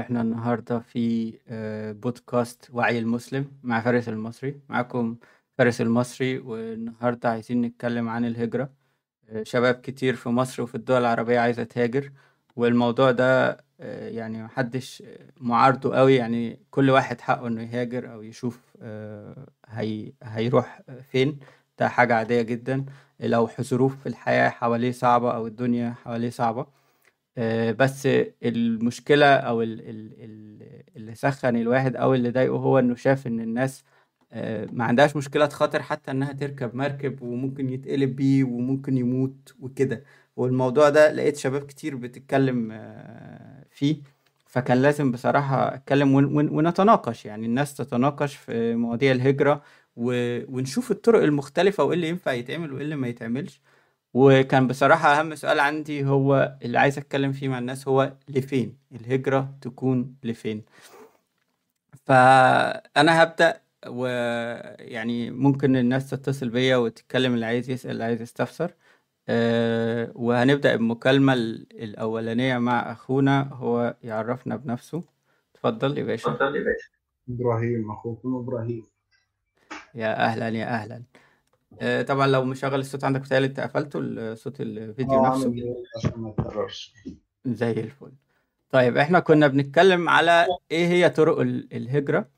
إحنا النهاردة في آه، بودكاست وعي المسلم مع فارس المصري. معاكم فارس المصري والنهاردة عايزين نتكلم عن الهجرة. آه، شباب كتير في مصر وفي الدول العربية عايزة تهاجر والموضوع ده آه، يعني محدش معارضه قوي. يعني كل واحد حقه إنه يهاجر أو يشوف هي هيروح فين. ده حاجة عادية جدا. لو ظروف الحياة حواليه صعبة أو الدنيا حواليه صعبة بس المشكلة أو اللي سخن الواحد أو اللي ضايقه هو إنه شاف إن الناس آه، ما عندهاش مشكلة خاطر حتى إنها تركب مركب وممكن يتقلب بيه وممكن يموت وكده. والموضوع ده لقيت شباب كتير بتتكلم آه، فيه. فكان لازم بصراحة أتكلم ونتناقش يعني. الناس تتناقش في مواضيع الهجرة ونشوف الطرق المختلفة وإيه اللي ينفع يتعمل وإيه اللي ما يتعملش. وكان بصراحة أهم سؤال عندي هو اللي عايز أتكلم فيه مع الناس هو لفين؟ الهجرة تكون لفين؟ فأنا هبدأ ويعني ممكن الناس تتصل بيا وتتكلم اللي عايز يسأل اللي عايز يستفسر. أه وهنبدأ المكالمة الأولانية مع أخونا هو يعرفنا بنفسه. اتفضل يا باشا. اتفضل يا باشا. إبراهيم أخوكم إبراهيم. يا أهلا يا أهلا. طبعا لو مشغل الصوت عندك بتهيألي انت قفلته صوت الفيديو آه نفسه. عشان ما يتكررش؟ زي الفل. طيب إحنا كنا بنتكلم على إيه هي طرق الهجرة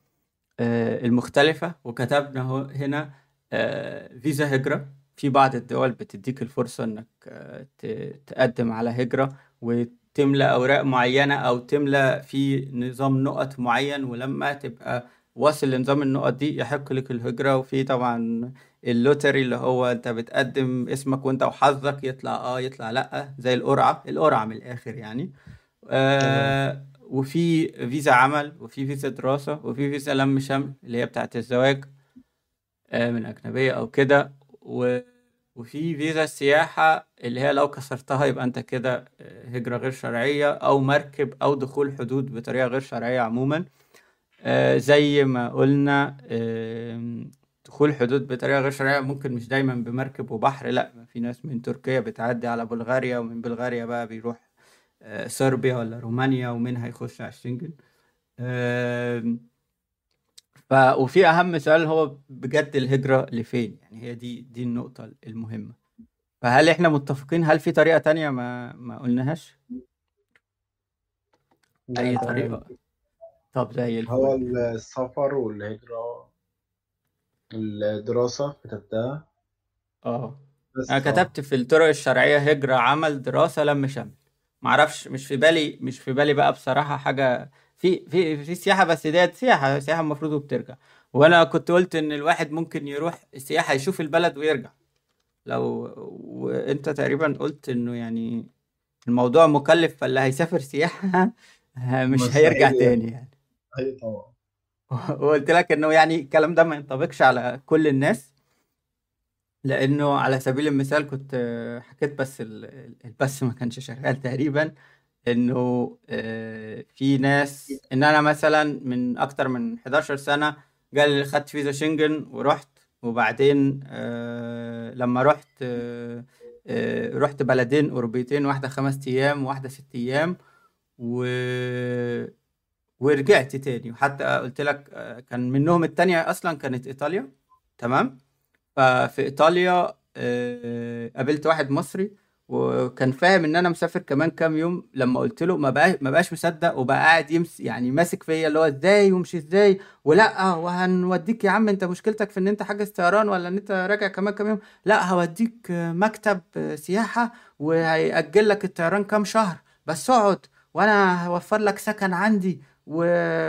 آه، المختلفة وكتبنا هنا آه، فيزا هجرة. في بعض الدول بتديك الفرصة إنك تقدم على هجرة وتملى أوراق معينة أو تملى في نظام نقط معين ولما تبقى واصل لنظام النقط دي يحق لك الهجرة. وفي طبعا اللوتري اللي هو انت بتقدم اسمك وانت وحظك يطلع آه يطلع لأ زي القرعة. القرعة من الآخر يعني. آه وفي فيزا عمل وفي فيزا دراسة وفي فيزا لم شمل اللي هي بتاعت الزواج آه من أجنبية أو كده. وفي فيزا السياحة اللي هي لو كسرتها يبقى انت كده آه، هجرة غير شرعية أو مركب أو دخول حدود بطريقة غير شرعية عموما. آه زي ما قلنا آه دخول حدود بطريقة غير شرعية ممكن مش دايما بمركب وبحر لا في ناس من تركيا بتعدي على بلغاريا ومن بلغاريا بقى بيروح آه، صربيا ولا رومانيا ومنها يخش على الشنجن. ف وفي أهم سؤال هو بجد الهجرة لفين؟ يعني هي دي دي النقطة المهمة. فهل إحنا متفقين؟ هل في طريقة تانية ما ما قلناهاش؟ أي طريقة؟ طب زي الفل. هو السفر والهجرة الدراسة كتبتها. آه. أنا كتبت في الطرق الشرعية هجرة عمل دراسة لم شمل. معرفش مش في بالي مش في بالي بقى بصراحة حاجة. في في في سياحة بس ديت سياحة سياحة المفروض وبترجع. وأنا كنت قلت إن الواحد ممكن يروح السياحة يشوف البلد ويرجع. لو وأنت تقريبا قلت إنه يعني الموضوع مكلف فاللي هيسافر سياحة مش هيرجع. تاني يعني. أيوه طبعا. وقلت لك إنه يعني الكلام ده ما ينطبقش على كل الناس لأنه على سبيل المثال كنت حكيت بس البث ما كانش شغال تقريبا إنه آه، في ناس إن أنا مثلا من أكتر من 11 سنة قال خدت فيزا شنجن ورحت وبعدين آه، لما رحت آه، رحت بلدين أوروبيتين واحدة خمس أيام وواحدة ست أيام و ورجعت تاني. وحتى قلت لك آه، كان منهم التانية أصلا كانت إيطاليا. تمام؟ ففي إيطاليا آه، قابلت واحد مصري وكان فاهم إن أنا مسافر كمان كام يوم. لما قلت له ما بقى ما بقاش مصدق وبقى قاعد يمس يعني ماسك فيا اللي هو إزاي ومش إزاي؟ ولا وهنوديك يا عم أنت مشكلتك في إن أنت حاجز طيران ولا إن أنت راجع كمان كام يوم؟ لا هوديك مكتب سياحة وهيأجل لك الطيران كام شهر. بس اقعد وأنا هوفر لك سكن عندي. و...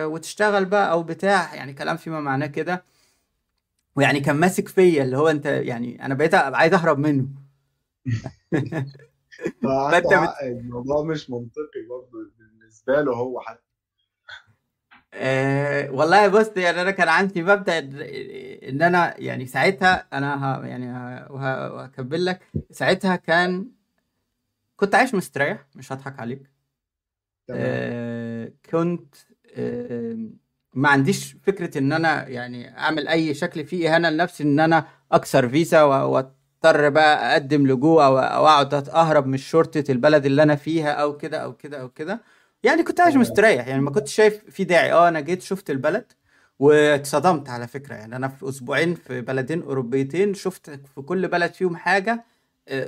وتشتغل بقى أو بتاع يعني كلام فيما معناه كده. ويعني كان ماسك فيا اللي هو أنت يعني أنا بقيت عايز أهرب منه. فأنت بت... الموضوع مش منطقي برضه بالنسبة له هو حتى. أه والله بص يعني أنا كان عندي مبدأ ان أنا يعني ساعتها أنا ها يعني وهكمل لك. ساعتها كان كنت عايش مستريح مش هضحك عليك. أه كنت ما عنديش فكرة إن أنا يعني أعمل أي شكل فيه إهانة لنفسي إن أنا أكسر فيزا وأضطر بقى أقدم لجوء أو أقعد أهرب من شرطة البلد اللي أنا فيها أو كده أو كده أو كده. يعني كنت عايش تمام مستريح يعني ما كنتش شايف في داعي. آه أنا جيت شفت البلد واتصدمت على فكرة. يعني أنا في أسبوعين في بلدين أوروبيتين شفت في كل بلد فيهم حاجة آه،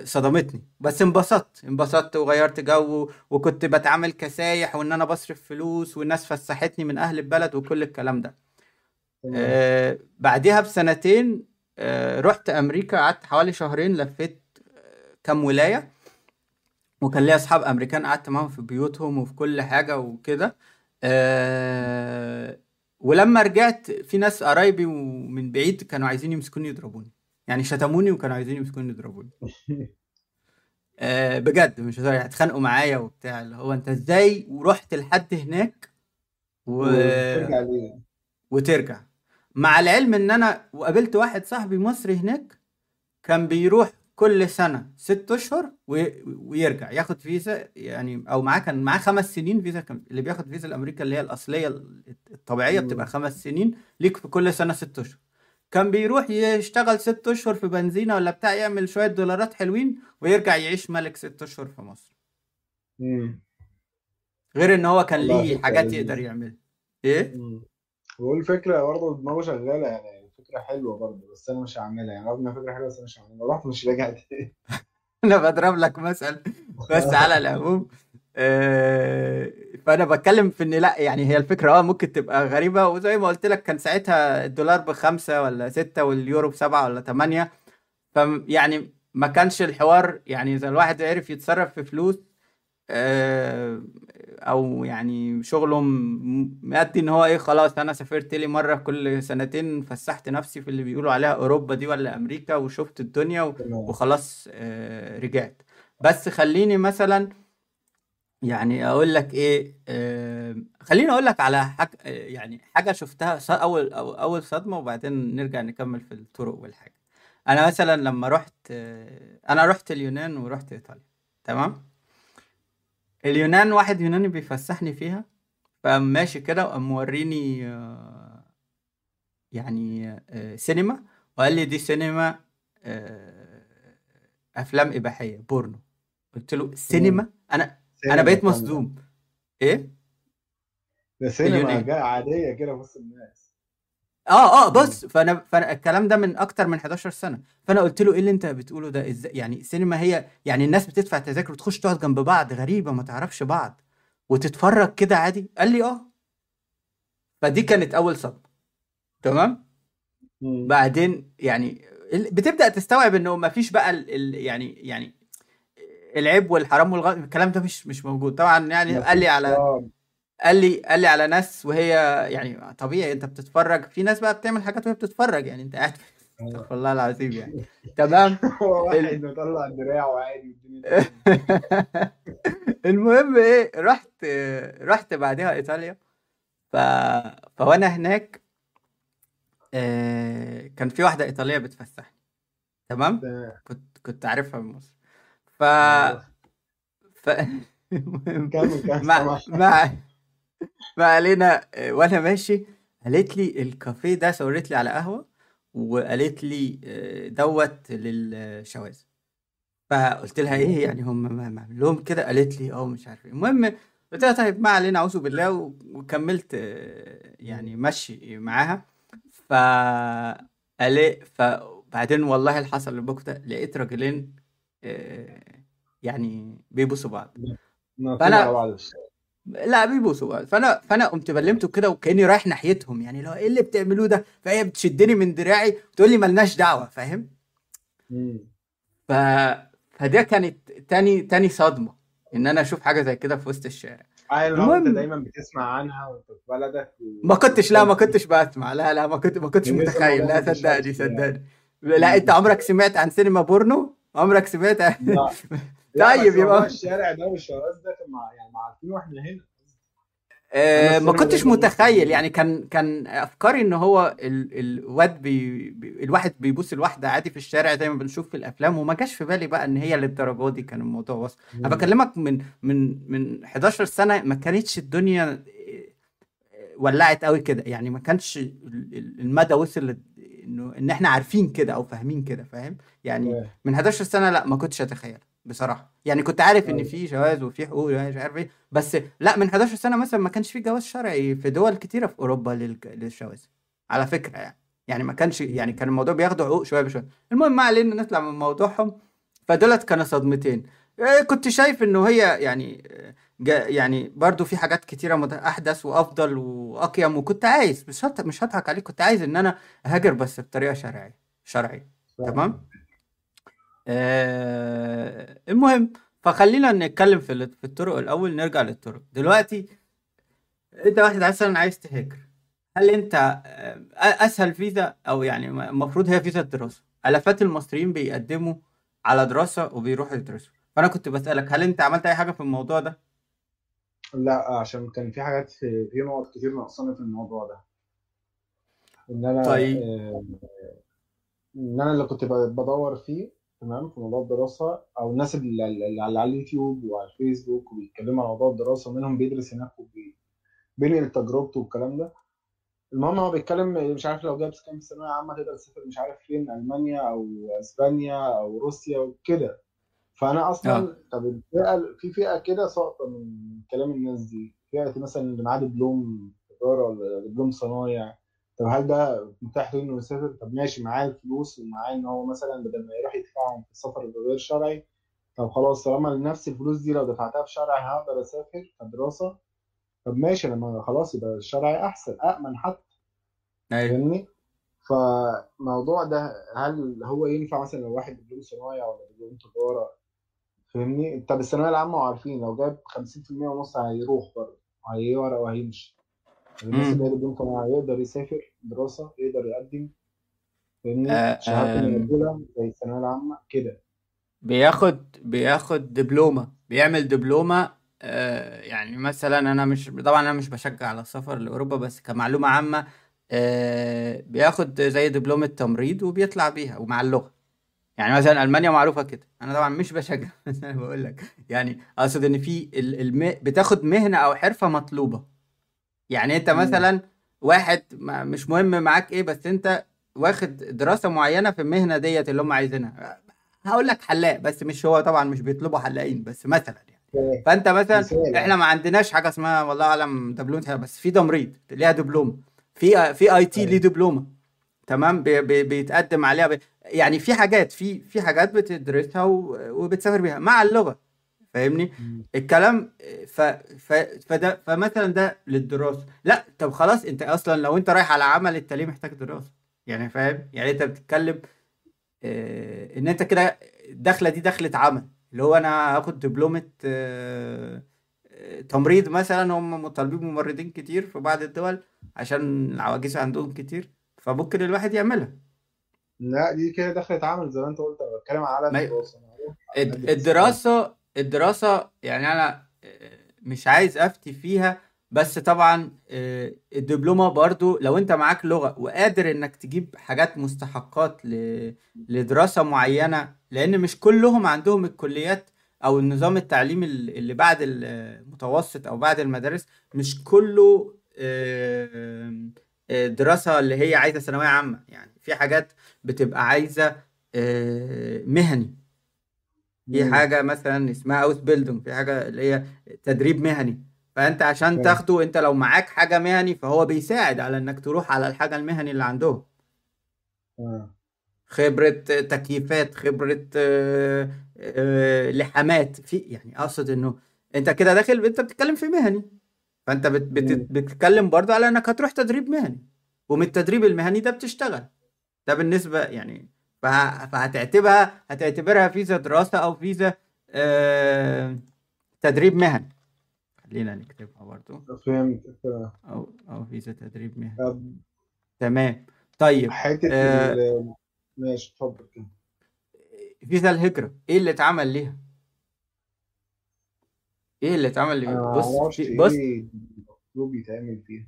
صدمتني. بس انبسطت. انبسطت وغيرت جو وكنت بتعامل كسايح وإن أنا بصرف فلوس والناس فسحتني من أهل البلد وكل الكلام ده. آه، بعديها بسنتين آه، رحت أمريكا قعدت حوالي شهرين لفيت آه، كام ولاية. وكان ليا أصحاب أمريكان قعدت معاهم في بيوتهم وفي كل حاجة وكده. ولما رجعت في ناس قرايبي ومن بعيد كانوا عايزين يمسكوني يضربوني. يعني شتموني وكانوا عايزين يمسكوني يضربوني. أه بجد مش هزار اتخانقوا معايا وبتاع اللي هو انت إزاي ورحت لحد هناك و... وترجع وترجع. مع العلم ان أنا وقابلت واحد صاحبي مصري هناك كان بيروح كل سنة ست أشهر وي- ويرجع ياخد فيزا يعني أو معاه كان معاه خمس سنين فيزا كان اللي بياخد فيزا لأمريكا اللي هي الأصلية الطبيعية بتبقى. خمس سنين ليك في كل سنة ست أشهر. كان بيروح يشتغل ست أشهر في بنزينة ولا بتاع يعمل شوية دولارات حلوين ويرجع يعيش ملك ست أشهر في مصر. مم. غير إن هو كان ليه حاجات يقدر يعملها؟ مم. بقول فكرة برضه دماغه شغالة يعني فكرة حلوة برضه بس أنا مش هعملها يعني. رغم فكرة حلوة بس أنا مش هعملها. رحت مش راجع أنا بضرب لك مثل بس على العموم. فأنا بتكلم في إن لا يعني هي الفكرة آه ممكن تبقى غريبة. وزي ما قلت لك كان ساعتها الدولار بخمسة ولا ستة واليورو بسبعة ولا تمانية. ف يعني ما كانش الحوار يعني إذا الواحد عرف يتصرف في فلوس آه، أو يعني شغله م- مادي إن هو إيه خلاص أنا سافرت لي مرة كل سنتين فسحت نفسي في اللي بيقولوا عليها أوروبا دي ولا أمريكا وشفت الدنيا وخلاص آه، رجعت. بس خليني مثلا يعني أقول لك إيه آه خليني أقول لك على حاجة يعني حاجة شفتها ص- أول أو أول صدمة وبعدين نرجع نكمل في الطرق والحاجة. أنا مثلا لما رحت آه أنا رحت اليونان ورحت إيطاليا تمام؟ اليونان واحد يوناني بيفسحني فيها فقام ماشي كده وقام موريني آه يعني آه سينما وقال لي دي سينما آه أفلام إباحية بورنو. قلت له. سينما؟ أنا أنا سينما بقيت مصدوم. إيه؟ ده سينما عادية كده وسط الناس. آه آه. بص فأنا فأنا الكلام ده من أكتر من 11 سنة. فأنا قلت له إيه اللي أنت بتقوله ده؟ إزاي يعني السينما هي يعني الناس بتدفع تذاكر وتخش تقعد جنب بعض غريبة ما تعرفش بعض. وتتفرج كده عادي؟ قال لي آه. فدي كانت أول صدمة. تمام. بعدين يعني بتبدأ تستوعب إنه ما فيش بقى ال ال يعني يعني العيب والحرام والغلط الكلام ده مش مش موجود. طبعا يعني قال لي على قال لي قال لي على ناس وهي يعني طبيعي انت بتتفرج. في ناس بقى بتعمل حاجات وهي بتتفرج يعني انت قاعد. استغفر الله العظيم يعني. تمام؟ هو واحد. مطلع دراعه عادي المهم إيه رحت رحت بعدها إيطاليا. ف... فوانا هناك آه، كان في واحدة إيطالية بتفسحني. تمام. كنت كنت عارفها من مصر. ف ف سامح مع ما علينا وأنا ماشي قالت لي الكافيه ده صورت لي على قهوة وقالت لي آه، دوت للشواذ. فقلت لها إيه يعني هم ما ما لهم كده؟ قالت لي آه مش عارف إيه. المهم قلت لها طيب ما علينا أعوذ بالله وكملت آه، يعني مشي معاها. ف فبعدين والله اللي حصل ده لقيت راجلين يعني بيبوسوا بعض. فانا لا بيبوسوا بعض. فانا فأنا قمت بلمته كده وكأني رايح ناحيتهم. يعني لو إيه اللي بتعملوه ده؟ فهي بتشدني من دراعي وتقول لي ملناش دعوة فاهم. ف فده كانت تاني تاني صدمة إن أنا أشوف حاجة زي كده في وسط الشارع. لو أنت دايما بتسمع عنها وأنت في بلدك ما كنتش لا ما كنتش بسمع. لا لا ما كنت ما كنتش متخيل. لا صدقني صدقني. لا أنت. عمرك سمعت عن سينما بورنو؟ عمرك سمعت عن... لا لا طيب يبقى الشارع ده والشواذ ده كان مع يعني مع عارفين وإحنا هنا. آه، ما كنتش متخيل. يعني كان كان أفكاري إن هو ال... الواد بي... بي... الواحد بيبوس الواحده عادي في الشارع زي ما بنشوف في الأفلام وما جاش في بالي بقى إن هي للدرجة دي كان الموضوع وصل أنا. بكلمك من من من 11 سنة ما كانتش الدنيا آه، ولعت قوي كده. يعني ما كانش ال- ال- المدى وصل انه إن إحنا عارفين كده أو فاهمين كده فاهم؟ يعني. من 11 سنة لا ما كنتش أتخيل بصراحة. يعني كنت عارف إن أيوة. في جواز وفي حقوق مش عارف إيه بس لا من 11 سنة مثلا ما كانش في جواز شرعي في دول كتيرة في أوروبا للشواذ على فكرة يعني. يعني ما كانش يعني كان الموضوع بياخدوا حقوق شوية بشوية. المهم ما علينا نطلع من موضوعهم. فدولت كانوا صدمتين إيه، كنت شايف إنه هي يعني يعني برضو في حاجات كتيرة مت- أحدث وأفضل وأقيم وكنت عايز مش هت- مش هضحك عليك كنت عايز إن أنا أهاجر بس بطريقة شرعيه شرعيه تمام؟ آه المهم فخلينا نتكلم في في الطرق الأول نرجع للطرق. دلوقتي أنت واحد مثلا عايز تهاجر. هل أنت آه، أسهل فيزا أو يعني المفروض هي فيزا الدراسة. آلافات المصريين بيقدموا على دراسة وبيروحوا يدرسوا. فأنا كنت بسألك هل أنت عملت أي حاجة في الموضوع ده؟ لا عشان كان في حاجات في في نقط كتير ناقصاني في الموضوع ده. إن أنا طيب. آه، إن أنا اللي كنت بدور فيه تمام في موضوع الدراسة أو الناس اللي اللي على على اليوتيوب وعلى الفيسبوك وبيتكلموا عن موضوع الدراسة ومنهم بيدرس هناك وبينقل تجربته والكلام ده. المهم هو بيتكلم مش عارف لو جاب كام ثانويه عامه تقدر تسافر مش عارف فين ألمانيا أو إسبانيا أو روسيا وكده. فانا أصلا طب الفئة في فئة كده ساقطة من كلام الناس دي. فئة مثلا اللي معاه دبلوم تجاره ولا دبلوم صنايع. طب هل ده متاح له إنه يسافر؟ طب ماشي معاه الفلوس ومعاه إن هو مثلا بدل ما يروح يدفعهم في السفر غير شرعي طب خلاص طالما نفس الفلوس دي لو دفعتها في شرعي هقدر أسافر كدراسه طب ماشي لما خلاص يبقى الشرعي أحسن امن حتى أيوه. فاهمني؟ فموضوع ده هل هو ينفع مثلا لو واحد دبلوم صنايع ولا دبلوم تجارة؟ فاهمني؟ طب الثانويه العامة وعارفين لو جاب 50% ونص هيروح برضه هيورق وهيمشي. الناس اللي هي امم دبلوم صنايع يقدر يسافر دراسة يقدر يقدم فاهمني؟ آه شهادة آه. مقبولة زي الثانوية العامة كده. بياخد بياخد دبلومة بيعمل دبلومة آه يعني مثلا أنا مش طبعا أنا مش بشجع على السفر لأوروبا بس كمعلومة عامة آه بياخد زي دبلومة تمريض وبيطلع بيها ومع اللغة. يعني مثلا ألمانيا معروفة كده. أنا طبعا مش بشجع بس أنا بقول لك. يعني أقصد إن في ال- الم... بتاخد مهنة أو حرفة مطلوبة. يعني أنت مثلا واحد ما مش مهم معاك إيه بس أنت واخد دراسة معينة في المهنة ديت اللي هم عايزينها. هقول لك حلاق بس مش هو طبعا مش بيطلبوا حلاقين بس مثلا يعني. فأنت مثلا إحنا ما عندناش حاجة اسمها والله أعلم دبلومة بس في تمريض ليها دبلومة. في في IT ليه أيوه دبلومة. تمام؟ بي بي بيتقدم عليها بي يعني في حاجات في في حاجات بتدرسها وبتسافر بيها مع اللغة فاهمني. الكلام ف ف فده فمثلا ده للدراسة. لا طب خلاص انت أصلا لو انت رايح على عمل انت ليه محتاج دراسة يعني فاهم؟ يعني انت بتتكلم آه، ان انت كده الدخله دي دخله عمل اللي هو أنا هاخد دبلومة آه، آه، تمريض مثلا هم طالبين ممرضين كتير في بعض الدول عشان العواجيز عندهم كتير فممكن الواحد يعملها. لا دي كده دخلت عمل زي ما انت قلت أنا بتكلم على ما الدراسة أنا هروح ادرس الد- الدراسة الدراسة يعني أنا آه، مش عايز أفتي فيها بس طبعا آه، الدبلومة برضو لو أنت معاك لغة وقادر إنك تجيب حاجات مستحقات ل- لدراسة معينة لأن مش كلهم عندهم الكليات أو النظام التعليمي ال- اللي بعد المتوسط أو بعد المدارس مش كله آه، دراسة اللي هي عايزة ثانوية عامة. يعني في حاجات بتبقى عايزة آه، مهني. في مم. حاجة مثلا اسمها اوس بيلدونج في حاجة اللي هي تدريب مهني. فأنت عشان تاخده أنت لو معاك حاجة مهني فهو بيساعد على إنك تروح على الحاجة المهني اللي عندهم. آه. خبرة تكييفات خبرة آه، لحامات في يعني أقصد إنه أنت كده داخل أنت بتتكلم في مهني. فأنت بت- بت- مم. بتتكلم برضه على إنك هتروح تدريب مهني. ومن التدريب المهني ده بتشتغل. ده بالنسبة يعني فه- فهتعتبرها هتعتبرها فيزا دراسة أو فيزا آه تدريب مهني. خلينا نكتبها برضو. فهمت. أو أو فيزا تدريب مهني. تمام. طيب حتة آه ال ماشي اتفضل كده. فيزا الهجرة إيه اللي اتعمل ليها؟ إيه اللي اتعمل ليها؟ بص في بص. إيه المفروض يتعمل فيها.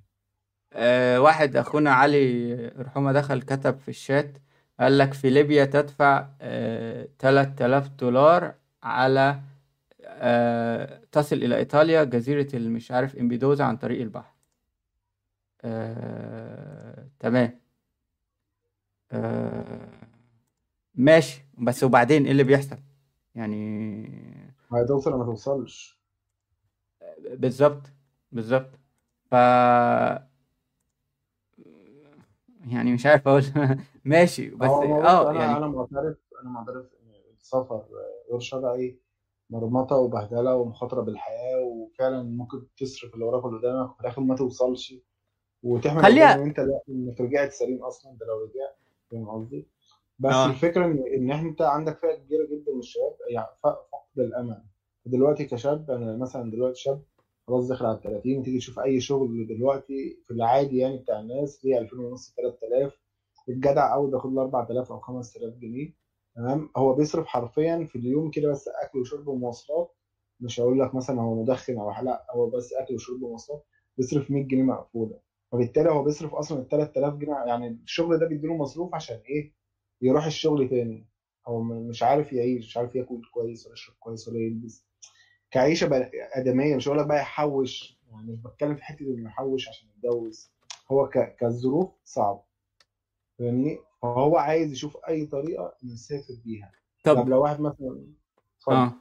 آه واحد أخونا علي رحمة دخل كتب في الشات قال لك في ليبيا تدفع آه 3000 دولار على آه تصل إلى إيطاليا جزيرة المش عارف إمبيدوزا عن طريق البحر. آه تمام. آه ماشي. بس وبعدين إيه اللي بيحصل؟ يعني هتوصل ولا ما توصلش. بالظبط بالظبط. ف يعني مش عارف أقول. ماشي بس آه أنا يعني أنا معترف أنا معترف إن السفر غير شرعي مرمطة وبهدلة ومخاطرة بالحياة وفعلا ممكن تصرف اللي وراك واللي قدامك وفي الآخر ما توصلش. ان خليها انت لا إنك رجعت سليم أصلا ده لو رجعت فاهم قصدي؟ بس آه. الفكرة إن إن أنت عندك فئة كبيرة جدا من الشباب يعني فقد الأمل. دلوقتي كشاب أنا مثلا دلوقتي شاب خلاص داخل على ال 30 تيجي تشوف أي شغل دلوقتي في العادي يعني بتاع الناس ليه 2000 ونص 3000 الجدع قوي بياخد له 4000 أو 5000 جنيه تمام؟ هو بيصرف حرفيا في اليوم كده بس أكل وشرب ومواصلات مش هقول لك مثلا هو مدخن أو لا هو بس أكل وشرب ومواصلات بيصرف 100 جنيه مقفولة. فبالتالي هو بيصرف أصلا ال 3000 جنيه يعني الشغل ده بيديله مصروف عشان إيه؟ يروح الشغل تاني. هو مش عارف يعيش مش عارف ياكل كويس ولا يشرب كويس ولا يلبس. كعيشة بقى آدمية مش هقول لك بقى يحوش يعني مش بتكلم في حتة إنه يحوش عشان يتجوز. هو ك... كالظروف صعب فاهمني؟ فهو عايز يشوف أي طريقة يسافر بيها. طب طب لو واحد مثلا اتفضل. آه.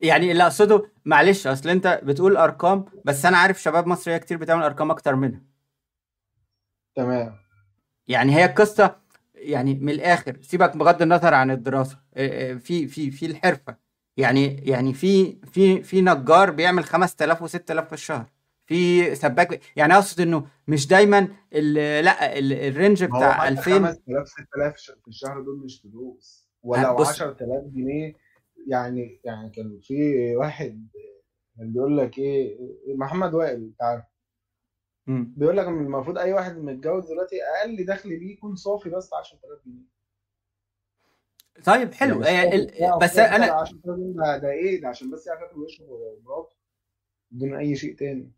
يعني اللي أقصده معلش أصل أنت بتقول أرقام بس أنا عارف شباب مصرية كتير بتعمل أرقام أكتر منها. تمام. يعني هي القصة يعني من الآخر سيبك بغض النظر عن الدراسة آه، آه، في في في الحرفة. يعني يعني في في في نجار بيعمل 5000 و6000 في الشهر. في سباك يعني أقصد إنه مش دايما ال- لأ ال- ال range بتاع حتى 2000 5000 6000 ش- في الشهر دول مش فلوس. ولو بص 10000 جنيه يعني يعني كان في واحد كان بيقول لك إيه محمد وائل أنت عارف. مم. بيقول لك المفروض أي واحد متجوز دلوقتي أقل دخل ليه يكون صافي بس 10000 جنيه. طيب يعني حلو. بتاعه بس أنا 10000 جنيه ده, إيه؟ ده عشان بس يعرف ياكل ويشرب ومراته بدون أي شيء تاني.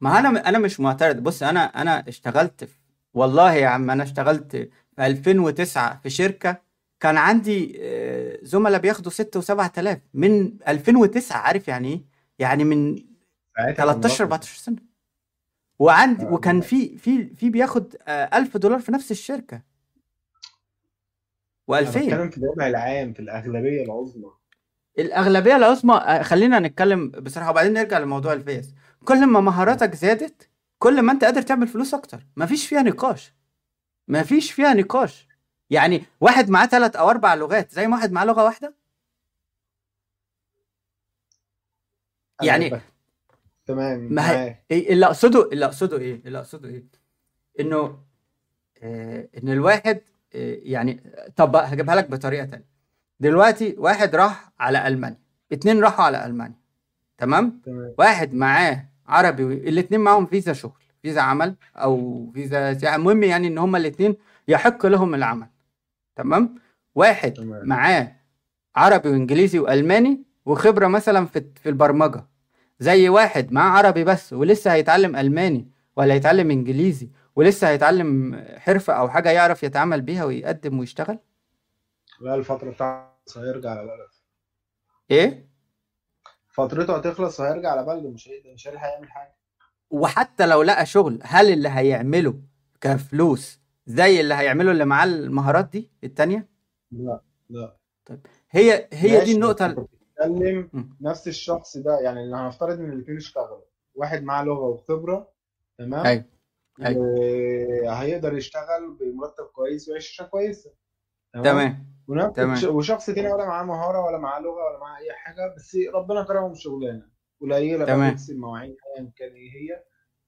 ما أنا أنا مش معترض. بص أنا أنا اشتغلت في والله يا عم أنا اشتغلت في 2009 في شركة كان عندي آه، زملاء بياخدوا 6 و7 آلاف من 2009 عارف يعني إيه؟ يعني من ساعتها كان 13 رقم. 14 سنة. وعندي آه، وكان في في في بياخد آه، 1000 دولار في نفس الشركة. و2000 بتكلم في الوضع العام في الأغلبية العظمى. الأغلبية العظمى آه، خلينا نتكلم بصراحة وبعدين نرجع لموضوع الفيس كل ما مهاراتك زادت كل ما أنت قادر تعمل فلوس أكتر. مفيش فيها نقاش. مفيش فيها نقاش. يعني واحد معاه ثلاث أو أربع لغات زي ما واحد معاه لغة واحدة؟ يعني تمام ما هي إيه اللي أقصده اللي أقصده إيه اللي أقصده إيه؟ إنه آه إن الواحد يعني طب هجيبها لك بطريقة تانية. دلوقتي واحد راح على ألمانيا اتنين راحوا على ألمانيا تمام؟ تمام. واحد معاه عربي الاتنين معاهم فيزا شغل فيزا عمل أو فيزا سياحة. المهم يعني إن هما الاتنين يحق لهم العمل تمام؟ واحد تمام. معاه عربي وإنجليزي وألماني وخبرة مثلا في في البرمجة. زي واحد معاه عربي بس ولسه هيتعلم ألماني ولا هيتعلم إنجليزي ولسه هيتعلم حرفة أو حاجة يعرف يتعامل بيها ويقدم ويشتغل؟ لا الفترة بتاعته هيرجع على بلده. إيه؟ فترته هتخلص وهيرجع على بلده مش مش هيلحق يعمل حاجة. وحتى لو لقى شغل هل اللي هيعمله كفلوس زي اللي هيعمله اللي معاه المهارات دي التانية؟ لا لا. طيب هي هي دي النقطة بتتكلم. نفس الشخص ده يعني لو هنفترض إن الاثنين اشتغلوا واحد معاه لغة وخبرة تمام؟ أيوه. أيوه. وهيقدر يشتغل بمرتب كويس ويعيش عيشه كويسة. تمام؟ تمام. وشخص تاني ولا معاه مهارة ولا معاه لغة ولا معاه أي حاجة بس ربنا كرمه بشغلانة. قليلة بقى تمام. بيغسل مواعين ايا كان إيه هي أيوه.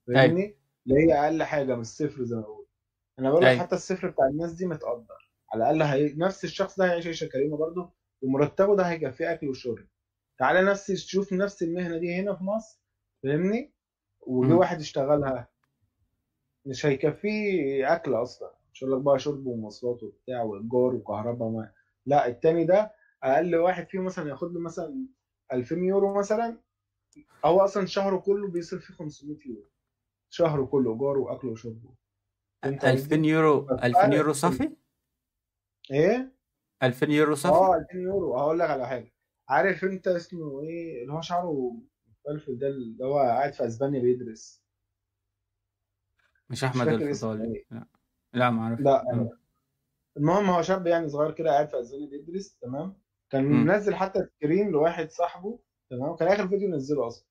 فاهمني؟ اللي هي أقل حاجة من الصفر زي ما بقول. أنا بقول لك أيوه. حتى الصفر بتاع الناس دي متقدر. على الأقل هي... نفس الشخص ده هيعيش عيشة كريمة برضه ومرتبه ده هيكفيه اكل وشرب تعالى نفس شوف نفس المهنة دي هنا في مصر فاهمني؟ وجه. واحد اشتغلها مش هيكفيه أكل أصلا. مش هقول لك بقى شرب ومواصلات وبتاع وإيجار وكهرباء وما لا التاني ده أقل واحد فيهم مثلا ياخد له مثلا 2000 يورو مثلا. هو أصلا شهره كله بيصرف فيه 500 يورو. شهره كله ايجار واكل وشرب فهمت 2000 قصدي؟ يورو 2000 فالفرق يورو في صافي؟ إيه؟ 2000 يورو صافي؟ آه 2000 يورو. هقول لك على حاجة. عارف أنت اسمه إيه؟ اللي هو شعره مفلفل ده اللي هو قاعد في أسبانيا بيدرس. مش أحمد الفضالي. إيه. لا. لا ما أعرفش. لا آه. المهم هو شاب يعني صغير كده قاعد في اسبانيا بيدرس تمام؟ كان مم. منزل حتى screen لواحد صاحبه تمام؟ كان آخر فيديو نزله أصلا.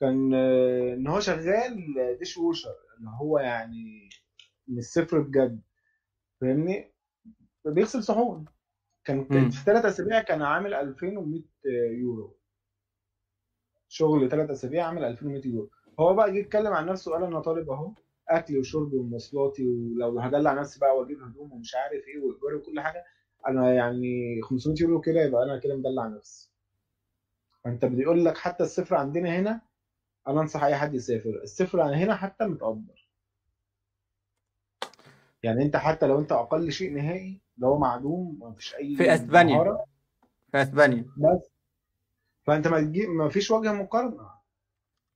كان آه، إن هو شغال dishwasher اللي هو يعني من الصفر بجد فاهمني؟ بيغسل صحون. كان. كان في ثلاث أسابيع كان عامل 2100 يورو. شغل ثلاث أسابيع عامل 2100 يورو. هو بقى جه يتكلم عن نفسه قال أنا طالب أهو. اكلي وشربي ومواصلاتي ولو هدلع نفسي بقى وأجيب هدوم ومش عارف إيه وايجاري وكل حاجة أنا يعني 500 يورو كده يبقى أنا كده مدلع نفسي. فأنت بيقول لك حتى الصفر عندنا هنا أنا أنصح أي حد يسافر. الصفر هنا حتى متقدر. يعني أنت حتى لو أنت أقل شيء نهائي لو معدوم ما فيش أي في أسبانيا. مهارة. في أسبانيا. بس. فأنت ما تجيب ما فيش وجه مقارنة.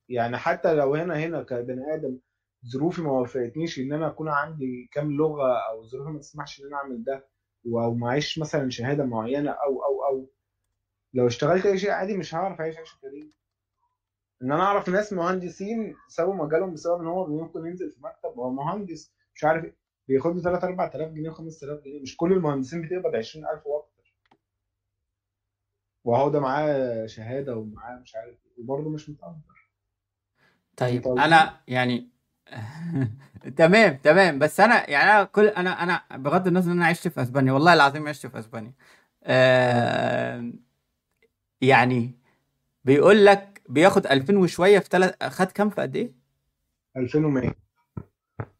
يعني حتى لو هنا هنا كبني آدم ظروفي ما وفقتنيش إن أنا أكون عندي كام لغة أو ظروفي ما تسمحش إن أنا أعمل ده أو معيش مثلا شهادة معينة أو أو أو. لو اشتغلت أي شيء عادي مش هعرف أعيش عيشة كريمة. إن أنا أعرف ناس مهندسين سابوا مجالهم بسبب إن هو ممكن ينزل في مكتب وهو مهندس مش عارف بياخد له 3 4000 جنيه و5000 جنيه. مش كل المهندسين بتقبض 20000 وأكتر. وهو ده معاه شهادة ومعاه مش عارف إيه وبرضه مش متقدر. طيب أنا يعني تمام تمام. بس أنا يعني أنا كل أنا أنا بغض النظر إن أنا عشت في أسبانيا والله العظيم عشت في أسبانيا. آه يعني بيقول لك بياخد 2000 وشوية في ثلاث خد كام في قد إيه؟ 2100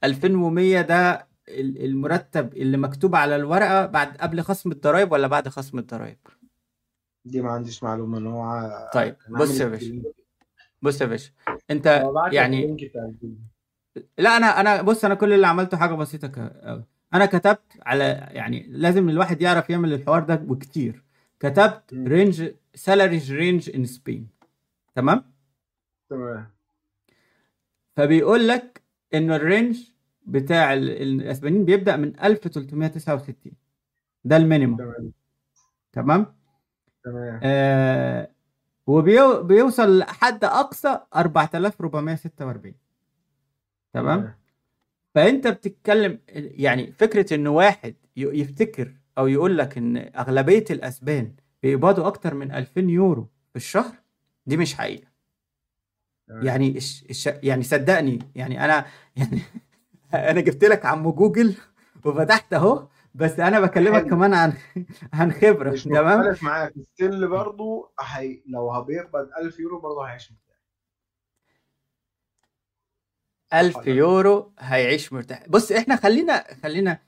2100 ده ال- المرتب اللي مكتوب على الورقة بعد قبل خصم الضرايب ولا بعد خصم الضرايب؟ دي ما عنديش معلومة إن هو طيب بص يا باشا سكرين. بص يا باشا. أنت يعني لا أنا أنا بص أنا كل اللي عملته حاجة بسيطة ك... أوي. أنا كتبت على يعني لازم الواحد يعرف يعمل الحوار ده وكتير. كتبت. range salaries range in Spain تمام؟ تمام. فبيقول لك انه ال range بتاع ال- الإسبانيين بيبدأ من 1369 ده ال minimum. تمام. تمام؟ تمام. آه وبيوصل لحد أقصى 4446 تمام؟ فأنت بتتكلم يعني فكرة إن واحد يفتكر أو يقول لك إن أغلبية الأسبان بيقبضوا أكتر من 2000 يورو في الشهر دي مش حقيقة. يعني الش... الش... يعني صدقني يعني أنا يعني أنا جبت لك عم جوجل وفتحت أهو بس أنا بكلمك حلو. كمان عن عن خبرة مش تمام؟ مختلف معاك. still برضه هي... لو هبيقبض 1000 يورو برضه هيعيش مرتاح 1000 ولا لا؟ يورو هيعيش مرتاح. بص إحنا خلينا خلينا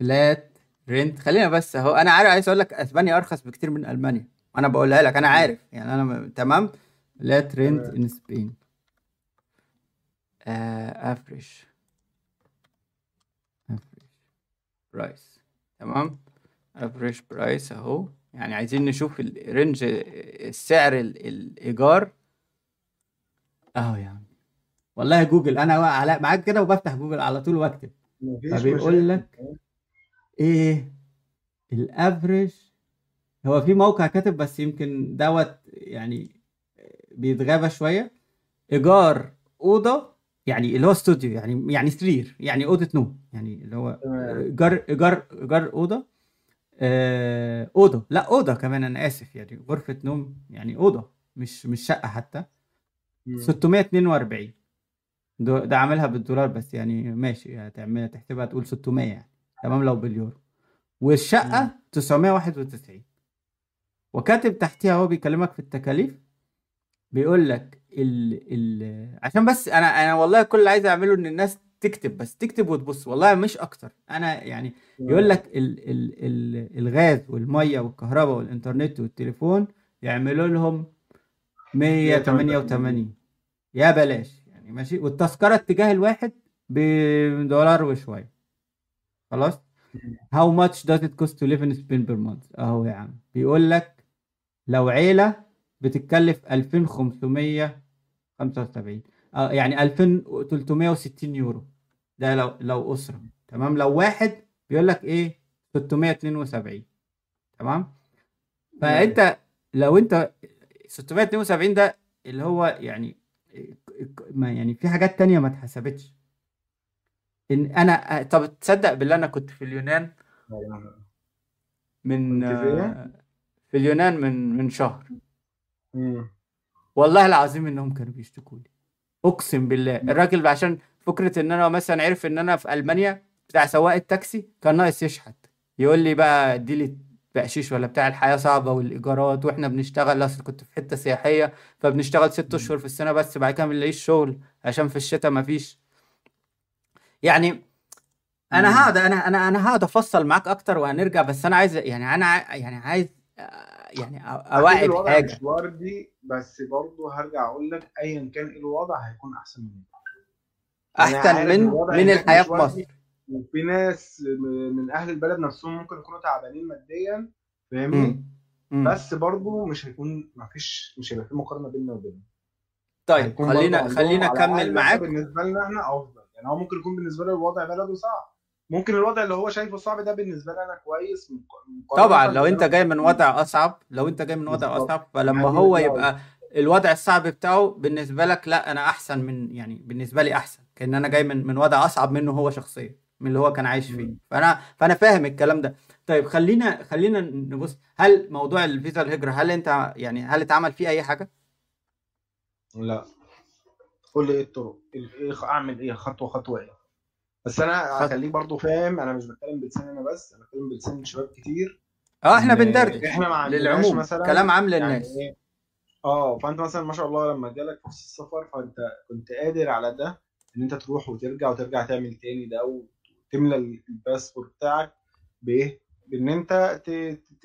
flat rent. خلينا بس أهو. أنا عارف عايز أقول لك أسبانيا أرخص بكتير من ألمانيا. أنا بقولها لك أنا عارف. يعني أنا تمام؟ flat تمام. in Spain average average price تمام؟ average price أهو. يعني عايزين نشوف ال range السعر ال- الإيجار. اهو يا عم. والله جوجل أنا على معاك كده وبفتح جوجل على طول وأكتب. فبيقول. لك إيه؟ ال average. هو في موقع كاتب بس يمكن دوت يعني بيتغابى شوية. إيجار أوضة يعني اللي هو استوديو يعني يعني سرير يعني أوضة نوم يعني اللي هو. إيجار إيجار إيجار أوضة. آه، أوضة. لا أوضة كمان أنا آسف يعني غرفة نوم يعني أوضة مش مش شقة حتى. 642 ده, عاملها بالدولار بس يعني ماشي هتعملها تحسبها تقول 600 يعني. تمام لو باليورو. والشقة مم. 991 وكاتب تحتها هو بيكلمك في التكاليف بيقول لك ال ال عشان بس أنا أنا والله كل اللي عايز أعمله إن الناس تكتب بس تكتب وتبص. والله مش أكتر. أنا يعني يقول لك ال ال ال الغاز والمية والكهرباء والإنترنت والتليفون يعملوا لهم 188 يا بلاش. يعني ماشي. والتذكرة اتجاه الواحد بدولار وشوية. خلاص؟ How much does it cost to live in Spain per month? أهو يا عم. بيقول لك لو عيلة بتتكلف 2575 آه يعني 2360 يورو. ده لو لو أسرة. تمام؟ لو واحد بيقول لك إيه؟ 672 تمام؟ فأنت لو أنت 672 ده اللي هو يعني ما يعني في حاجات تانية ما اتحسبتش. إن أنا طب تصدق بالله أنا كنت في اليونان؟ من؟ آه، في اليونان من من شهر. والله العظيم إنهم كانوا بيشتكوا لي. أقسم بالله. الراجل عشان فكرة إن أنا مثلا عرف إن أنا في ألمانيا بتاع سواق التاكسي كان ناقص يشحت. يقول لي بقى ادي لي بقشيش ولا بتاع الحياة صعبة والإيجارات وإحنا بنشتغل أصل كنت في حتة سياحية فبنشتغل ست اشهر في السنة بس بعد كده ما بنلاقيش شغل عشان في الشتاء ما فيش. يعني أنا. هقعد أنا أنا أنا هقعد أفصل معاك أكتر وهنرجع بس أنا عايز يعني أنا يعني عايز يعني الوضع بحاجه مش وردي بس برضه هرجع أقول لك ايا كان إيه الوضع هيكون أحسن من أنا احسن من من الحياة في مصر. وفي ناس من أهل البلد نفسهم ممكن يكونوا تعبانين ماديا فاهمني؟ بس برضه مش هيكون مفيش مش هيبقى في مقارنة بيننا وبينهم. طيب خلينا خلينا أكمل معاك. بالنسبة لنا إحنا أفضل. يعني هو ممكن يكون بالنسبة له الوضع بلده صعب. ممكن الوضع اللي هو شايفه صعب ده بالنسبة لي أنا كويس طبعا لو أنت جاي من وضع أصعب لو أنت جاي من وضع أصعب فلما ما دي هو يبقى الوضع الصعب بتاعه بالنسبة لك لا أنا أحسن من يعني بالنسبة لي أحسن كأن أنا جاي من من وضع أصعب منه هو شخصيا. من اللي هو كان عايش فيه. فأنا فأنا فاهم الكلام ده. طيب خلينا خلينا نبص هل موضوع الفيزا الهجرة هل أنت يعني هل اتعمل فيه أي حاجة؟ لا. قول لي إيه الطرق ال- إيه أعمل إيه خطوة خطوة إيه. بس أنا. هخليك برضو فاهم أنا مش بتكلم بلسان أنا بس أنا بتكلم بلسان شباب كتير. آه إحنا بندردش. إحنا عندناش للعموم مثلا كلام عام يعني للناس إيه آه فأنت مثلا ما شاء الله لما جالك فرصة السفر فأنت كنت قادر على ده إن أنت تروح وترجع وترجع تعمل تاني ده وتملى الباسبور بتاعك بإيه؟ بإن أنت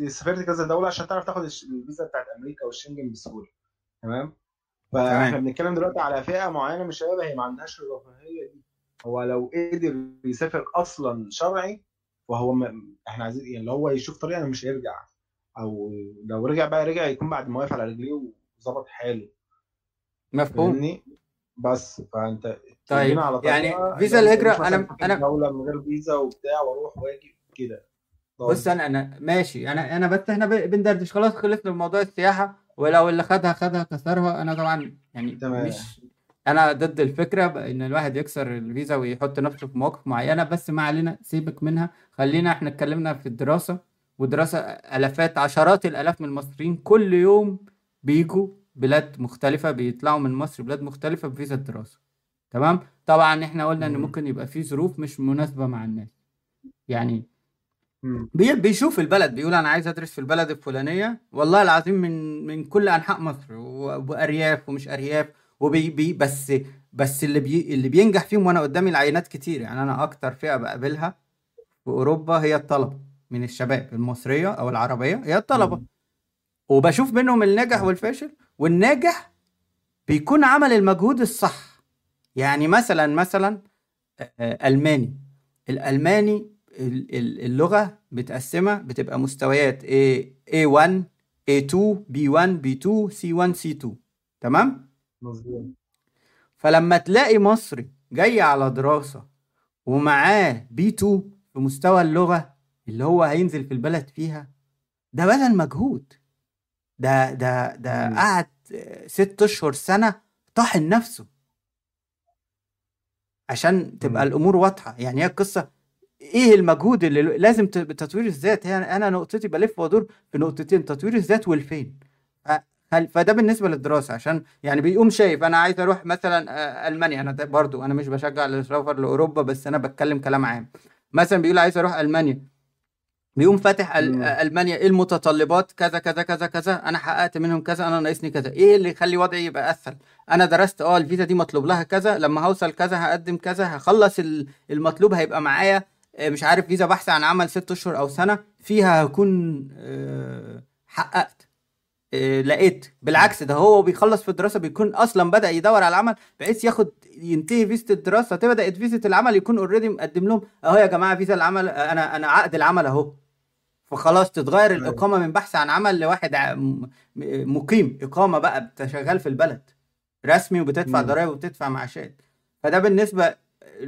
سافرت كذا دولة عشان تعرف تاخد الفيزا بتاعت أمريكا والشنجن بسهولة. تمام؟ فإحنا بنتكلم دلوقتي على فئة معينة من الشباب هي ما عندهاش الرفاهية دي. هو لو قدر يسافر أصلا شرعي وهو م... إحنا عايزين يعني لو هو يشوف طريقة إنه مش هيرجع أو لو رجع بقى رجع يكون بعد ما واقف على رجليه وظبط حاله. مفهوم. بس. فأنت طيب على يعني فيزا لو الهجرة أنا أنا دوله من غير فيزا وبتاع وأروح وأجي كده. ده بص أنا أنا ماشي. أنا أنا بس إحنا بندردش. خلاص خلصنا من موضوع السياحة. ولو اللي خدها خدها كسرها. أنا طبعا يعني تمام. مش أنا ضد الفكرة إن الواحد يكسر الفيزا ويحط نفسه في مواقف معينة. بس ما علينا سيبك منها. خلينا إحنا اتكلمنا في الدراسة. ودراسه ألافات عشرات الألاف من المصريين كل يوم بيجوا بلاد مختلفة بيطلعوا من مصر بلاد مختلفة بفيزا الدراسة. تمام؟ طبعا إحنا قلنا إن مم. ممكن يبقى في ظروف مش مناسبة مع الناس. يعني بيشوف البلد بيقول أنا عايز أدرس في البلد الفلانية. والله العظيم من من كل أنحاء مصر وأرياف ومش أرياف وبي بي بس بس اللي بي اللي بينجح فيهم وأنا قدامي العينات كتير. يعني أنا أكتر فئة بقابلها في أوروبا هي الطلبة. من الشباب المصرية أو العربية هي الطلبة. وبشوف منهم الناجح والفاشل والناجح بيكون عمل المجهود الصح. يعني مثلا مثلا آه، ألماني. الألماني ال- ال- اللغة متقسمة بتبقى مستويات A A1 A2 B1 B2 C1 C2 تمام؟ مظبوط. فلما تلاقي مصري جاي على دراسة ومعاه B2 في مستوى اللغة اللي هو هينزل في البلد فيها ده بذل مجهود. ده ده ده مم. قعد ست أشهر سنة طاحن نفسه. عشان تبقى مم. الأمور واضحة. يعني هي القصة إيه المجهود اللي لازم تطوير الذات. هي أنا نقطتي بلف وأدور في نقطتين تطوير الذات والفين فده بالنسبة للدراسة. عشان يعني بيقوم شايف أنا عايز أروح مثلا ألمانيا. أنا برضو أنا مش بشجع السفر لأوروبا بس أنا بتكلم كلام عام. مثلا بيقول عايز أروح ألمانيا. بيقوم فاتح. ألمانيا إيه المتطلبات؟ كذا كذا كذا كذا. أنا حققت منهم كذا أنا ناقصني كذا. إيه اللي يخلي وضعي يبقى أسهل؟ أنا درست آه الفيزا دي مطلوب لها كذا. لما هوصل كذا هقدم كذا هخلص ال- المطلوب هيبقى معايا آه، مش عارف فيزا بحث عن عمل ست أشهر أو سنة. فيها هكون آه، حققت. آه، لقيت. بالعكس ده هو بيخلص في الدراسة بيكون أصلا بدأ يدور على عمل بحيث ياخد ينتهي فيزا الدراسة. تبدا فيزا العمل يكون اوريدي مقدم لهم. أهو يا جماعة فيزا العمل أنا أنا عقد العمل أهو. فخلاص تتغير أيوة. الإقامة من بحث عن عمل لواحد مقيم. إقامة بقى أنت شغال في البلد. رسمي وبتدفع. ضرائب وبتدفع معاشات. فده بالنسبة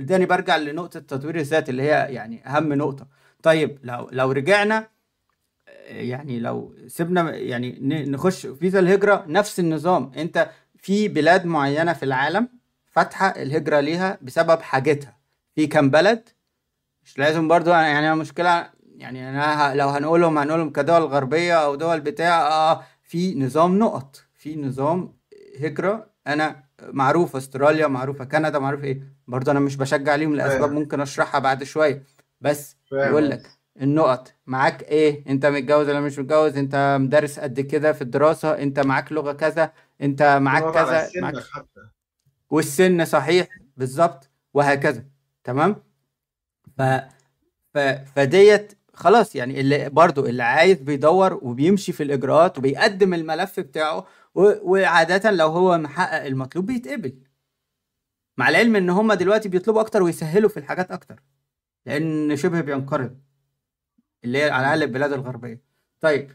تاني برجع لنقطة تطوير الذات اللي هي يعني أهم نقطة. طيب لو لو رجعنا يعني لو سيبنا يعني نخش فيزا الهجرة نفس النظام. أنت في بلاد معينة في العالم فاتحة الهجرة ليها بسبب حاجتها. في كام بلد؟ مش لازم برضو يعني المشكلة يعني أنا لو هنقولهم هنقولهم كدول غربية أو دول بتاع آه في نظام نقط في نظام هجرة. أنا معروف أستراليا معروفه كندا معروف إيه؟ برضه أنا مش بشجع ليهم لأسباب ممكن أشرحها بعد شوية. بس يقول لك النقط معاك إيه؟ أنت متجوز ولا مش متجوز؟ أنت مدرس قد كده في الدراسة؟ أنت معاك لغة كذا؟ أنت معاك كذا؟ معاك حتى. والسن صحيح؟ بالظبط. وهكذا. تمام؟ ف ف فديت خلاص يعني اللي برضو اللي عايز بيدور وبيمشي في الإجراءات وبيقدم الملف بتاعه و- وعادة لو هو محقق المطلوب بيتقبل. مع العلم إن هم دلوقتي بيطلبوا أكتر ويسهلوا في الحاجات أكتر لأن شبه بينقرض اللي هي على الأقل البلاد الغربية. طيب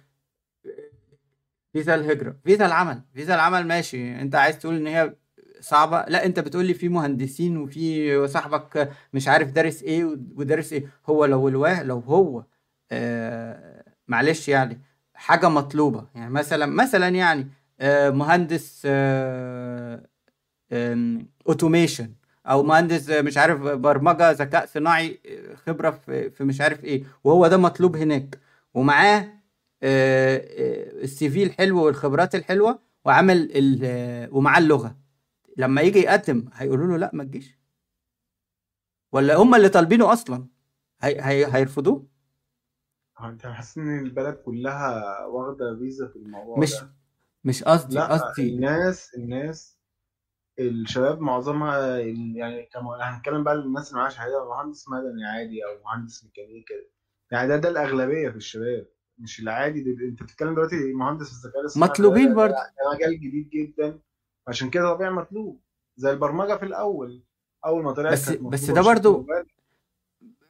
فيزا الهجرة فيزا العمل فيزا العمل ماشي أنت عايز تقول إن هي صعبة. لا انت بتقول لي في مهندسين وفي صاحبك مش عارف دارس إيه ودارس إيه. هو لو الواه لو هو آه معلش يعني حاجة مطلوبة. يعني مثلا مثلا يعني آه مهندس آه automation أو مهندس آه، مش عارف برمجة ذكاء صناعي آه، خبرة في مش عارف إيه. وهو ده مطلوب هناك. ومعاه آه، آه، ال CV الحلو والخبرات الحلوة وعمل آه، ومعاه اللغة. لما يجي يقدم هيقولوا له لا ما تجيش. ولا هم اللي طالبينه أصلا. هي هي هيرفضوه. هو أنت حاسس إن البلد كلها واخدة فيزا في الموضوع مش ده؟ مش قصدي لا قصدي الناس الناس الشباب معظمها يعني هنتكلم بقى الناس اللي معاها شهاده مهندس مدني عادي أو مهندس ميكانيكا. يعني ده ده الأغلبية في الشباب مش العادي. أنت بتتكلم دلوقتي مهندس الذكاء الاصطناعي مطلوبين برضه. ده مجال جديد جدا. عشان كده طبيعي مطلوب. زي البرمجة في الأول أول ما طلعت بس بس ده مبالغ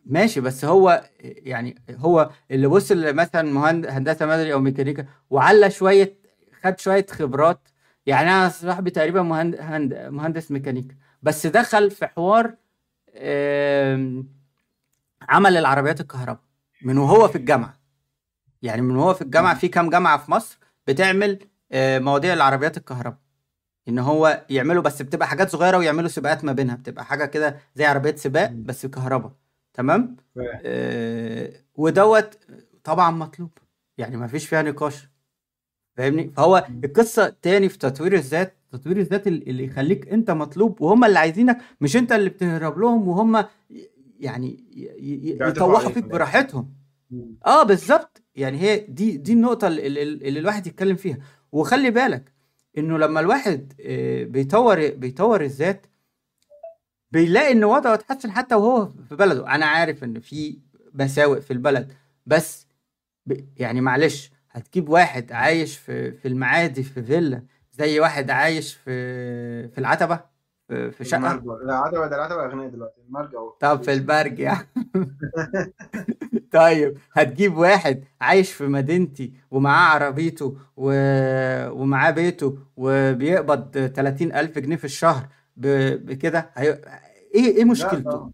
ماشي بس هو يعني هو اللي وصل مثلا مهند هندسة مدني أو ميكانيكا وعلى شوية خد شوية خبرات. يعني أنا صاحبي تقريبا مهند هند مهندس ميكانيكا. بس دخل في حوار عمل العربيات الكهرباء من وهو في الجامعة. يعني من وهو في الجامعة في كام جامعة في مصر بتعمل آه، مواضيع العربيات الكهرباء. إن هو يعملوا بس بتبقى حاجات صغيرة ويعملوا سباقات ما بينها بتبقى حاجة كده زي عربيات سباق. بس كهرباء تمام. آه ودوت طبعا مطلوب يعني ما فيش فيها نقاش فاهمني فهو. القصة تاني في تطوير الذات تطوير الذات ال- اللي يخليك أنت مطلوب وهم اللي عايزينك مش أنت اللي بتهرب لهم وهم يعني يطوحوا فيك. براحتهم. آه بالظبط يعني هي دي دي النقطة اللي, اللي اللي الواحد يتكلم فيها وخلي بالك إنه لما الواحد آه، بيطور بيطور الذات بيلاقي إن وضعه اتحسن حتى وهو في بلده. أنا عارف إن في مساوئ في البلد بس يعني معلش هتجيب واحد عايش في في المعادي في فيلا زي واحد عايش في في العتبة؟ في في شقة. المرجع لا عتبة ده العتبة أغنياء دلوقتي المرجع طب في البرج يعني طيب هتجيب واحد عايش في مدينتي ومعاه عربيته و... ومعاه بيته وبيقبض 30 ألف جنيه في الشهر ب... بكده هي... إيه إيه مشكلته؟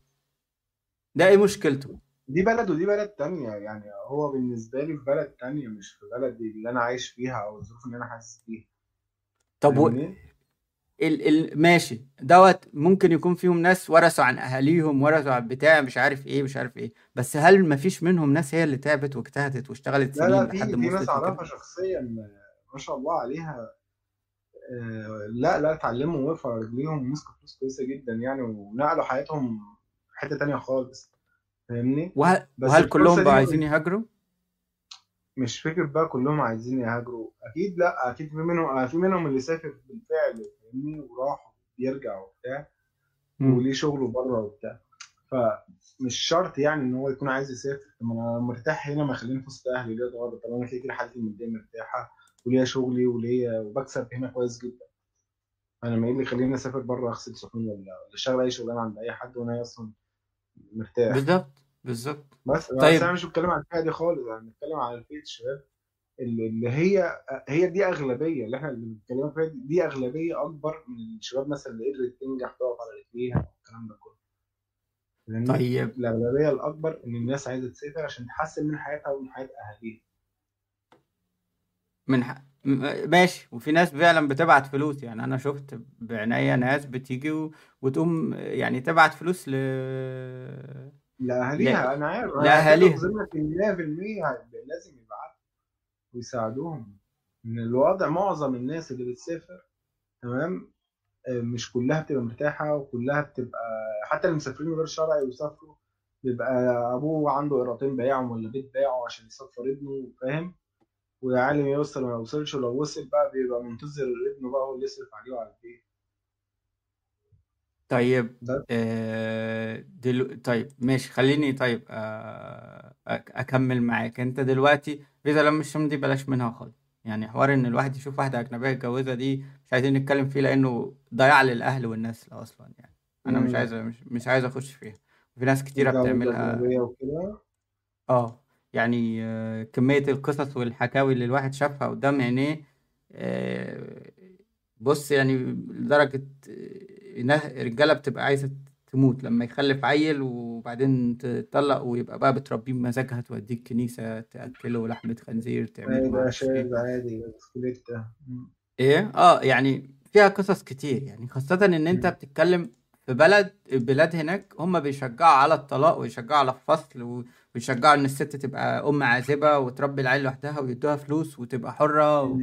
ده إيه مشكلته؟ دي بلد ودي بلد تانية يعني هو بالنسبة لي في بلد تانية مش في بلدي اللي أنا عايش فيها أو الظروف اللي أنا حاسس بيها. طب و... ال... ال... ماشي. دوت ممكن يكون فيهم ناس ورثوا عن أهاليهم ورثوا عن بتاع مش عارف إيه مش عارف إيه. بس هل مفيش منهم ناس هي اللي تعبت واجتهدت واشتغلت لا لا سنين في لحد في ما ناس أعرفها شخصيا ما شاء الله عليها آه، لا لا اتعلموا وقفوا على رجليهم ومسكوا فلوس كويسة جدا يعني ونقلوا حياتهم حتة تانية خالص. فاهمني؟ وهل, بس وهل كلهم دي عايزين يهاجروا؟ مش فكرة بقى كلهم عايزين يهاجروا. أكيد لا أكيد في منهم في منهم اللي سافر بالفعل فاهمني؟ وراح وبيرجع وبتاع. وليه شغله بره وبتاع. فمش شرط يعني إن هو يكون عايز يسافر طب أنا مرتاح هنا ما خليني في وسط أهلي ليه اتغرب طب أنا كده كده حالتي المادية مرتاحة وليا شغلي وليا وبكسب هنا كويس جدا. أنا ما إيه اللي يخليني أسافر بره أغسل سخون ولا ولا أشتغل أي شغلانة عند أي حد وأنا أصلا مرتاح. بالظبط بالظبط بس بس طيب. أنا مش بتكلم عن الفئه دي خالص أنا بتكلم عن فئه الشباب. اللي اللي هي هي دي أغلبية اللي إحنا بنتكلم فيها دي, أغلبية أكبر من الشباب مثلا اللي قدرت تنجح تقف على رجليها والكلام ده كله؟ طيب. الأغلبية الأكبر إن الناس عايزة تسافر عشان تحسن من حياتها ومن حياة أهاليها. من ح... ماشي. وفي ناس فعلا بتبعت فلوس. يعني أنا شفت بعناية ناس بتيجي و... وتقوم يعني تبعت فلوس ل... لأهاليها. أنا عارف. أنا لك ان 100% هيبقى لازم ويساعدوهم. إن الوضع معظم الناس اللي بتسافر تمام؟ آه، مش كلها بتبقى مرتاحة وكلها بتبقى حتى اللي مسافرين غير شرعي ويسافروا بيبقى أبوه عنده قراطين بايعهم ولا بيت بايعه عشان يسفر ابنه فاهم؟ ويا عالم يوصل ما يوصلش ولو وصل بقى بيبقى منتظر ابنه بقى هو اللي يصرف عليه وعلى البيت. طيب ده آه دلو... طيب ماشي خليني طيب آه أك- أكمل معاك. أنت دلوقتي فيزا لم الشام دي بلاش منها خالص. يعني حوار إن الواحد يشوف واحدة أجنبية يتجوزها دي مش عايزين نتكلم فيه لأنه ضياع للأهل والنسل أصلا يعني. أنا مش. عايز مش, مش عايز أخش فيها. وفي ناس كتيرة بتعملها وكده؟ آه يعني آه، كمية القصص والحكاوي اللي الواحد شافها قدام عينيه آه، بص يعني لدرجة إنها رجاله بتبقى عايزة تموت لما يخلف عيل وبعدين تطلق ويبقى بقى بتربيه بمزاجها توديه الكنيسة تأكله لحمة خنزير تعمل إيه عادي بسكليتة مم. إيه آه يعني فيها قصص كتير يعني خاصة إن أنت. بتتكلم في بلد البلاد هناك هم بيشجعوا على الطلاق ويشجعوا على الفصل ويشجعوا إن الست تبقى أم عازبة وتربي العيل لوحدها ويدوها فلوس وتبقى حرة و-.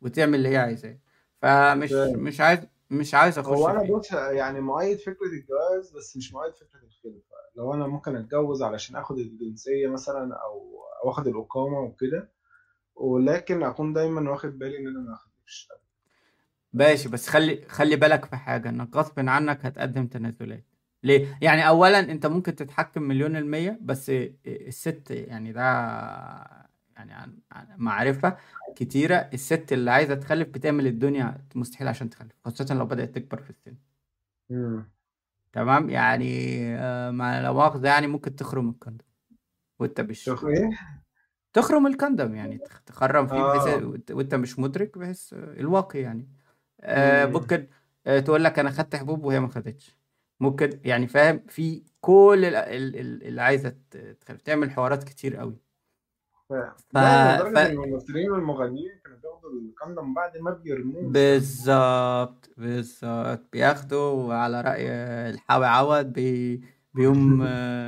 وتعمل اللي هي عايزاه فمش. مش عايز مش عايز أخش هو أنا بص يعني مؤيد فكرة الجواز بس مش مؤيد فكرة الخلفة. لو أنا ممكن أتجوز علشان آخد الجنسية مثلا أو أو اخد الأقامة وكده ولكن أكون دايما واخد بالي إن أنا ما اخدش ماشي بس خلي خلي بالك في حاجة انك غصب عنك هتقدم تنازلات. ليه؟ يعني اولا أنت ممكن تتحكم مليون المية بس الست يعني ده يعني عن عن معرفة كتيرة. الست اللي عايزة تخلف بتعمل الدنيا مستحيل عشان تخلف خاصة لو بدأت تكبر في السن. تمام؟ يعني آه، مع لا مؤاخذة يعني ممكن تخرم الكندم وانت مش إيه؟ تخرم الكندم يعني تخ- تخرم فيه بحيث آه. وانت مش مدرك بحيث الواقع يعني. آه، مم. ممكن آه، تقول لك أنا خدت حبوب وهي ما خدتش. ممكن يعني فاهم في كل ال- ال- ال- اللي عايزة تخلف تعمل حوارات كتير قوي. ف... لا ف... إن الممثلين والمغنيين كانوا بياخدوا الكندم بعد ما بيرموه. بالظبط بالظبط. بياخدوا على رأي الحاوي عوض بي... بيقوم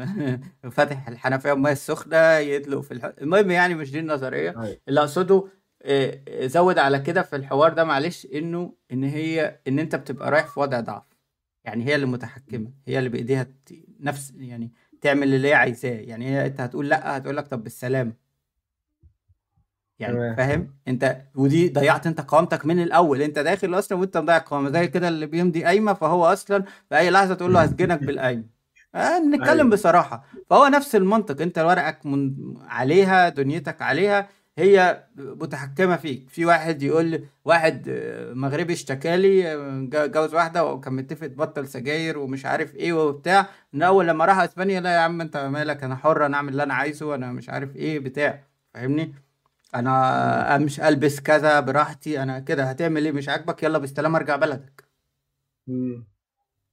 فاتح الحنفية المية السخنة يدلق في الح... المهم يعني مش دي النظرية. أيوه. اللي أقصده آه، زود على كده في الحوار ده معلش إنه إن هي إن أنت بتبقى رايح في وضع ضعف. يعني هي اللي متحكمة هي اللي بإيديها ت... نفس يعني تعمل اللي هي عايزاه. يعني هي أنت هتقول لأ هتقول لك طب بالسلامة. يعني فاهم؟ انت ودي ضيعت انت قوامتك من الأول. انت داخل أصلا وانت مضيع قوامه زي كده اللي بيمضي قايمة فهو أصلا في أي لحظة تقول له هسجنك بالقايمة. آه نتكلم أيوه. بصراحة. فهو نفس المنطق. انت ورقك من عليها دنيتك عليها هي متحكمة فيك. في واحد يقول لي واحد مغربي اشتكالي آه، جا- جوز واحدة وكان متفق تبطل سجاير ومش عارف إيه وبتاع. من أول لما راح إسبانيا لا يا عم أنت مالك أنا حر أنا أعمل اللي أنا عايزه أنا مش عارف إيه بتاع. فاهمني. أنا مش ألبس كذا براحتي أنا كده. هتعمل إيه؟ مش عاجبك؟ يلا بالسلامه أرجع بلدك. مم.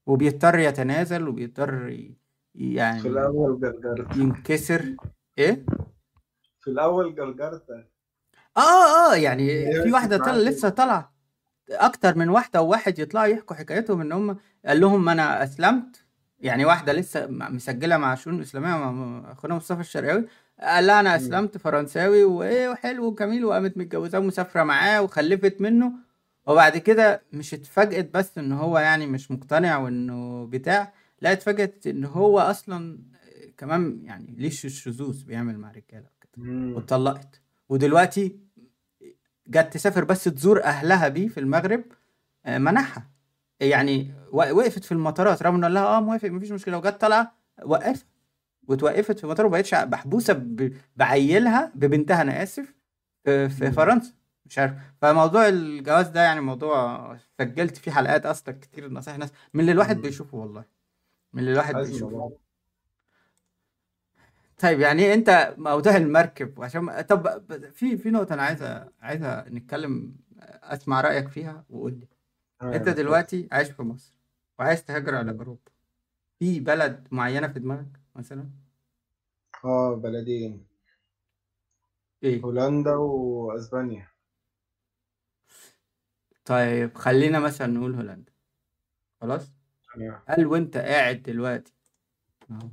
وبيضطر يتنازل وبيضطر ي- في يعني الأول جرجرت. ينكسر. إيه؟ في الأول جرجرت. آه آه يعني في واحدة طالعه لسه طالعه أكتر من واحدة وواحد يطلعوا يحكوا حكايتهم إن هم قال لهم أنا أسلمت. يعني واحدة لسه مسجلة مع شؤون الاسلاميه مع أخونا مصطفى الشرقاوي. قال لها أنا. أسلمت فرنساوي وايه وحلو وجميل وقامت متجوزاه ومسافرة معاه وخلفت منه. وبعد كده مش اتفاجئت بس إن هو يعني مش مقتنع وإنه بتاع لا اتفاجئت إن هو أصلا كمان يعني ليش الشذوذ بيعمل مع رجالة كده مم. واتطلقت. ودلوقتي جت تسافر بس تزور أهلها بيه في المغرب آه، منحها. يعني وقفت في المطارات رغم انه قال لها آه موافق مفيش مشكلة. وجت طالعه وقفت. واتوقفت في المطار وبقتش محبوسة ب- بعيلها ببنتها أنا آسف في, في. فرنسا. مش عارف. فموضوع الجواز ده يعني موضوع سجلت فيه حلقات أصلا كتير نصايح ناس من اللي الواحد. بيشوفه والله. من اللي الواحد بيشوفه. طيب يعني أنت موضوع المركب عشان طب في في نقطة أنا عايزة عايزة نتكلم أسمع رأيك فيها وقول لي. أنت تمام اتفضل دلوقتي عايش في مصر وعايز تهاجر على. أوروبا. في بلد معينة في دماغك؟ مثلا؟ آه بلدين. إيه؟ هولندا وأسبانيا. طيب خلينا مثلا نقول هولندا. خلاص؟ هل وأنت قاعد دلوقتي؟ أهو.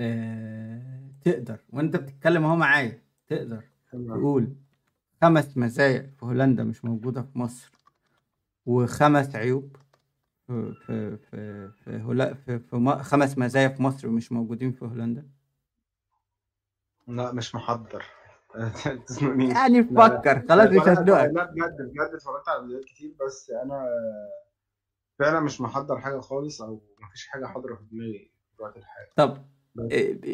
آه، تقدر. وأنت بتتكلم أهو معايا. تقدر تمام. تقول خمس مزايا في هولندا مش موجودة في مصر وخمس عيوب. في في في في, هولا في, في خمس مزايا في مصر مش موجودين في هولندا؟ لا مش محضر. يعني فكر خلاص مش هزنقك لا بجد بجد اتفرجت على فيديوهات كتير بس أنا فعلا مش محضر حاجة خالص أو مفيش حاجة حاضرة في دماغي في الوقت الحالي طب بس. إيه-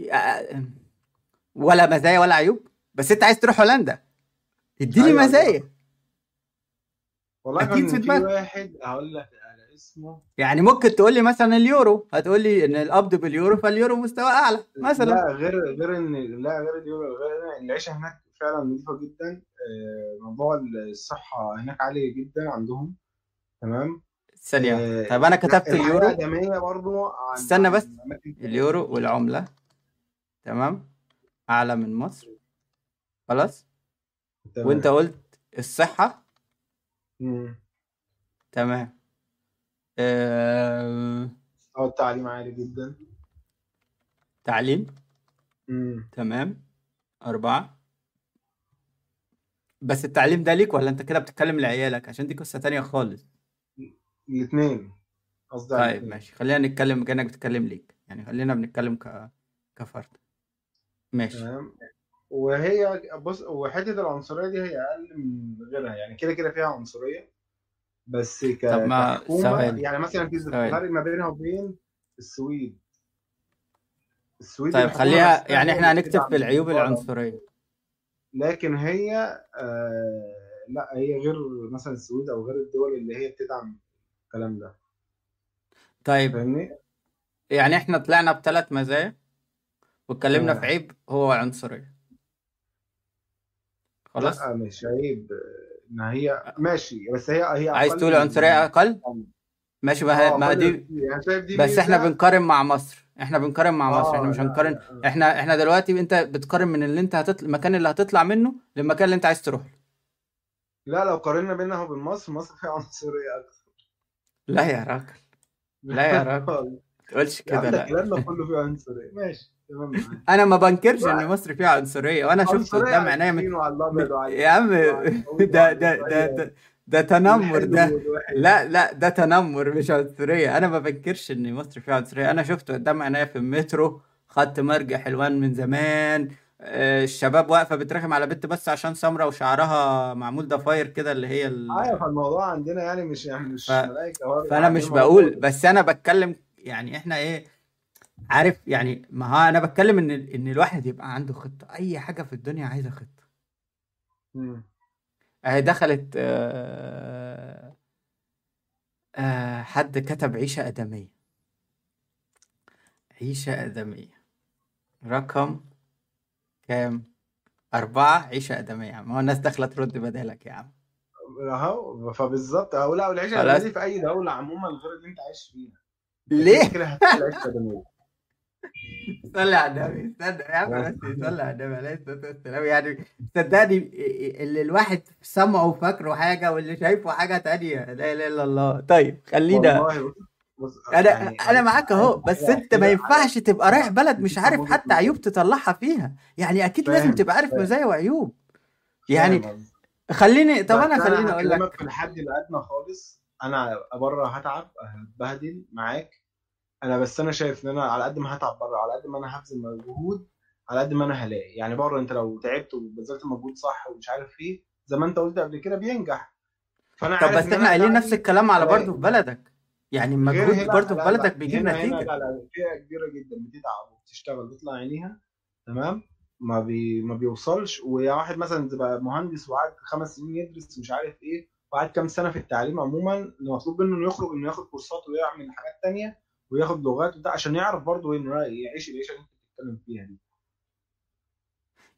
إيه- آه، ولا مزايا ولا عيوب؟ بس أنت عايز تروح هولندا. اديني أيوه أيوه. مزايا. والله أكيد في دماغك واحد هقول لك على اسمه. يعني ممكن تقول لي مثلا اليورو هتقول لي إن القبض باليورو فاليورو مستوى أعلى مثلا. لا غير غير إن لا غير اليورو غير العيشة هناك فعلا نظيفة جدا. آه، موضوع الصحة هناك عالي جدا عندهم. تمام؟ ثانية واحدة. آه، طب أنا كتبت اليورو. برضو عن استنى بس. اليورو والعملة. تمام؟ أعلى من مصر. خلاص؟ وأنت قلت الصحة. مم. تمام. آه... التعليم عالي جدا. تعليم؟ مم. تمام. أربعة. بس التعليم ده ليك ولا أنت كده بتتكلم لعيالك؟ عشان دي قصة تانية خالص. الاثنين قصدي على طيب الاثنين ماشي. خلينا نتكلم كأنك بتتكلم ليك. يعني خلينا بنتكلم ك... كفرد. ماشي. تمام. وهي بص وحتة العنصرية دي هي أقل من غيرها يعني كده كده فيها عنصرية. بس ك... طب ما كحكومة يعني مثلا في فرق ما بينها وبين السويد. السويد طيب خليها يعني إحنا هنكتب في العيوب العنصرية. لكن هي آه لا هي غير مثلا السويد أو غير الدول اللي هي بتدعم الكلام ده. طيب فاهمني؟ يعني إحنا طلعنا بثلاث مزايا واتكلمنا في عيب هو عنصرية. خلاص؟ لا مش عيب آه، ان هي ماشي. بس هي هي عايز أقل تقول من عنصرية أقل؟ ماشي ما, آه ما أقل. دي يعني دي بس إحنا بنقارن مع مصر. إحنا بنقارن مع مصر. إحنا آه مش هنقارن. إحنا إحنا دلوقتي أنت بتقارن من اللي أنت هتطلع المكان اللي هتطلع منه للمكان اللي أنت عايز تروح له. لا لو قارنا بينها وبين مصر مصر فيها عنصرية أكتر. لا يا راجل. لا يا راجل. ما تقولش كده ده لا كلامنا كله فيه عنصرية. ماشي. أنا ما بنكرش إن مصر فيها عنصرية وأنا شفت قدام عينيا من... يا عم ده ده ده ده, ده تنمر ده لا لا ده تنمر مش عنصرية. أنا ما بنكرش إن مصر فيها عنصرية. أنا شفته قدام عينيا في المترو خدت مرجع حلوان من زمان. آه، الشباب واقفة بترخم على بنت بس عشان سمرة وشعرها معمول ضفاير كده اللي هي ال... أيوة فالموضوع عندنا يعني مش يعني ف... مش هو فأنا عندنا مش الموضوع بقول بس أنا بتكلم يعني إحنا إيه عارف يعني ما ها أنا بتكلم إن إن الواحد يبقى عنده خطة أي حاجة في الدنيا عايزة خطة. مم. أهي دخلت آه... آه... حد كتب عيشة آدمية. عيشة آدمية. رقم كام؟ أربعة عيشة آدمية. يا عم هو الناس داخلة ترد بدالك يا عم. أهو فبالظبط. أهو لا والعيشة الآدمية في أي دولة عموما غير اللي أنت عايش فيها. ليه؟ كده هتلاقي العيشة الآدمية صلي على النبي استنى يا عم بس صلي على النبي عليه الصلاة والسلام. يعني صدقني اللي الواحد سمعه وفاكره حاجة واللي شايفه حاجة تانية لا إله إلا الله. طيب خلينا والله أنا يعني عايز معاك عايز بس أنت ما ينفعش تبقى رايح بلد مش عارف حتى عيوب تطلعها فيها. يعني أكيد لازم تبقى عارف مزايا وعيوب. يعني خليني طب خليني أنا أقول هكلمك لك. في الحد الأدنى خالص. أنا بره هتعب هتبهدل معاك. أنا بس أنا شايف إن أنا على قد ما هتعب بره على قد ما أنا هبذل مجهود على قد ما أنا هلاقي. يعني بره أنت لو تعبت وبذلت مجهود صح ومش عارف إيه زي ما أنت قلت قبل كده بينجح. فأنا طب عارف بس إن إحنا قايلين نفس الكلام على برضه في بلدك. يعني المجهود برضه في بلدك بيجيب نتيجة. لا لا فئة كبيرة جدا بتتعب وبتشتغل بتطلع عينيها تمام؟ ما بي ما بيوصلش. ويا واحد مثلا تبقى مهندس وقعد خمس سنين يدرس مش عارف إيه وقعد كام سنة في التعليم عموما اللي مطلوب منه إنه يخرج إنه ياخد كورسات ويعمل حاجات تانية. وياخد لغات وبتاع عشان يعرف برضه انه يعيش العيشة اللي أنت بتتكلم فيها دي.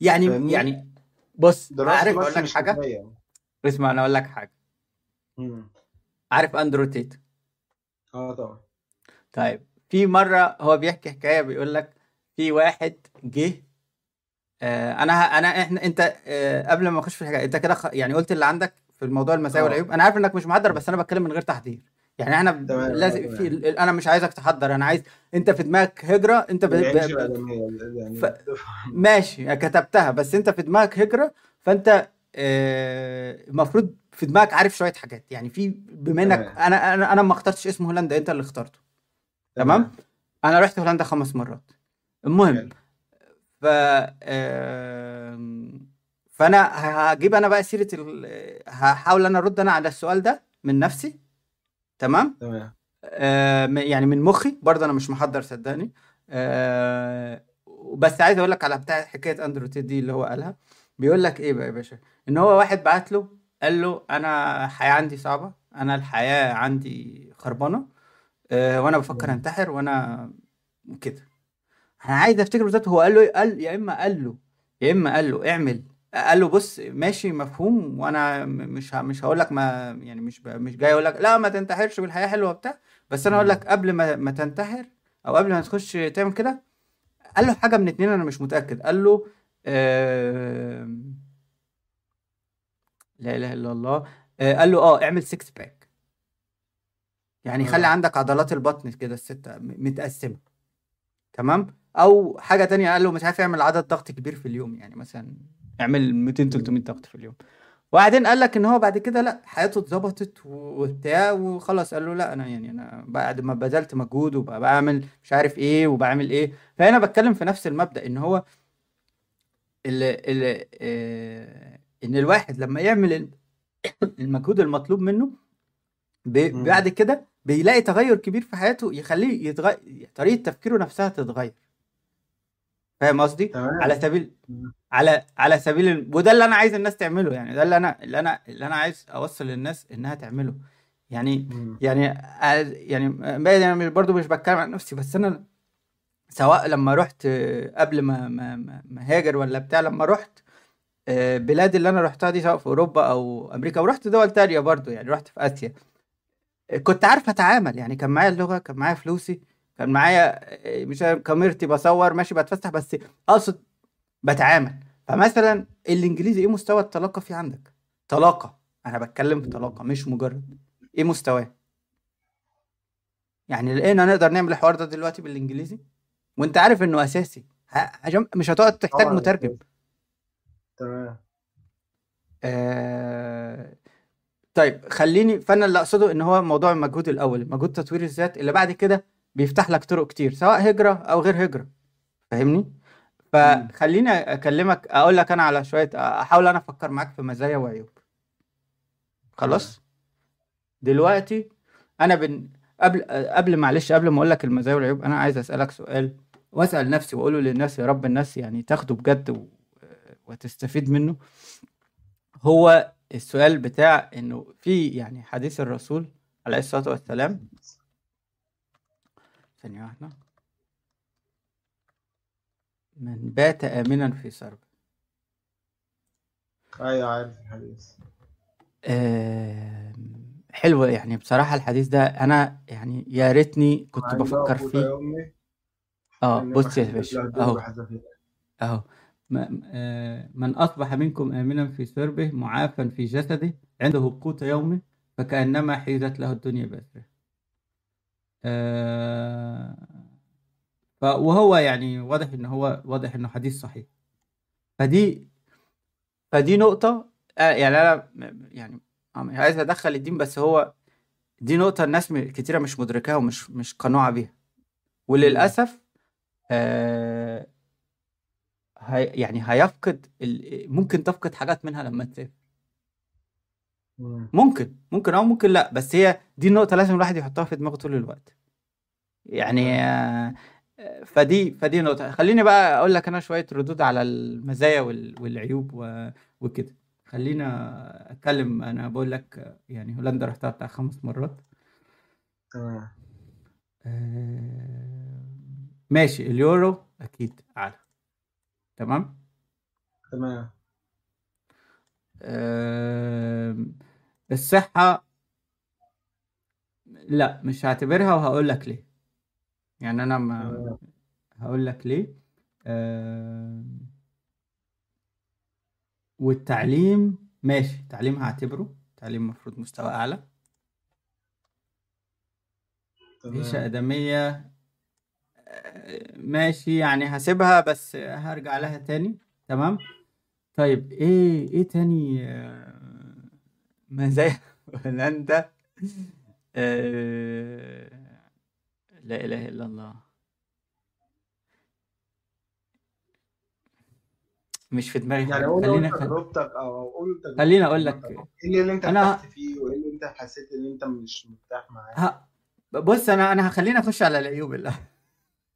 يعني يعني بص عارف أقول لك كفاية. اسمع أنا أقول لك حاجة. مم. عارف أندرو تيت؟ آه طبعا. طيب في مرة هو بيحكي حكاية بيقول لك في واحد جه آه أنا أنا إحنا أنت آه قبل ما أخش في الحكاية أنت كده خ... يعني قلت اللي عندك في الموضوع المزايا آه. والعيوب. أنا عارف إنك مش محضر بس أنا بتكلم من غير تحضير يعني إحنا لازم. في أنا مش عايزك تحضر أنا عايز انت في دماغك هجرة انت ب... ب... يعني ف- ماشي كتبتها بس انت في دماغك هجرة فانت آه، المفروض في دماغك عارف شوية حاجات يعني في بما انك. أنا أنا أنا ما اخترتش اسم هولندا انت اللي اخترته تمام أنا رحت هولندا خمس مرات المهم. ف فانا هجيب أنا بقى سيرة ال... هحاول أنا ارد أنا على السؤال ده من نفسي تمام؟ تمام. آه يعني من مخي برضه أنا مش محضر صدقني. آه بس عايز أقول لك على بتاع حكاية أندرو تيد دي اللي هو قالها. بيقول لك إيه بقى يا باشا؟ إن هو واحد بعت له قال له أنا الحياة عندي صعبة أنا الحياة عندي خربانة آه وأنا بفكر. أنتحر وأنا كده. أنا عايز أفتكر بالظبط هو قال له إيه؟ قال يا إما قال له يا إما قال له اعمل قال له بص ماشي مفهوم وأنا مش مش هقول لك ما يعني مش مش جاي أقول لك لا ما تنتحرش والحياة حلوة وبتاع بس أنا أقول لك قبل ما ما تنتحر أو قبل ما تخش تعمل كده قال له حاجة من اتنين أنا مش متأكد قال له لا إله إلا الله آه، قال له آه اعمل six pack يعني خلي. عندك عضلات البطن كده الستة م- متقسمة تمام؟ أو حاجة تانية قال له مش عارف يعمل عدد ضغط كبير في اليوم يعني مثلا اعمل 200 300 ضغط في اليوم. وبعدين قال لك إن هو بعد كده لأ حياته اتظبطت وبتاع وخلاص قال له لأ أنا يعني أنا بعد ما بذلت مجهود وبقى بعمل مش عارف إيه وبعمل إيه. فهنا بتكلم في نفس المبدأ إن هو ال ال آه، إن الواحد لما يعمل ال- المجهود المطلوب منه. بعد كده بيلاقي تغير كبير في حياته يخليه يتغير طريقة تفكيره نفسها تتغير. فاهم قصدي؟ تمام على سبيل. على على سبيل. وده اللي أنا عايز الناس تعمله يعني ده اللي أنا اللي أنا اللي أنا عايز أوصل للناس إنها تعمله يعني. يعني عايز- يعني باين أنا برضو مش بتكلم عن نفسي بس أنا سواء لما رحت آه، قبل ما ما ما هاجر ولا بتاع لما رحت آه، بلاد اللي أنا رحتها دي سواء في أوروبا أو أمريكا ورحت دول تانية برضو يعني رحت في آسيا آه، كنت عارف أتعامل يعني كان معايا اللغة كان معايا فلوسي كان معايا آه، مش كاميرتي بصور ماشي بتفسح بس أقصد بتعامل. فمثلا الإنجليزي إيه مستوى الطلاقة فيه عندك؟ طلاقة أنا بتكلم في طلاقة مش مجرد. إيه مستواه؟ يعني لقينا نقدر نعمل الحوار ده دلوقتي بالإنجليزي؟ وأنت عارف إنه أساسي. مش هتقعد تحتاج مترجم. تمام. آه... طيب خليني فأنا اللي أقصده إن هو موضوع المجهود الأول مجهود تطوير الذات اللي بعد كده بيفتح لك طرق كتير سواء هجرة أو غير هجرة فاهمني. فخليني أكلمك أقول لك أنا على شوية أحاول أنا أفكر معاك في مزايا وعيوب. خلاص؟ دلوقتي أنا بن... قبل قبل معلش قبل ما أقول لك المزايا والعيوب أنا عايز أسألك سؤال وأسأل نفسي وأقوله للناس يا رب الناس يعني تاخده بجد و... وتستفيد منه. هو السؤال بتاع إنه في يعني حديث الرسول عليه الصلاة والسلام ثانية واحدة. من بات آمنا في سرب. أيوه عارف الحديث. آم، حلو يعني بصراحة الحديث ده أنا يعني يا ريتني كنت بفكر فيه. يومي آه بص يا باشا أهو. أهو. آه، من أصبح منكم آمنا في سربه معافا في جسده عنده قوت يومه فكأنما حيزت له الدنيا بأسره. آه، ف- وهو يعني واضح إن هو واضح إنه حديث صحيح فدي فدي نقطة آه، يعني أنا يعني آه، عايز أدخل الدين بس هو دي نقطة الناس كتيرة مش مدركاها ومش مش قنوعة بيها. وللأسف آه هي يعني هيفقد. ممكن تفقد حاجات منها لما تسافر. ممكن ممكن أو ممكن لأ بس هي دي النقطة لازم الواحد يحطها في دماغه طول الوقت. يعني آه، فدي فدي نقطة. خليني بقى أقول لك أنا شوية ردود على المزايا وال... والعيوب. وكده. خلينا أتكلم. أنا بقول لك آه، يعني هولندا رحتها بتاع خمس مرات. تمام. آه، ماشي. اليورو أكيد أعلى. تمام؟ تمام. آم، الصحة لا مش هعتبرها وهقول لك ليه. يعني أنا ما هقول لك ليه. آم، والتعليم ماشي التعليم هعتبره. تعليم المفروض مستوى أعلى. عيشة آدمية آه، ماشي يعني هسيبها بس هرجع لها تاني. تمام؟ طيب إيه إيه تاني؟ آه، مزايا هولندا آه، لا إله إلا الله. مش في دماغي يعني قول خلينا. تجربتك أو قول خليني تجربتك أقول عامة لك. إيه اللي أنت ارتحت فيه؟ وإيه اللي أنت حسيت إن أنت مش مرتاح معاه؟ ه... بص أنا أنا هخليني أخش على العيوب اللي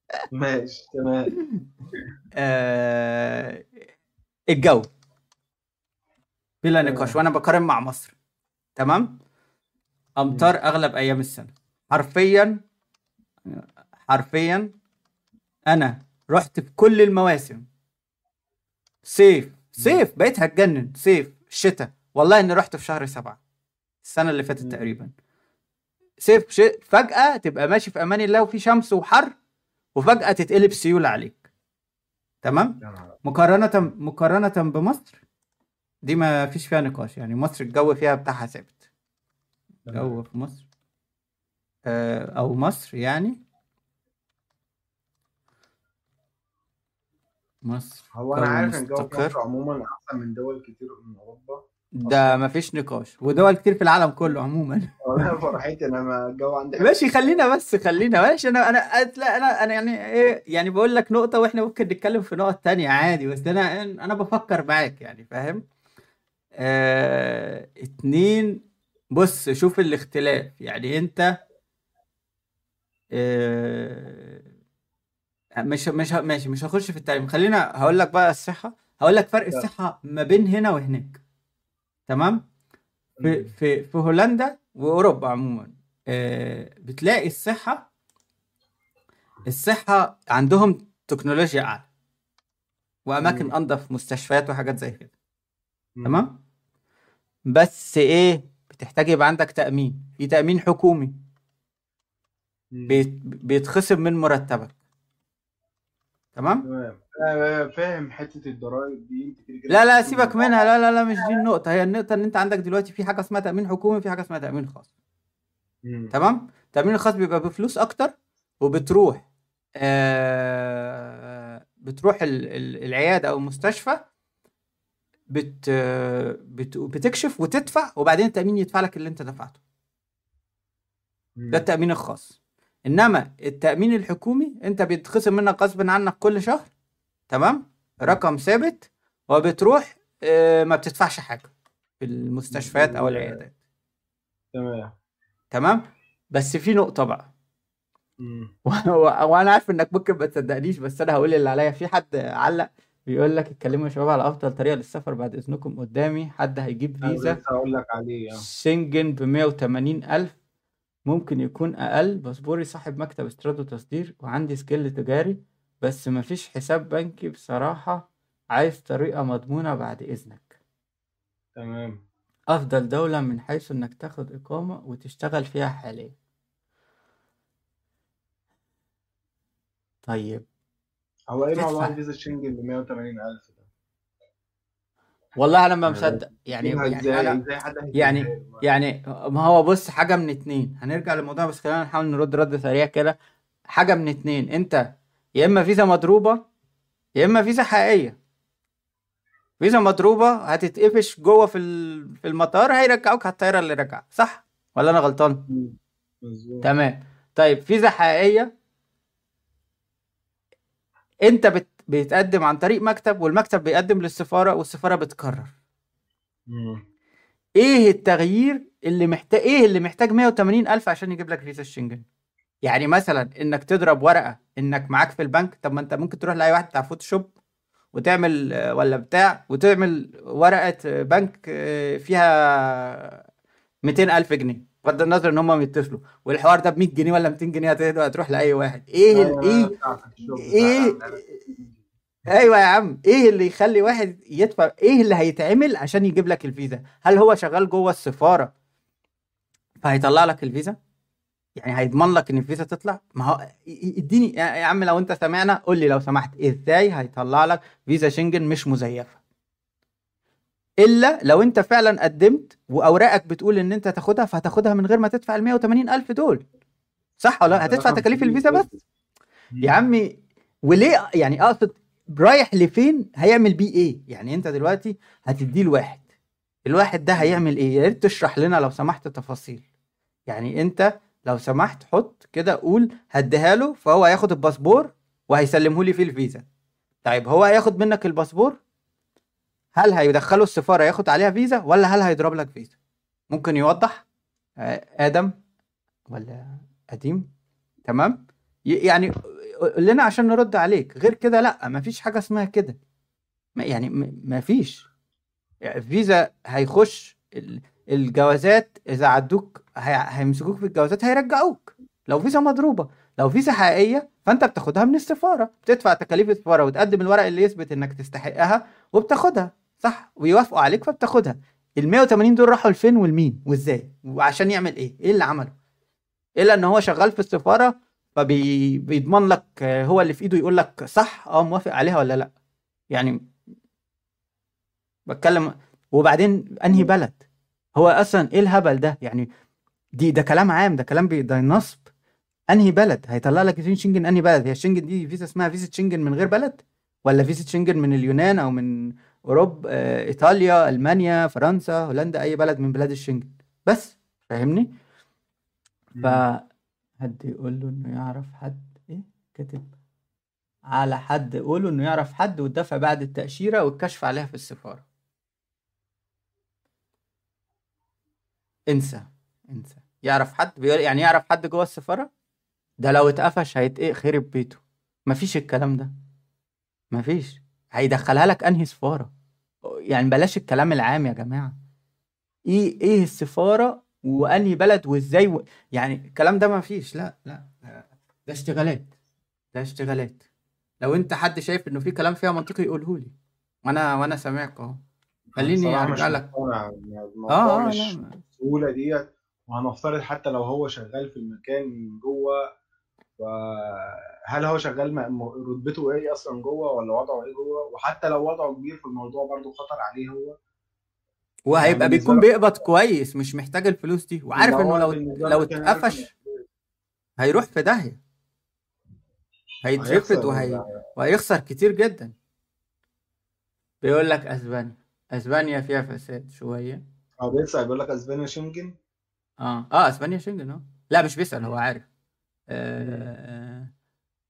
ماشي تمام. آه... الجو. بلا نقاش. وأنا بقارن مع مصر. تمام. امطار أغلب أيام السنة. حرفيا حرفيا أنا رحت في كل المواسم. صيف. صيف بقيت هتجنن. صيف شتاء. والله إني رحت في شهر سبعة السنة اللي فاتت. تقريبا. صيف ش... فجأة تبقى ماشي في أمان الله وفي شمس وحر وفجأة تتقلب سيول عليك. تمام؟ مقارنة مقارنة بمصر. دي ما فيش فيها نقاش يعني مصر الجو فيها بتاعها ثابت. الجو في مصر. آه، أو مصر يعني. مصر. هو أنا عارف إن الجو في مصر عموما أحسن من دول كتير من أوروبا. ده أصلا ما فيش نقاش. ودول كتير في العالم كله عموما. والله فرحتي أنا ما الجو عندي حلو. ماشي خلينا بس خلينا ماشي. أنا أنا لا أنا أنا يعني إيه يعني بقول لك نقطة وإحنا ممكن نتكلم في نقط تانية عادي بس أنا أنا بفكر معاك يعني فاهم؟ آه اتنين بص شوف الاختلاف يعني انت آه مش مش ماشي مش هخش في التعليم خلينا هقول لك بقى الصحة هقول لك فرق. الصحة ما بين هنا وهناك تمام في. في في هولندا وأوروبا عموما آه بتلاقي الصحة الصحة عندهم تكنولوجيا أعلى وأماكن مم. أنظف مستشفيات وحاجات زي كده. تمام بس إيه بتحتاج يبقى عندك تأمين. في تأمين حكومي. بيتخصم من مرتبك. تمام؟ تمام. أنا فاهم حتة الضرايب دي. أنت كده لا لا سيبك منها. لا لا لا مش دي النقطة. هي النقطة إن أنت عندك دلوقتي في حاجة اسمها تأمين حكومي في حاجة اسمها تأمين خاص. مم. تمام؟ التأمين الخاص بيبقى بفلوس أكتر وبتروح آه بتروح ال- ال- العيادة أو المستشفى بت بت بتكشف وتدفع وبعدين التأمين يدفع لك اللي انت دفعته. ده مم. التأمين الخاص. إنما التأمين الحكومي أنت بيتخصم منك غصب عنك كل شهر تمام؟ رقم ثابت وبتروح آه، ما بتدفعش حاجة في المستشفيات أو العيادات. تمام. تمام؟ بس في نقطة بقى. وأنا عارف إنك ممكن ما تصدقنيش بس أنا هقول اللي عليا. في حد علق؟ بيقول لك اتكلموا يا شباب على أفضل طريقة للسفر بعد إذنكم قدامي. حد هيجيب فيزا؟ هقول لك عليه آه. شنجن ب 180 ألف. ممكن يكون أقل. باسبوري صاحب مكتب استيراد وتصدير وعندي سجل تجاري. بس مفيش حساب بنكي بصراحة. عايز طريقة مضمونة بعد إذنك. تمام. أفضل دولة من حيث إنك تاخد إقامة وتشتغل فيها حاليا. طيب. هو إيه موضوع تدفع. الفيزا الشنجن ب 180000 ده؟ والله أنا ما يعني مصدق. يعني يعني إزاي؟ أنا إزاي حد هيجيبها؟ يعني؟ يعني ما هو بص حاجة من اتنين. هنرجع للموضوع بس خلينا نحاول نرد رد سريع كده. حاجة من اتنين. أنت يا إما فيزا مضروبة يا إما فيزا حقيقية. فيزا مضروبة هتتقفش جوه في ال- في المطار هيرجعوك على الطيارة اللي رجع صح؟ ولا أنا غلطان؟ مم. مظبوط. تمام. طيب فيزا حقيقية. انت بت... بيتقدم عن طريق مكتب والمكتب بيقدم للسفارة والسفارة بتقرر مم. إيه التغيير اللي محتاج إيه اللي محتاج 180 ألف عشان يجيب لك فيزا الشنجن يعني مثلا انك تضرب ورقة انك معاك في البنك طب ما انت ممكن تروح لأي واحد بتاع Photoshop وتعمل ولا بتاع وتعمل ورقة بنك آه، فيها 200 ألف جنيه. بغض النظر إن هم بيتصلوا. والحوار ده ب 100 جنيه ولا 200 جنيه هتروح لأي واحد. إيه ال- إيه إيه بتاعت أيوه يا عم. إيه اللي يخلي واحد يدفع إيه اللي هيتعمل عشان يجيب لك الفيزا؟ هل هو شغال جوه السفارة فهيطلع لك الفيزا؟ يعني هيضمن لك إن الفيزا تطلع؟ ما هو اديني يا يا عم لو أنت سمعنا قول لي لو سمحت. إزاي هيطلع لك فيزا شنجن مش مزيفة؟ إلا لو أنت فعلا قدمت وأوراقك بتقول إن أنت تاخدها فهتاخدها من غير ما تدفع ال 180 ألف دول. صح ولا لأ؟ هتدفع تكاليف الفيزا بس. يا عمي وليه؟ يعني أقصد رايح لفين هيعمل بيه إيه؟ يعني أنت دلوقتي هتديه لواحد. الواحد ده هيعمل إيه؟ يا ريت تشرح لنا لو سمحت تفاصيل. يعني أنت لو سمحت حط كده قول هديها له فهو هياخد الباسبور وهيسلمه لي فيه الفيزا. طيب هو هياخد منك الباسبور؟ هل هيدخله السفارة ياخد عليها فيزا ولا هل هيضرب لك فيزا؟ ممكن يوضح؟ آه، آدم ولا قديم تمام؟ يعني قول لنا عشان نرد عليك. غير كده لأ مفيش حاجة اسمها كده. ما- يعني م- مفيش. يعني فيزا هيخش ال- الجوازات إذا عدوك هي- هيمسكوك في الجوازات هيرجعوك. لو فيزا مضروبة. لو فيزا حقيقية فأنت بتاخدها من السفارة. بتدفع تكاليف السفارة وتقدم الورق اللي يثبت إنك تستحقها وبتاخدها. صح؟ ويوافقوا عليك فبتاخدها. ال 180 دول راحوا لفين والمين؟ وازاي؟ وعشان يعمل إيه؟ إيه اللي عمله؟ الا ان هو شغال في السفارة فبيضمن لك هو اللي في ايده يقول لك صح آه موافق عليها ولا لا. يعني بتكلم وبعدين انهي بلد؟ هو أصلا إيه الهبل ده؟ يعني دي ده كلام عام ده كلام بي ده نصب. انهي بلد؟ هيطلع لك فيزا شنجن انهي بلد؟ هي شنجن دي فيزا اسمها فيزا شنجن من غير بلد؟ ولا فيزا شنجن من اليونان أو من اوروبا آه، إيطاليا ألمانيا فرنسا هولندا أي بلد من بلاد الشنجن. بس فاهمني؟ ف حد يقول له إنه يعرف حد؟ إيه؟ كاتب. على حد يقوله إنه يعرف حد والدفع بعد التأشيرة والكشف عليها في السفارة. انسى. انسى. يعرف حد؟ بيقول يعني يعرف حد جوه السفارة؟ ده لو اتقفش هيتقق خرب بيته. مفيش الكلام ده. مفيش. هيدخلها لك أنهي سفارة؟ يعني بلاش الكلام العام يا جماعة. إيه إيه السفارة وأنهي بلد وإزاي و... يعني الكلام ده مفيش لا لا ده اشتغالات ده اشتغالات. لو أنت حد شايف إنه في كلام فيها منطقي يقوله لي. وأنا وأنا سامعك أهو. خليني أرجع لك. آه آه ما- بالسهولة ديت. وهنفترض حتى لو هو شغال في المكان جوه فهل هو شغال رتبته إيه أصلا جوه ولا وضعه إيه جوه؟ وحتى لو وضعه كبير في الموضوع برضو خطر عليه هو. يعني وهيبقى بالنسبة بيكون بيقبض كويس مش محتاج الفلوس دي. وعارف انه لو لو اتقفش هيروح في داهية. هيترفد هيخسر وهي... وهيخسر كتير جدا. بيقول لك أسبانيا. أسبانيا فيها فساد شوية. هو بيسأل بيقول لك أسبانيا شنجن؟ آه آه أسبانيا شنجن آه. لا مش بيسأل هو عارف.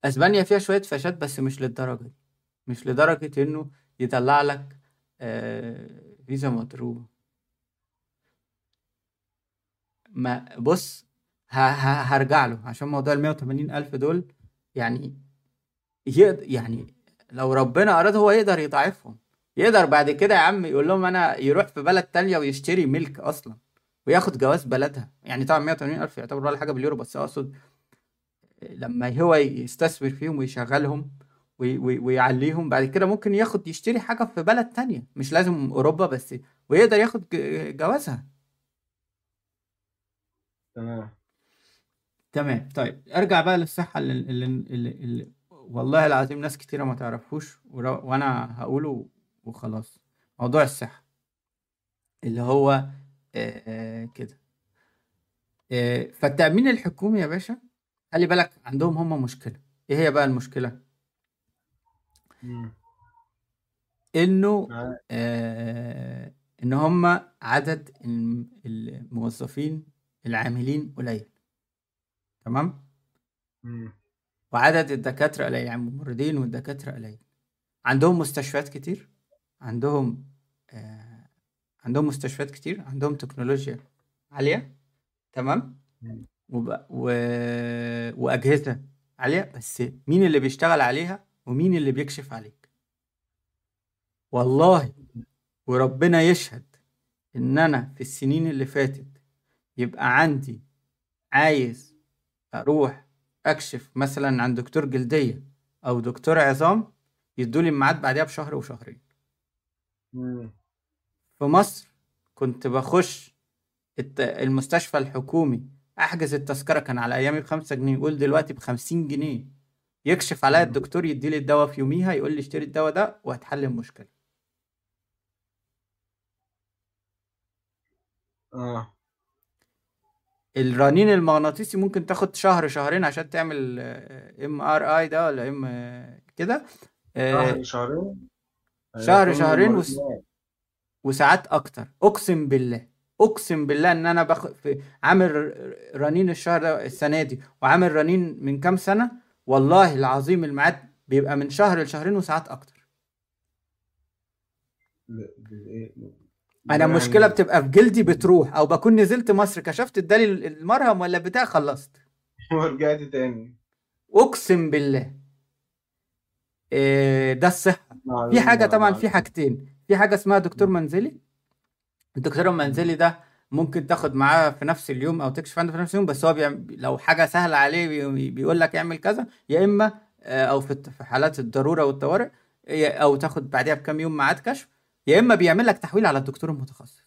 اسبانيا فيها شوية فساد بس مش للدرجة دي. مش لدرجة إنه يطلع لك آه... فيزا مضروبة. ما بص. هرجع له. عشان موضوع ال 180 ألف دول يعني يعني لو ربنا أراد هو يقدر يضاعفهم. يقدر بعد كده يا عم يقول لهم أنا يروح في بلد تانية ويشتري ملك أصلا وياخد جواز بلدها. يعني طبعا 180 ألف يعتبر ولا حاجة باليورو بس أقصد لما هو يستثمر فيهم ويشغلهم وي وي ويعليهم بعد كده ممكن ياخد يشتري حاجة في بلد تانية. مش لازم أوروبا بس ويقدر ياخد جوازها. تمام. تمام. طيب أرجع بقى للصحة اللي, اللي, اللي, اللي والله العظيم ناس كتيرة ما تعرفوش وأنا هقوله وخلاص. موضوع الصحة. اللي هو كده. فالتأمين الحكومي يا باشا خلي بالك عندهم هم مشكلة. إيه هي بقى المشكلة؟ مم. إنه آه، آه، إن هم عدد الم- الموظفين العاملين قليل. تمام؟ مم. وعدد الدكاترة قليل يعني الممرضين والدكاترة قليل. عندهم مستشفيات كتير؟ عندهم آه عندهم مستشفيات كتير؟ عندهم تكنولوجيا عالية؟ تمام؟ مم. وب... و... وأجهزة عالية بس مين اللي بيشتغل عليها ومين اللي بيكشف عليك والله وربنا يشهد إن أنا في السنين اللي فاتت يبقى عندي عايز أروح أكشف مثلا عند دكتور جلدية أو دكتور عظام يدولي الميعاد بعدها بشهر وشهرين. في مصر كنت بخش المستشفى الحكومي أحجز التذكرة كان على أيامي بخمسة جنيه يقول دلوقتي بخمسين جنيه. يكشف عليا. الدكتور يديلي الدواء في يوميها يقول لي اشتري الدواء ده وهتحل المشكلة. آه. الرنين المغناطيسي ممكن تاخد شهر شهرين عشان تعمل MRI ده ولا ام كده. آه، شهر شهرين؟ شهر شهرين وس... وساعات أكتر. أقسم بالله. أقسم بالله إن أنا في عامل رنين الشهر ده السنة دي وعامل رنين من كام سنة والله العظيم الميعاد بيبقى من شهر لشهرين وساعات أكتر. إيه؟ أنا يعني المشكلة بتبقى في جلدي بتروح أو بكون نزلت مصر كشفت ادالي المرهم ولا بتاع خلصت. ورجعت تاني. أقسم بالله. إيه ده الصحة. في حاجة طبعا في حاجتين. في حاجة اسمها دكتور منزلي الدكتور المنزلي ده ممكن تاخد معاه في نفس اليوم أو تكشف عنده في نفس اليوم بس هو بيعم... لو حاجة سهلة عليه بي... بيقول لك اعمل كذا يا إما آه، أو في حالات الضرورة والطوارئ أو تاخد بعدها بكام يوم ميعاد كشف يا إما بيعمل لك تحويل على الدكتور المتخصص.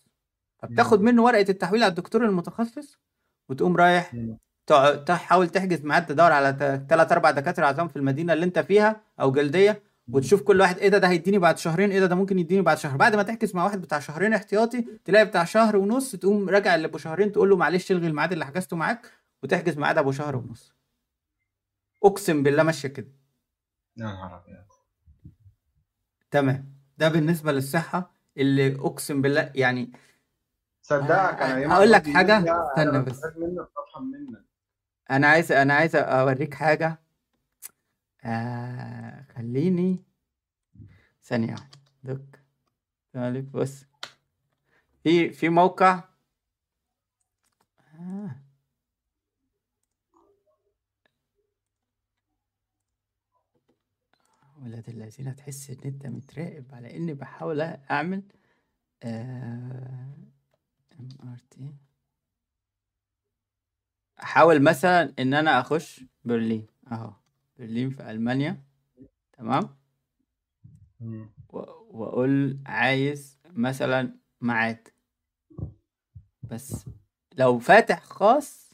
فبتاخد. منه ورقة التحويل على الدكتور المتخصص وتقوم رايح تحاول تحجز ميعاد تدور على ثلاث أربع دكاترة عظام في المدينة اللي أنت فيها أو جلدية وتشوف كل واحد إيه ده ده هيديني بعد شهرين إيه ده ده ممكن يديني بعد شهر. بعد ما تحجز مع واحد بتاع شهرين احتياطي تلاقي بتاع شهر ونص تقوم راجع اللي ابو شهرين تقول له معلش الغي الميعاد اللي حجزته معاك وتحجز ميعاد ابو شهر ونص. اقسم بالله ماشية كده. يا نهار أبيض. تمام. ده بالنسبة للصحة اللي اقسم بالله يعني صدقك آه، يوم هقول لك حاجة. استنى بس. منك منك. أنا عايز أنا عايز أوريك حاجة. آه خليني واحدة. دوك طيب بص في في موقع؟ آه. ولاد الذين تحس إن أنت متراقب على إني بحاول أعمل ام ار تي أحاول مثلا إن أنا أخش برلين. أهو. برلين في ألمانيا تمام؟ مم. و- وأقول عايز مثلا ميعاد. بس لو فاتح خاص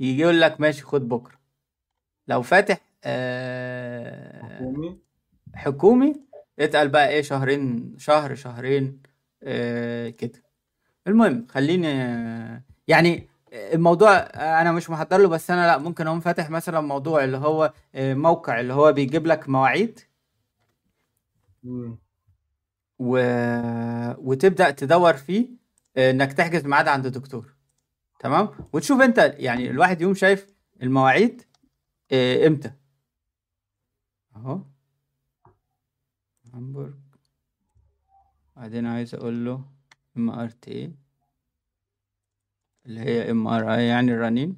يجي يقول لك ماشي خد بكرة. لو فاتح آه حكومي حكومي اتقل بقى إيه شهرين شهر شهرين آه كده. المهم خليني يعني الموضوع أنا مش محضر له بس أنا لا ممكن أقوم فاتح مثلا موضوع اللي هو آه، موقع اللي هو بيجيب لك مواعيد. و... وتبدأ تدور فيه آه، إنك تحجز ميعاد عند دكتور. تمام؟ وتشوف أنت يعني الواحد يوم شايف المواعيد آه، إمتى. أهو. هامبورج بعدين عايز أقول له MRT اللي هي MRI يعني الرنين.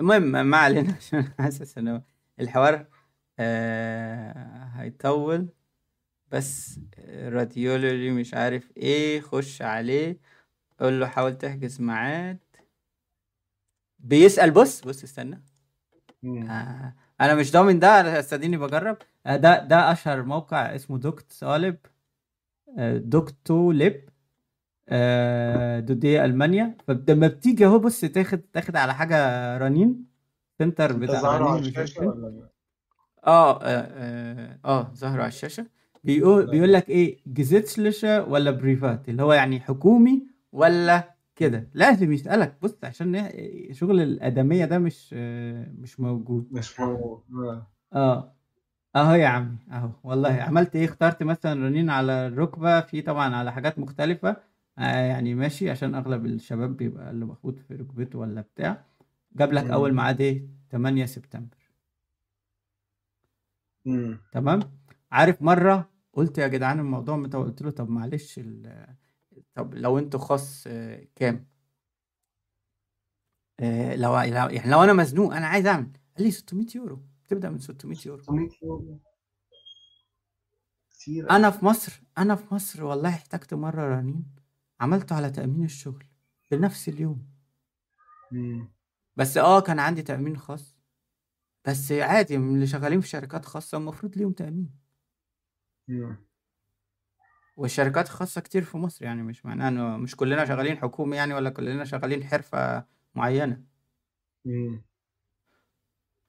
المهم ما علينا عشان حاسس ان الحوار آه هيطول. بس Radiologie مش عارف إيه خش عليه. قول له حاول تحجز ميعاد. بيسأل بص بص استنى. آه أنا مش ضامن ده استديني بجرب. آه ده ده أشهر موقع اسمه دوكت صالب. آه دوكتو ليب آه دودية ألمانيا. فلما بتيجي أهو بص تاخد تاخد على حاجة رنين سنتر بتاع رنين لا؟ آه آه آه, آه ظاهر على الشاشة. بيقول لا. بيقول لك إيه؟ جيزيتسلشه ولا بريفات؟ اللي هو يعني حكومي ولا كده؟ لازم يسألك بص عشان إيه- شغل الآدمية ده مش آه، مش موجود. مش موجود. آه. آه. أهو يا عمي أهو والله. عملت إيه؟ اخترت مثلا رنين على الركبة. في طبعا على حاجات مختلفة. آه يعني ماشي عشان أغلب الشباب بيبقى اللي مخبوط في ركبته ولا بتاع. جاب لك. أول ميعاد إيه؟ 8 سبتمبر. تمام؟ عارف مرة قلت يا جدعان الموضوع متى قلت له طب معلش ال- طب لو أنتوا خاص آه، كام؟ آه، لو لو- يعني لو أنا مزنوق أنا عايز أعمل. قال لي 600 يورو. تبدأ من 600 يورو. 600 يورو. كتير أنا في مصر أنا في مصر والله احتجت مرة رنين. عملته على تأمين الشغل بنفس اليوم. مم. بس آه كان عندي تأمين خاص. بس عادي من اللي شغالين في شركات خاصة المفروض ليهم تأمين. مم. والشركات الخاصة كتير في مصر يعني مش معناه إنه مش كلنا شغالين حكومي يعني ولا كلنا شغالين حرفة معينة. مم.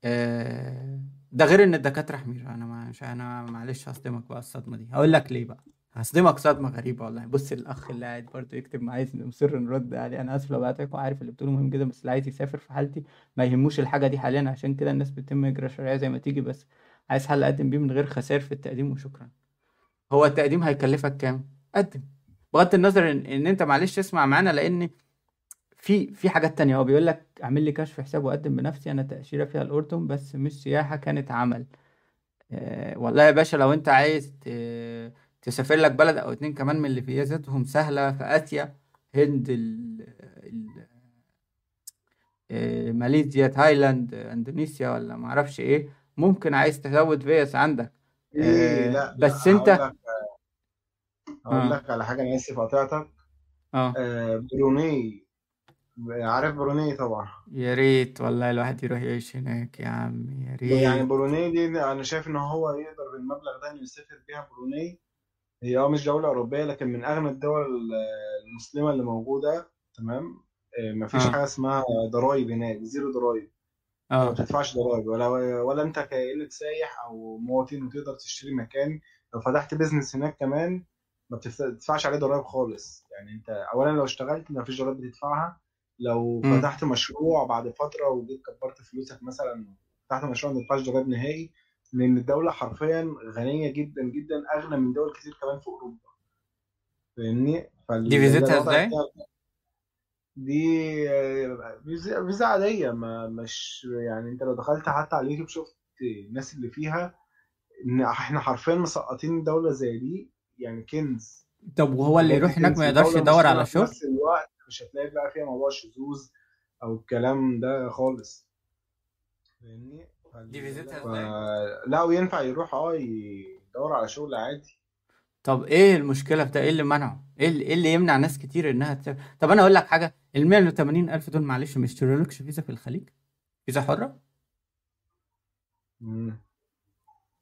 آه، ده غير إن الدكاترة حمير أنا مش أنا معلش هصدمك بقى الصدمة دي. هقول لك ليه بقى. هصدمك صدمة غريبة والله. بص الأخ اللي قاعد برضه يكتب معايا مصر نرد عليه. أنا آسف لو بعتك وعارف اللي بتقوله مهم جدا بس اللي عايز يسافر في حالتي ما يهموش الحاجة دي حاليا عشان كده الناس بتتم هجرة شرعية زي ما تيجي بس عايز حل أقدم بيه من غير خسائر في التقديم وشكرا. هو التقديم هيكلفك كام؟ قدم. بغض النظر إن, إن أنت معلش اسمع معانا لأن في في حاجات تانية. هو بيقول لك أعمل لي كشف حساب وأقدم بنفسي أنا تأشيرة فيها الأردن بس مش سياحة كانت عمل. آه، والله يا باشا لو أنت عايز ت- تسافر لك بلد أو اتنين كمان من اللي فيزاتهم سهلة في آسيا هند ال ال آه، ماليزيا تايلاند آه، إندونيسيا ولا معرفش إيه. ممكن عايز تزود فيز عندك. إيه آه، لا بس لا أنت هقول لك هقول آه. لك على حاجة أنا اسف قطعتك آه. آه، بروني عارف بروني طبعا. يا ريت والله الواحد يروح يعيش هناك يا عم يا يعني ريت. بروني دي أنا شايف إن هو يقدر بالمبلغ ده إنه يسافر بيها بروني. هي آه مش دولة أوروبية لكن من أغنى الدول المسلمة اللي موجودة تمام؟ آه، مفيش آه. حاجة اسمها ضرايب هناك zero ضرايب. ما آه بتدفعش ضرايب ولا ولا أنت كأنك سايح أو مواطن وتقدر تشتري مكان لو فتحت بيزنس هناك كمان ما بتدفع- بتدفعش عليه ضرايب خالص. يعني أنت أولا لو اشتغلت مفيش ضرايب بتدفعها. لو امم فتحت مشروع بعد فترة وجيت كبرت فلوسك مثلا فتحت مشروع ما تدفعش ضرايب نهائي لأن الدولة حرفيا غنية جدا جدا أغنى من دول كتير كمان في أوروبا. فاهمني؟ دي الوضع إزاي؟ دي فيزا عادية ما مش يعني أنت لو دخلت حتى على اليوتيوب شفت الناس اللي فيها إن إحنا حرفيا مسقطين دولة زي دي يعني كنز. طب وهو اللي يروح هناك ما يقدرش يدور على مسلمة في شغل؟ نفس الوقت مش هتلاقي بقى فيها موضوع شذوذ أو الكلام ده خالص. فاهمني؟ دي فال... فيزتها ف... إزاي؟ لا وينفع يروح آه يدور على شغل عادي طب إيه المشكلة في ده؟ إيه اللي منعه؟ إيه اللي, إيه اللي يمنع ناس كتير إنها تسافر؟ طب أنا أقول لك حاجة ال 180 ألف دول معلش ما يشترولكش فيزا في الخليج؟ فيزا حرة؟ مم.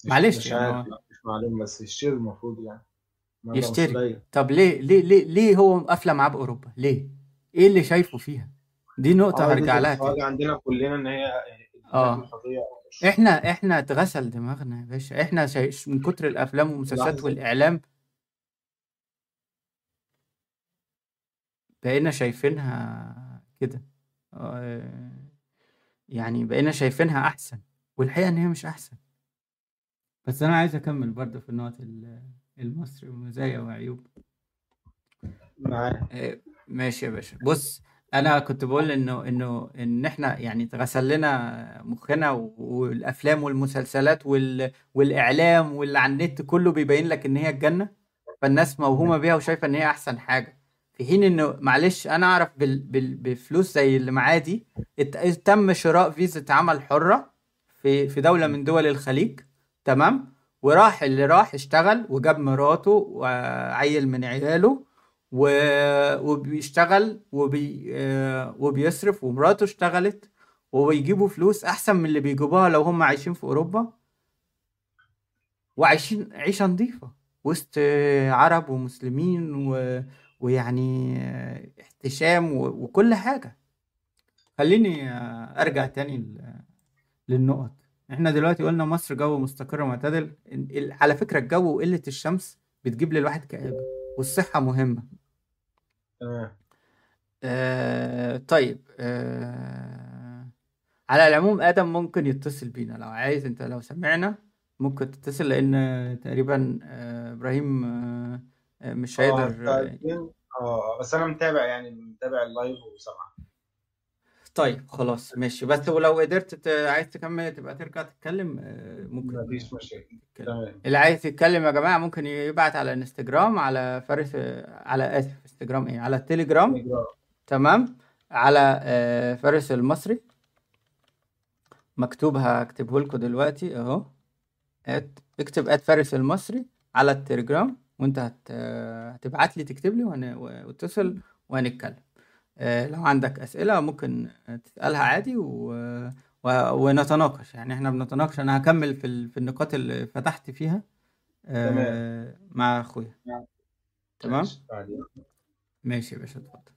مش معلش مش يعني عارف هو لا مش معلوم بس الشير المفروض يعني يشتري طب ليه ليه ليه ليه هو قافلة معاه بأوروبا؟ ليه؟ إيه اللي شايفه فيها؟ دي نقطة آه دي هرجع لها عندنا كلنا إن هي آه إحنا إحنا اتغسل دماغنا يا باشا. إحنا شاي... من كتر الأفلام والمسلسلات والإعلام بقينا شايفينها كده. آه، يعني بقينا شايفينها أحسن والحقيقة إن هي مش أحسن. بس أنا عايز أكمل برضه في النقط ال- المصري ومزايا وعيوب. معاه آه، ماشي يا باشا. بص أنا كنت بقول إنه إنه إن إحنا يعني اتغسل لنا مخنا والأفلام والمسلسلات وال والإعلام واللي على النت كله بيبين لك إن هي الجنة فالناس موهومة بيها وشايفة إن هي أحسن حاجة في حين إنه معلش أنا أعرف بال بال بفلوس زي اللي معاه دي تم شراء فيزا عمل حرة في في دولة من دول الخليج تمام وراح اللي راح اشتغل وجاب مراته وعيل من عياله. وبيشتغل وبي... آه، وبيصرف ومراته اشتغلت وبيجيبوا فلوس أحسن من اللي بيجيبوها لو هم عايشين في أوروبا. وعايشين عيشة نظيفة وسط عرب ومسلمين و... ويعني احتشام و... وكل حاجة. خليني أرجع تاني ل- للنقط. إحنا دلوقتي قلنا مصر جو مستقر ومعتدل على فكرة الجو وقلة الشمس بتجيب للواحد كآبة والصحة مهمة. تمام. آه طيب آه على العموم آدم ممكن يتصل بينا. لو عايز أنت لو سمعنا ممكن تتصل لأن تقريبا آه إبراهيم آه آه، مش آه هيقدر آه هستأذن آه بس أنا متابع يعني متابع اللايف وسامع طيب خلاص ماشي. بس ولو قدرت ت- عايز تكمل تبقى ترجع تتكلم آه ممكن. مفيش مشاكل. اللي عايز يتكلم يا جماعة ممكن يبعت على انستجرام على فارس على آسف انستجرام إيه؟ على التليجرام تمام. على آه فارس المصري. مكتوب هكتبه لكم دلوقتي أهو. ات اكتب ات فارس المصري على التليجرام وأنت هت... هتبعت لي تكتب لي وهن... واتصل وهنتكلم. لو عندك أسئلة ممكن تسألها عادي و... و... ونتناقش. يعني إحنا بنتناقش. أنا هكمل في ال... في النقاط اللي فتحت فيها. تمام. آه، مع أخويا. تمام؟ ماشي يا باشا اتفضل.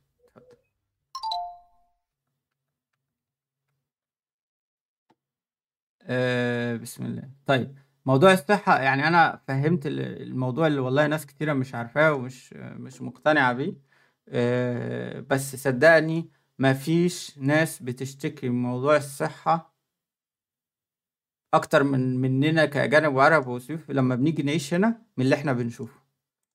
آه، بسم الله. طيب موضوع الصحة يعني أنا فهمت ال- الموضوع اللي والله ناس كتيرة مش عارفاه ومش مش مقتنعة بيه. آه، بس صدقني مفيش ناس بتشتكي من موضوع الصحة أكتر من مننا كأجانب وعرب وسيوف لما بنيجي نعيش هنا من اللي إحنا بنشوفه.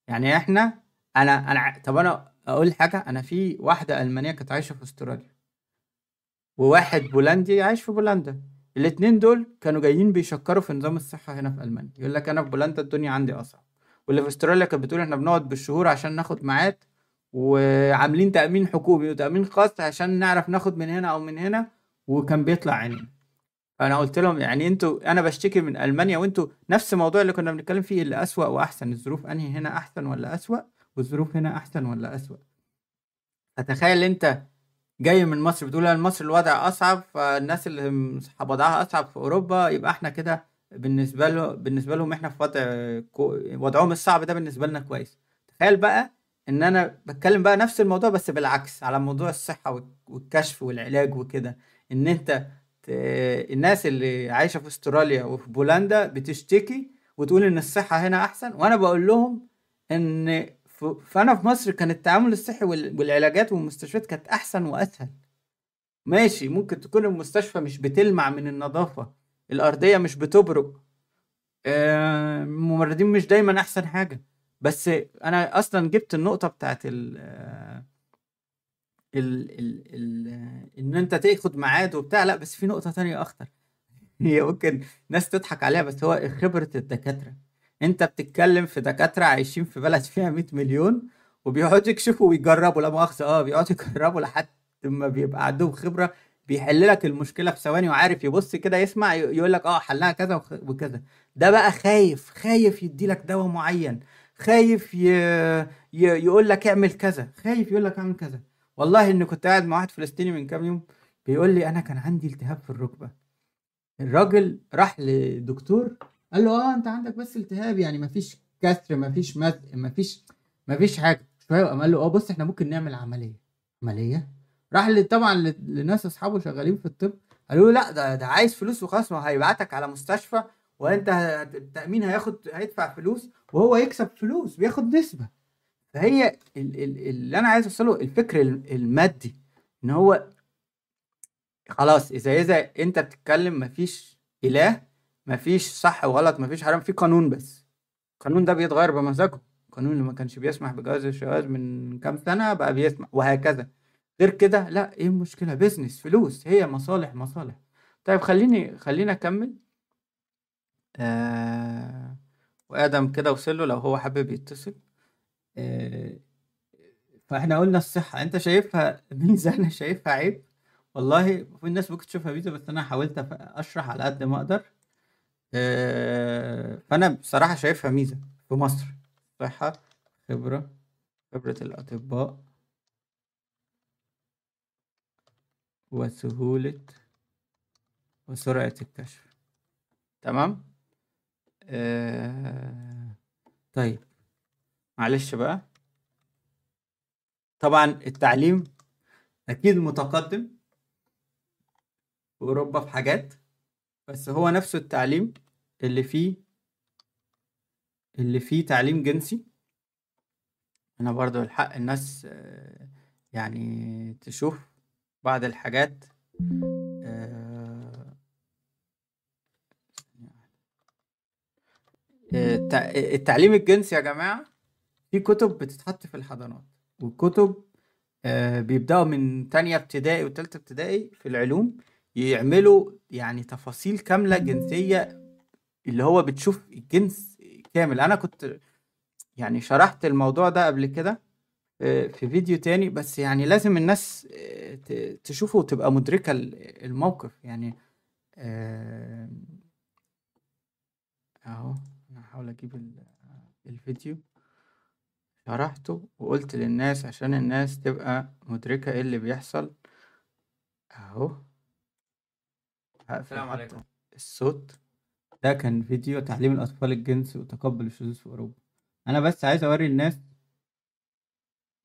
يعني إحنا أنا أنا طب أنا أقول حاجة أنا في واحدة ألمانية كانت عايشة في أستراليا وواحد بولندي عايش في بولندا. الاتنين دول كانوا جايين بيشكروا في نظام الصحة هنا في ألمانيا. يقول لك أنا في بولندا الدنيا عندي أصعب. واللي في أستراليا كانت بتقول إحنا بنقعد بالشهور عشان ناخد ميعاد وعاملين تأمين حكومي وتأمين خاص عشان نعرف ناخد من هنا أو من هنا وكان بيطلع عينينا فأنا قلت لهم يعني أنتوا أنا بشتكي من ألمانيا وأنتوا نفس الموضوع اللي كنا بنتكلم فيه اللي أسوأ وأحسن. الظروف أنهي هنا أحسن ولا أسوأ والظروف هنا أحسن ولا أسوأ. فتخيل أنت جاي من مصر بتقول ان مصر الوضع أصعب فالناس اللي وضعها أصعب في أوروبا يبقى إحنا كده بالنسبة له بالنسبة لهم إحنا في وضع. وضعهم الصعب ده بالنسبة لنا كويس. تخيل بقى إن أنا بتكلم بقى نفس الموضوع بس بالعكس على موضوع الصحة وال- والكشف والعلاج وكده إن أنت. الناس اللي عايشة في أستراليا وفي بولندا بتشتكي وتقول إن الصحة هنا أحسن وأنا بقول لهم إن. فأنا في مصر كان التعامل الصحي وال... والعلاجات والمستشفيات كانت أحسن وأسهل ماشي ممكن تكون المستشفى مش بتلمع من النظافة الأرضية مش بتبرق آه، الممرضين مش دايما أحسن حاجة بس أنا أصلا جبت النقطة بتاعت ال آه، ال ال ال آه، إن أنت تاخد ميعاد وبتاع لا بس في نقطة تانية أخطر. هي ممكن ناس تضحك عليها بس هو خبرة الدكاترة. أنت بتتكلم في دكاترة عايشين في بلد فيها 100 مليون وبيقعدوا يكشفوا ويجربوا. لا مؤاخذة آه بيقعدوا يجربوا لحد ما بيبقى عندهم خبرة بيحل لك المشكلة في ثواني وعارف يبص كده يسمع يقول لك آه حلها كذا وكذا. ده بقى خايف خايف يدي لك دواء معين. خايف ي... ي... يقول لك اعمل كذا خايف يقول لك اعمل كذا. والله اني كنت قاعد مع واحد فلسطيني من كام يوم بيقول لي أنا كان عندي التهاب في الركبة. الراجل راح لدكتور قال له آه انت عندك بس التهاب يعني مفيش كسر مفيش مزق مفيش مفيش حاجة. شوية قال له آه بص إحنا ممكن نعمل عملية. عملية؟ راح طبعا لناس أصحابه شغالين في الطب. قالوا له لا ده ده عايز فلوس وخلاص ما هيبعتك على مستشفى وانت التأمين هياخد هيدفع فلوس وهو يكسب فلوس بياخد نسبة. فهي ال- ال- اللي أنا عايز أوصله الفكر ال- المادي إن هو خلاص اذا إذا أنت بتتكلم مفيش إله مفيش صح وغلط مفيش حرام في قانون بس. القانون ده بيتغير بمزاجه. القانون اللي ما كانش بيسمح بجواز الشواذ من كام سنة بقى بيسمح وهكذا. غير كده لأ إيه المشكلة؟ بيزنس فلوس هي مصالح مصالح. طيب خليني خلينا أكمل. آه وآدم كده وصل له لو هو حابب يتصل. آه فإحنا قلنا الصحة. أنت شايفها ميزة أنا شايفها عيب؟ والله في الناس ممكن تشوفها ميزة بس أنا حاولت أشرح على قد ما أقدر. آه، فأنا بصراحة شايفها ميزة في مصر. صحة خبرة خبرة الأطباء. وسهولة وسرعة الكشف. تمام؟ آه... طيب. معلش بقى. طبعا التعليم أكيد متقدم في أوروبا في حاجات بس هو نفسه التعليم اللي فيه اللي فيه تعليم جنسي. أنا برضو الحق الناس آه، يعني تشوف بعض الحاجات آه، التعليم الجنسي يا جماعة في كتب بتتحط في الحضانات والكتب آه، بيبدأوا من تانية ابتدائي وتالتة ابتدائي في العلوم يعملوا يعني تفاصيل كاملة جنسية اللي هو بتشوف الجنس كامل. أنا كنت يعني شرحت الموضوع ده قبل كده آه، في فيديو تاني بس يعني لازم الناس آه، تشوفه وتبقى مدركة ال- الموقف. يعني أهو. أنا هحاول أجيب ال- الفيديو. شرحته وقلت للناس عشان الناس تبقى مدركة إيه اللي بيحصل. أهو. هقفل السلام عليكم. الصوت. ده كان فيديو تعليم الأطفال الجنس وتقبل الشذوذ في أوروبا. أنا بس عايز أوري الناس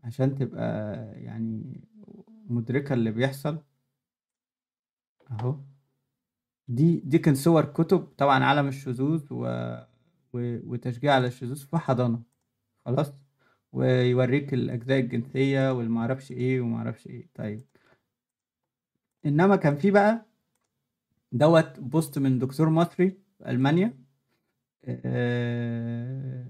عشان تبقى يعني مدركة اللي بيحصل. أهو. دي دي كان صور كتب. طبعا عالم الشذوذ و... وتشجيع على الشذوذ في حضانة خلاص؟ ويوريك الأجزاء الجنسية والمعرفش إيه ومعرفش إيه. طيب. إنما كان في بقى دوت بوست من دكتور مصري في ألمانيا آه،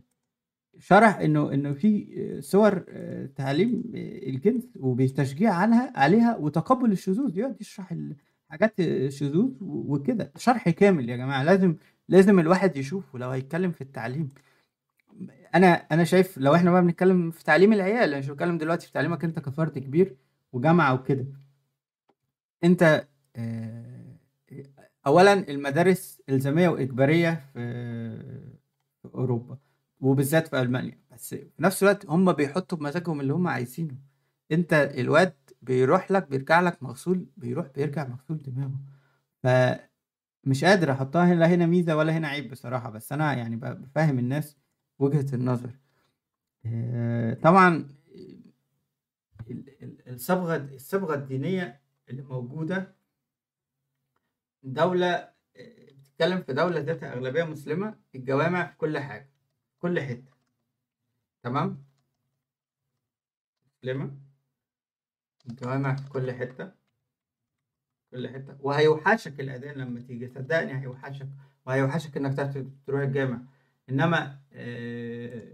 شرح إنه إنه في صور آه، تعليم الجنس وبتشجيع عنها عليها وتقبل الشذوذ. يقعد يشرح حاجات الشذوذ وكده. شرح كامل يا جماعة لازم لازم الواحد يشوفه لو هيتكلم في التعليم. أنا أنا شايف لو إحنا بقى بنتكلم في تعليم العيال أنا مش بتكلم دلوقتي في تعليمك أنت كفرد كبير وجامعة وكده. أنت آه، اولا المدارس إلزامية وإجبارية في أوروبا وبالذات في ألمانيا. بس في نفس الوقت هم بيحطوا بمزاجهم اللي هم عايزينه. أنت الواد بيروح لك بيرجع لك مغسول بيروح بيرجع مغسول دماغه. فمش قادر أحطها هنا لا هنا ميزة ولا هنا عيب بصراحة بس أنا يعني بفهم الناس وجهة النظر. آه، طبعا الصبغة الصبغة الدينية اللي موجودة دولة بتتكلم في دولة ذاتها أغلبية مسلمة الجوامع في كل حاجة في كل حتة. تمام؟ مسلمة. الجوامع في كل حتة. كل حتة. وهيوحشك الأذان لما تيجي صدقني هيوحشك وهيوحشك إنك تروح الجامع. إنما آه،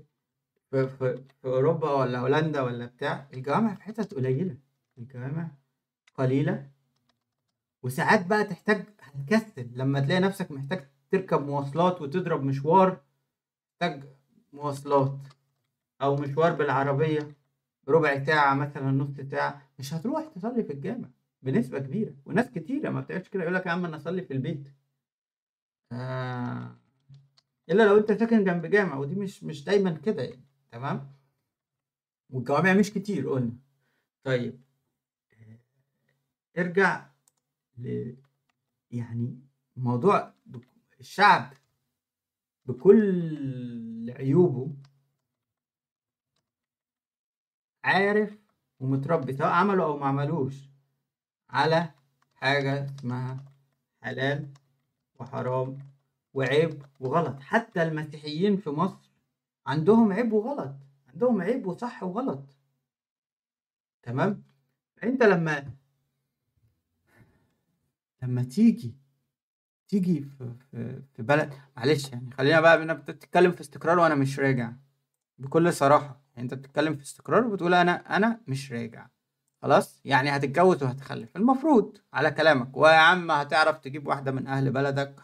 في, في, في أوروبا ولا هولندا ولا بتاع الجوامع في حتت قليلة. الجوامع قليلة. وساعات بقى تحتاج هتكسل. لما تلاقي نفسك محتاج تركب مواصلات وتضرب مشوار محتاج مواصلات. أو مشوار بالعربية ربع ساعة مثلا نص ساعة. مش هتروح تصلي في الجامع. بنسبة كبيرة وناس كتيرة ما بتعرفش كده يقول لك يا عم أنا أصلي في البيت. آه. إلا لو أنت ساكن جنب جامع ودي مش مش دايما كده يعني تمام؟ والجوامع مش كتير قلنا. طيب ارجع ل يعني موضوع الشعب بكل عيوبه عارف ومتربي سواء عملوا أو ما عملوش. على حاجة اسمها حلال وحرام وعيب وغلط. حتى المسيحيين في مصر عندهم عيب وغلط عندهم عيب وصح وغلط. تمام؟ انت لما لما تيجي تيجي في, في, في بلد معلش يعني خلينا بقى أنا بتتكلم في استقرار وأنا مش راجع. بكل صراحة يعني أنت بتتكلم في استقرار وبتقول أنا أنا مش راجع. خلاص؟ يعني هتتجوز وهتخلف. المفروض على كلامك. ويا عم هتعرف تجيب واحدة من أهل بلدك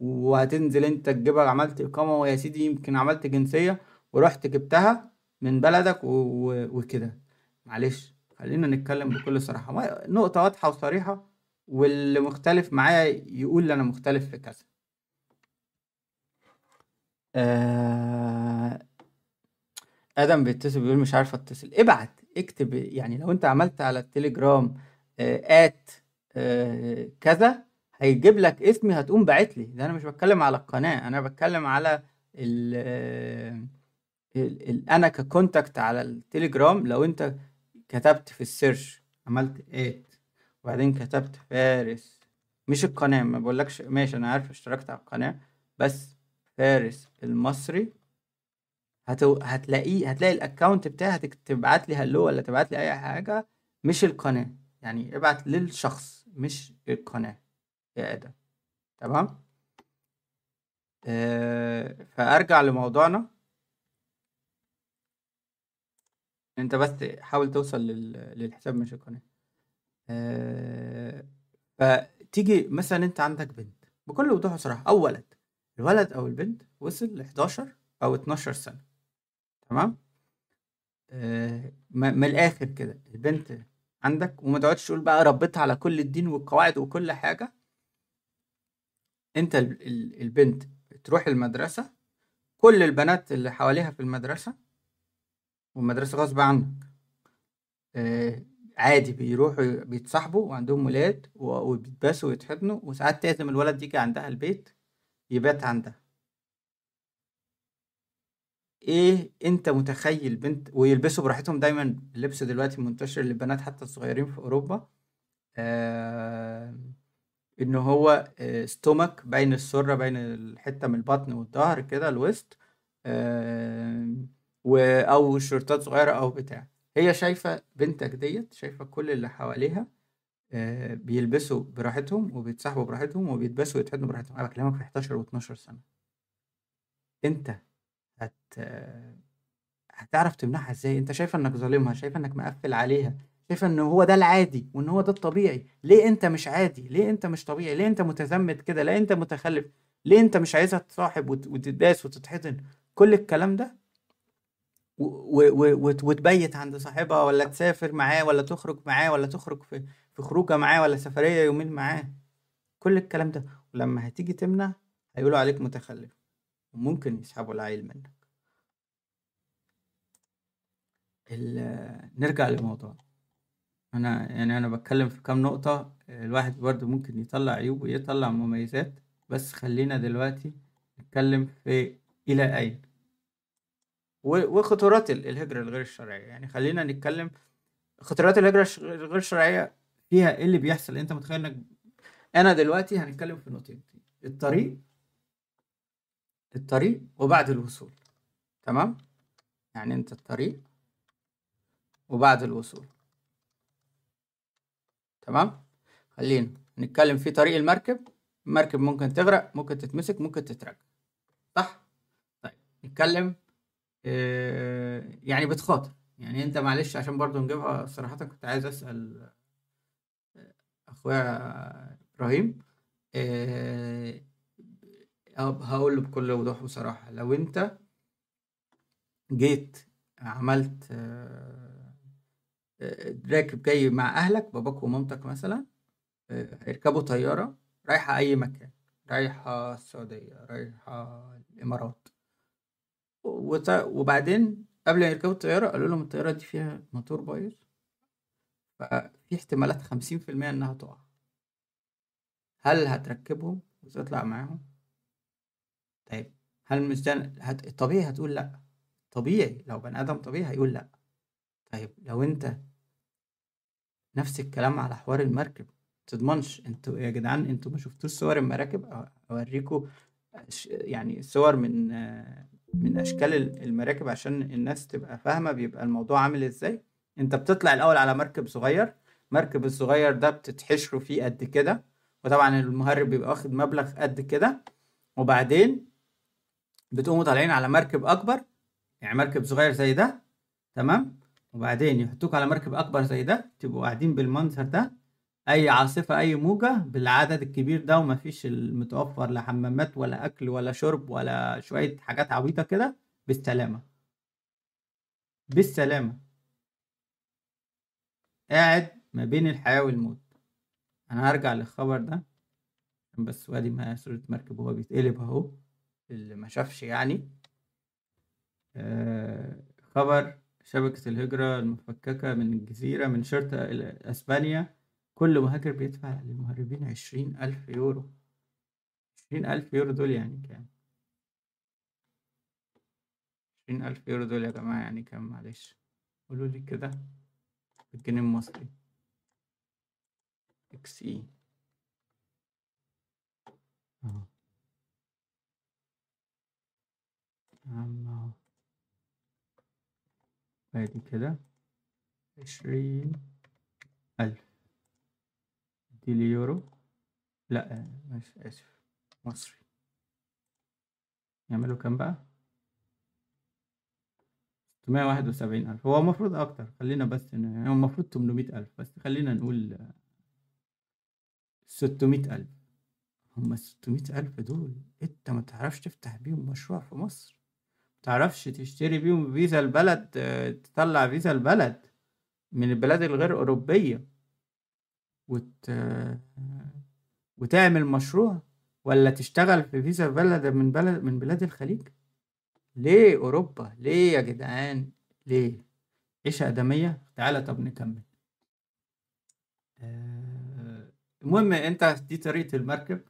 وهتنزل أنت تجيبها. عملت إقامة ويا سيدي يمكن عملت جنسية ورحت جبتها من بلدك وكده. معلش خلينا نتكلم بكل صراحة. نقطة واضحة وصريحة واللي مختلف معايا يقول أنا مختلف في كذا. آه... آدم بيتصل بيقول مش عارف اتصل. ابعت. اكتب يعني لو انت عملت على التليجرام آه ات آه كذا هيجيب لك اسمي هتقوم باعت لي. ده أنا مش بتكلم على القناة أنا بتكلم على ال آه ال ال أنا ك contact على التليجرام لو انت كتبت في ال search عملت at وبعدين كتبت فارس مش القناة ما بقولكش ماشي أنا عارف اشتركت على القناة بس فارس المصري. هتو... هتلاقيه هتلاقي ال account بتاعي هتبعت لي hello ولا تبعت لي أي حاجة مش القناة. يعني ابعت للشخص مش القناة. يا آدم. تمام؟ آه فأرجع لموضوعنا. أنت بس حاول توصل لل... للحساب مش القناة. آه، فتيجي مثلا أنت عندك بنت. بكل وضوح وصراحة أو ولد الولد أو البنت وصل ل 11 أو 12 سنة. تمام؟ آه، من الآخر كده البنت عندك وما تقعدش تقول بقى ربيتها على كل الدين والقواعد وكل حاجة. انت البنت تروح المدرسة كل البنات اللي حواليها في المدرسة والمدرسة غصب عنك آه، عادي بيروحوا بيتصاحبوا وعندهم ولاد وبيتباسوا ويتحضنوا وساعات لازم الولد يجي عندها البيت يبات عندها. إيه أنت متخيل بنت ويلبسوا براحتهم دايما اللبس دلوقتي منتشر للبنات حتى الصغيرين في أوروبا آه إن هو ستومك بين السرة بين الحتة من البطن والظهر كده الوسط آه، أو شورتات صغيرة أو بتاع. هي شايفة بنتك ديت شايفة كل اللي حواليها آه، بيلبسوا براحتهم وبيتسحبوا براحتهم وبيتبسوا ويتحضنوا براحتهم. أنا بكلمك في 11 و12 سنة. أنت هت هتعرف تمنعها إزاي؟ أنت شايفه إنك ظالمها شايفه إنك مقفل عليها شايفه إن هو ده العادي وإن هو ده الطبيعي. ليه أنت مش عادي؟ ليه أنت مش طبيعي؟ ليه أنت متزمت كده؟ ليه أنت متخلف؟ ليه أنت مش عايزها تصاحب وت- وتداس وتتحضن؟ كل الكلام ده؟ وتبيت عند صاحبها ولا تسافر معاه ولا تخرج معاه ولا تخرج في في خروجة معاه ولا سفرية يومين معاه؟ كل الكلام ده. ولما هتيجي تمنع هيقولوا عليك متخلف. وممكن يسحبوا العيل منك. نرجع للموضوع. أنا يعني أنا بتكلم في كام نقطة الواحد برضو ممكن يطلع عيوب ويطلع مميزات بس خلينا دلوقتي نتكلم في إلى أين. وخطورات ال- الهجرة الغير الشرعية. يعني خلينا نتكلم خطورات الهجرة الغير الشرعية فيها إيه اللي بيحصل؟ أنت متخيل إنك أنا دلوقتي هنتكلم في نقطتين. الطريق الطريق وبعد الوصول تمام؟ يعني أنت الطريق وبعد الوصول تمام؟ خلينا نتكلم في طريق المركب المركب ممكن تغرق ممكن تتمسك ممكن تترجم صح؟ طيب نتكلم آه، يعني بتخاطر يعني أنت معلش عشان برضو نجيبها صراحة كنت عايز أسأل آه، أخويا إبراهيم آه، هقول بكل وضوح وصراحة. لو أنت جيت عملت آه، آه، راكب جاي مع أهلك باباك ومامتك مثلا آه، هيركبوا طيارة رايحة أي مكان رايحة السعودية رايحة الإمارات. وبعدين قبل ما يركبوا الطيارة قالوا لهم الطيارة دي فيها موتور بايظ ففي احتمالات خمسين في المية إنها تقع. هل هتركبهم وتطلع معاهم؟ طيب هل ده هت... طبيعي هتقول لأ؟ طبيعي لو بني آدم طبيعي هيقول لأ. طيب لو أنت نفس الكلام على حوار المركب تضمنش أنتوا يا جدعان أنتوا ما شفتوش صور المراكب؟ اوريكم يعني صور من من أشكال ال- المراكب عشان الناس تبقى فاهمة بيبقى الموضوع عامل إزاي. أنت بتطلع الأول على مركب صغير مركب الصغير ده بتتحشروا فيه قد كده وطبعا المهرب بيبقى واخد مبلغ قد كده وبعدين بتقوموا طالعين على مركب أكبر يعني مركب صغير زي ده تمام؟ وبعدين يحطوك على مركب أكبر زي ده تبقوا قاعدين بالمنظر ده. أي عاصفة أي موجة بالعدد الكبير ده ومفيش المتوفر لا حمامات ولا أكل ولا شرب ولا شوية حاجات عبيطة كده. بالسلامة. بالسلامة. قاعد ما بين الحياة والموت. أنا هرجع للخبر ده بس وادي ما صورة مركب وهو بيتقلب أهو. اللي ما شافش يعني. آه، خبر شبكة الهجرة المفككة من الجزيرة من شرطة ال- أسبانيا. كل مهاجر بيدفع للمهربين عشرين ألف يورو. عشرين ألف يورو دول يعني كام؟ عشرين ألف يورو دول يا جماعة يعني كام؟ معلش. قولوا لي كده. بالجنيه المصري. إكس اي أهو. اهو ادي كده. عشرين ألف. دي لي يورو لا مش آسف مصري. يعملوا كام بقى؟ ستمية واحد وسبعين ألف. هو المفروض أكتر. خلينا بس ن- يعني هو المفروض تمنمية ألف بس خلينا نقول ستمية ألف. هما ستمية ألف دول أنت ما تعرفش تفتح بيهم مشروع في مصر. تعرفش تشتري بيهم فيزا البلد تطلع فيزا البلد من البلاد الغير أوروبية. وت... وتعمل مشروع ولا تشتغل في فيزا بلد من بلد من بلاد الخليج؟ ليه أوروبا؟ ليه يا جدعان؟ ليه؟ عيشة آدمية. تعالى طب نكمل. آه، المهم أنت دي طريقة المركب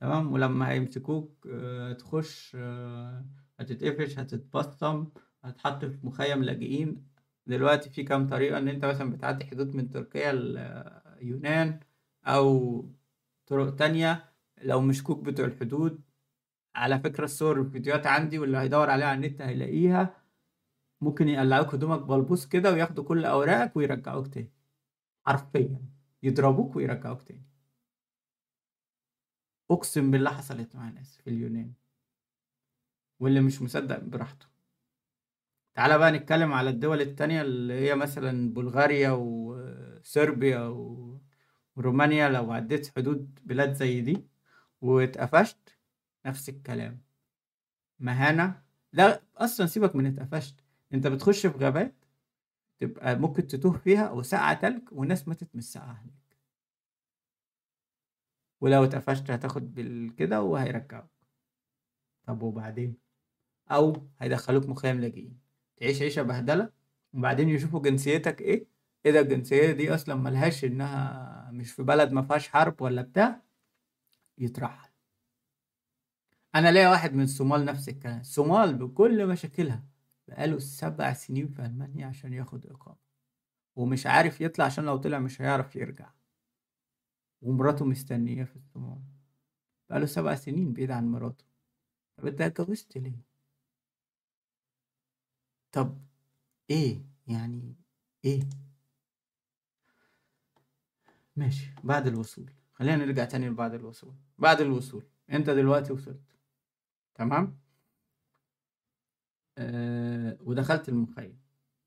تمام؟ ولما هيمسكوك آه، تخش آه، هتتقفش هتتبصم هتتحط في مخيم لاجئين. دلوقتي في كام طريقة إن أنت مثلا بتعدي حدود من تركيا اليونان أو طرق تانية. لو مشكوك بتوع الحدود على فكرة الصور والفيديوهات عندي واللي هيدور عليها على النت هيلاقيها. ممكن يقلعوك هدومك بلبوس كده وياخدوا كل أوراقك ويرجعوك تاني. حرفيا. يضربوك ويرجعوك تاني. أقسم بالله حصلت مع ناس في اليونان. واللي مش مصدق براحته. تعالى بقى نتكلم على الدول التانية اللي هي مثلا بلغاريا وصربيا ورومانيا لو عديت حدود بلاد زي دي واتقفشت نفس الكلام. مهانة. لا أصلا سيبك من اتقفشت. أنت بتخش في غابات تبقى ممكن تتوه فيها وساعة تلج وناس ماتت من الساعة هناك. ولو اتقفشت هتاخد بالكده وهيرجعوك. طب وبعدين؟ أو هيدخلوك مخيم لاجئين. تعيش عيشة بهدلة وبعدين يشوفوا جنسيتك إيه؟ إيه ده الجنسية دي أصلا ملهاش إنها مش في بلد ما فيهاش حرب ولا بتاع؟ يترحل. أنا ليا واحد من الصومال نفس الكلام. الصومال بكل مشاكلها بقاله سبع سنين في ألمانيا عشان ياخد إقامة. ومش عارف يطلع عشان لو طلع مش هيعرف يرجع. ومراته مستنياه في الصومال. بقاله سبع سنين بعيد عن مراته. طب أنت اتجوزت ليه؟ طب إيه؟ يعني إيه؟ ماشي بعد الوصول. خلينا نرجع تاني لبعد الوصول. بعد الوصول. أنت دلوقتي وصلت. تمام؟ آه ودخلت المخيم.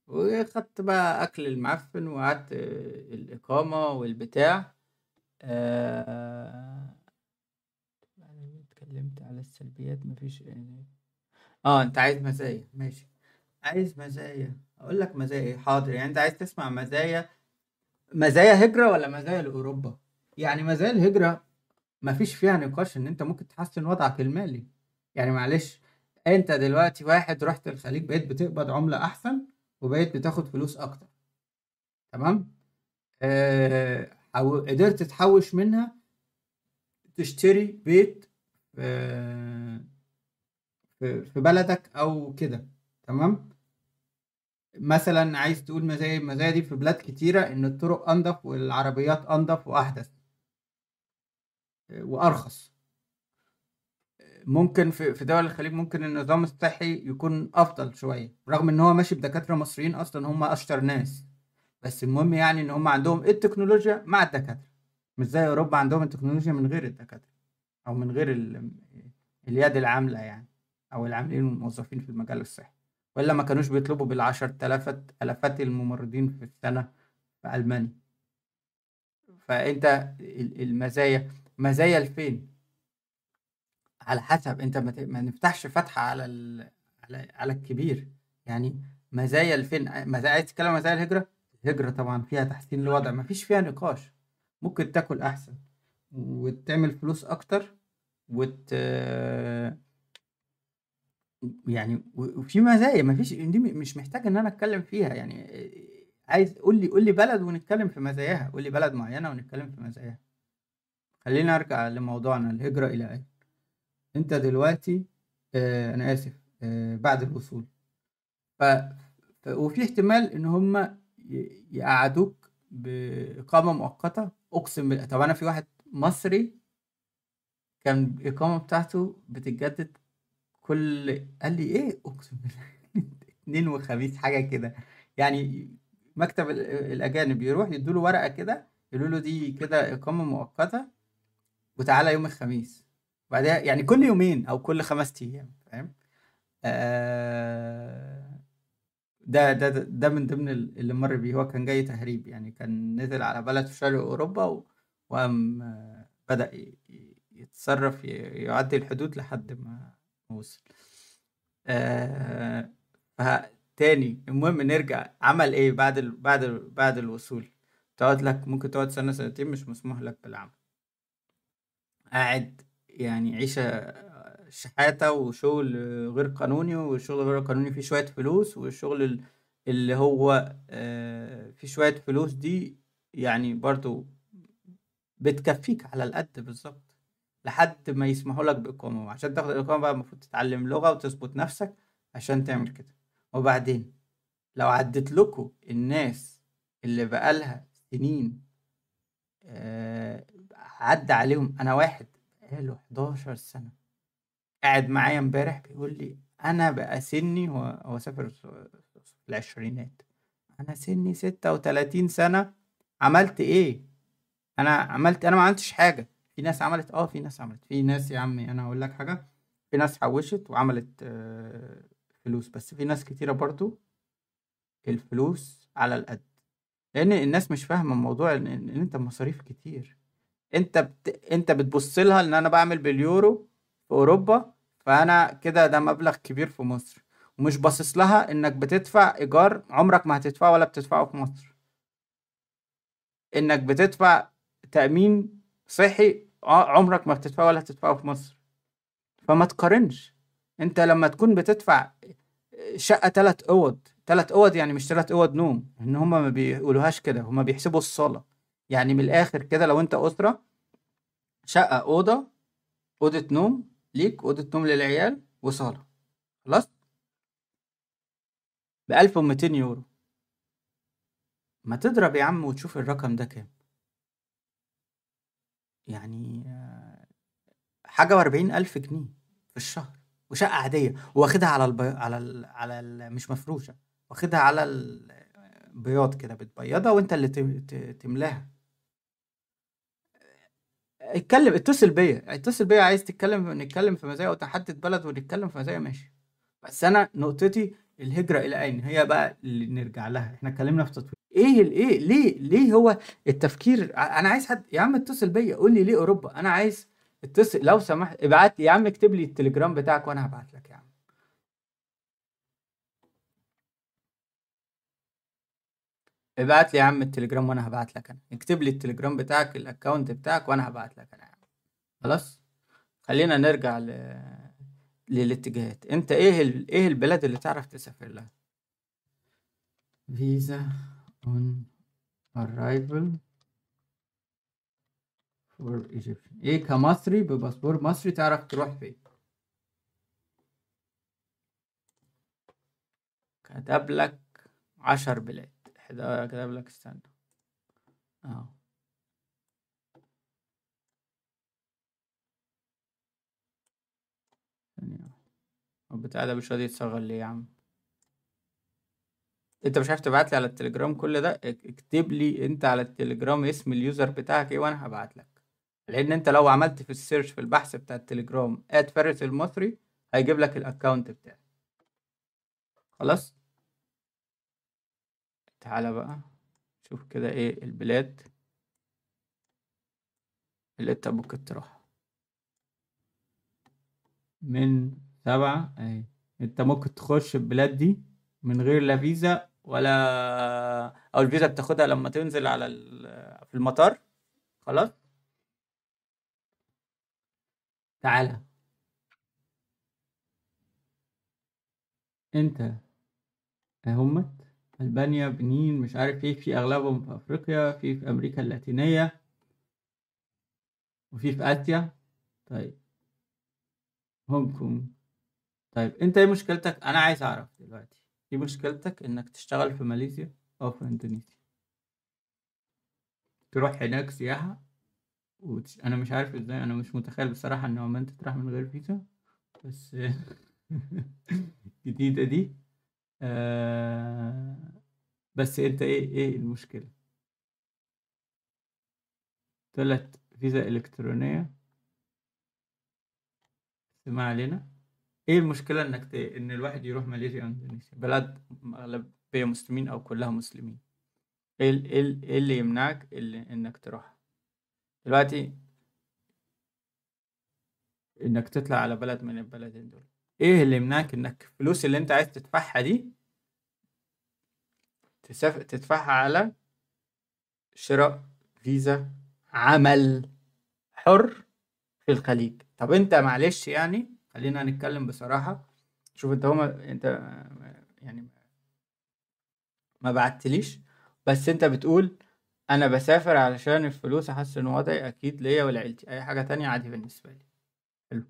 وخدت بقى أكل المعفن وقعدت آه، الإقامة والبتاع. آه أنا اتكلمت على السلبيات مفيش آه أنت عايز مزايا. ماشي. عايز مزايا. أقول لك مزايا إيه؟ حاضر. يعني أنت عايز تسمع مزايا مزايا هجرة ولا مزايا لأوروبا؟ يعني مزايا الهجرة مفيش فيها نقاش إن أنت ممكن تحسن وضعك المالي. يعني معلش أنت دلوقتي واحد رحت الخليج بقيت بتقبض عملة أحسن وبقيت بتاخد فلوس أكتر. تمام؟ آه حو... قدرت تحوش منها تشتري بيت في بلدك أو كده. تمام؟ مثلا عايز تقول مزايا المزايا دي في بلاد كتيرة إن الطرق أنظف والعربيات أنظف وأحدث. وأرخص. ممكن في دول الخليج ممكن النظام الصحي يكون أفضل شوية رغم إن هو ماشي بدكاترة مصريين أصلا هم أشطر ناس. بس المهم يعني إن هم عندهم التكنولوجيا مع الدكاترة. مش زي أوروبا عندهم التكنولوجيا من غير الدكاترة أو من غير ال- اليد العاملة يعني أو العاملين والموظفين في المجال الصحي. ولا ما كانوش بيطلبوا بالعشر تلافات ألفات الممرضين في السنة في ألمانيا. فأنت ال- المزايا مزايا لفين؟ على حسب أنت ما نفتحش فتحة على ال... على على الكبير. يعني مزايا لفين؟ مزايا عايز تتكلم مزايا الهجرة؟ الهجرة طبعا فيها تحسين الوضع ما فيش فيها نقاش. ممكن تاكل أحسن. وتعمل فلوس أكتر وت يعني وفي مزايا ما فيش دي مش محتاج إن أنا أتكلم فيها يعني عايز قول لي قول لي بلد ونتكلم في مزاياها قول لي بلد معينة ونتكلم في مزاياها. خلينا أرجع لموضوعنا الهجرة إلى أين؟ أنت دلوقتي آه أنا آسف آه بعد الوصول. ف... وفي احتمال إن هم. يقعدوك بإقامة مؤقتة. أقسم بالله طب أنا في واحد مصري كان الإقامة بتاعته بتتجدد كل قال لي إيه؟ أقسم بالله اتنين وخميس حاجة كده. يعني مكتب ال- الأجانب يروح يدوا له ورقة كده يقولوا له دي كده إقامة مؤقتة وتعالى يوم الخميس. بعدها يعني كل يومين أو كل خمس أيام فاهم؟ آه ده ده ده من ضمن ال- اللي مر بيه. هو كان جاي تهريب يعني كان نزل على بلد في شرق أوروبا و- وقام آه، بدأ يتصرف يعدي الحدود لحد ما وصل آه فتاني المهم نرجع. عمل إيه بعد ال... بعد ال... بعد الوصول؟ تقعد لك ممكن تقعد سنة سنتين مش مسموح لك بالعمل. قاعد يعني عيشة شحاتة وشغل غير قانوني والشغل غير قانوني فيه شوية فلوس والشغل ال- اللي هو آه، فيه شوية فلوس دي يعني برضو بتكفيك على القد بالظبط. لحد ما يسمحوا لك بإقامة. وعشان تاخد الإقامة بقى المفروض تتعلم لغة وتظبط نفسك عشان تعمل كده. وبعدين لو عدت لكم الناس اللي بقالها سنين آه، عدى عليهم أنا واحد بقاله 11 سنة قاعد معايا امبارح بيقول لي أنا بقى سني هو هو سافر في العشرينات. أنا سني 36 سنة عملت إيه؟ أنا عملت أنا ما عملتش حاجة. في ناس عملت آه في ناس عملت. في ناس يا عمي أنا هقول لك حاجة في ناس حوشت وعملت آه، فلوس. بس في ناس كتيرة برضو الفلوس على القد. لأن الناس مش فاهمة الموضوع إن, إن أنت مصاريف كتير. أنت بت... أنت بتبص لها إن أنا بعمل باليورو في أوروبا فأنا كده ده مبلغ كبير في مصر. ومش باصص لها إنك بتدفع إيجار عمرك ما هتدفعه ولا بتدفعه في مصر. إنك بتدفع تأمين صحي عمرك ما بتدفعه ولا هتدفعه في مصر. فما تقارنش. انت لما تكون بتدفع شقة تلات أوض تلات أوض يعني مش تلات أوض نوم إن هما ما بيقولوهاش كده هما بيحسبوا الصالة. يعني من الآخر كده لو أنت أسرة شقة أوضة أوضة نوم ليك أوضة نوم للعيال وصالة. خلاص؟ بألف ومتين يورو. ما تضرب يا عم وتشوف الرقم ده كام. يعني حاجة وأربعين ألف جنيه في الشهر وشقة عادية واخدها على البي... على ال... على ال... مش مفروشة واخدها على البياض كده بتبيضها وأنت اللي تملاها. اتكلم اتصل بيا اتصل بيا عايز تتكلم نتكلم في مزايا وتحدد بلد ونتكلم في مزايا ماشي. بس أنا نقطتي الهجرة إلى أين؟ هي بقى اللي نرجع لها. إحنا اتكلمنا في تطوير إيه الايه ليه ليه هو التفكير؟ أنا عايز حد يا عم اتصل بيا قول لي ليه أوروبا؟ أنا عايز اتصل لو سمحت ابعت لي يا عم اكتب لي التليجرام بتاعك وأنا هبعت لك يا عم. ابعت لي يا عم التليجرام وأنا هبعت لك أنا. اكتب لي التليجرام بتاعك ال account بتاعك وأنا هبعت لك أنا يا عم. خلاص؟ خلينا نرجع ل... للاتجاهات. أنت إيه ال... إيه البلاد اللي تعرف تسافر لها؟ فيزا. On arrival for Egyptian إيه كمصري بباسبور مصري تعرف تروح فين. كتب لك عشر بلاد. كتب لك استنى. آه. البتاع ده مش راضي يتصغر ليه يا عم؟ انت مش عارف تبعت لي على التليجرام كل ده اكتب لي انت على التليجرام اسم ال user بتاعك إيه وأنا هبعت لك. لأن انت لو عملت في ال search في البحث بتاع التليجرام at فارس المصري هيجيب لك ال account بتاعي خلاص؟ تعالى بقى شوف كده إيه البلاد اللي انت ممكن تروحها. من سبعة اهي انت ممكن تخش البلاد دي من غير لا فيزا ولا أو الفيزا بتاخدها لما تنزل على في المطار؟ خلاص. تعالى. انت. همت ألبانيا بنين مش عارف إيه. في أغلبهم في أفريقيا في في أمريكا اللاتينية. وفي في آسيا. طيب. هونج كونج. طيب أنت إيه مشكلتك؟ أنا عايز أعرف دلوقتي. إيه مشكلتك إنك تشتغل في ماليزيا أو في اندونيسيا تروح هناك سياحة وتش... أنا مش عارف إزاي أنا مش متخيل بصراحة إن عمان تروح من غير فيزا بس جديدة دي. آه... بس أنت إيه إيه المشكلة؟ طلعت فيزا إلكترونية. ما علينا. إيه المشكلة إنك ت... إن الواحد يروح ماليزيا أو إندونيسيا؟ بلد أغلبية مسلمين أو كلها مسلمين. إيه إيه إيه اللي يمنعك اللي إنك تروح؟ دلوقتي إنك تطلع على بلد من البلدين دول. إيه اللي يمنعك إنك الفلوس اللي أنت عايز تدفعها دي تسف... تدفعها على شراء فيزا عمل حر في الخليج؟ طب أنت معلش يعني خلينا نتكلم بصراحة. شوف انت هما انت يعني ما بعتليش بس انت بتقول أنا بسافر علشان الفلوس احسن وضعي أكيد ليا ولعيلتي. اي حاجة تانية عادي بالنسبة لي. حلو.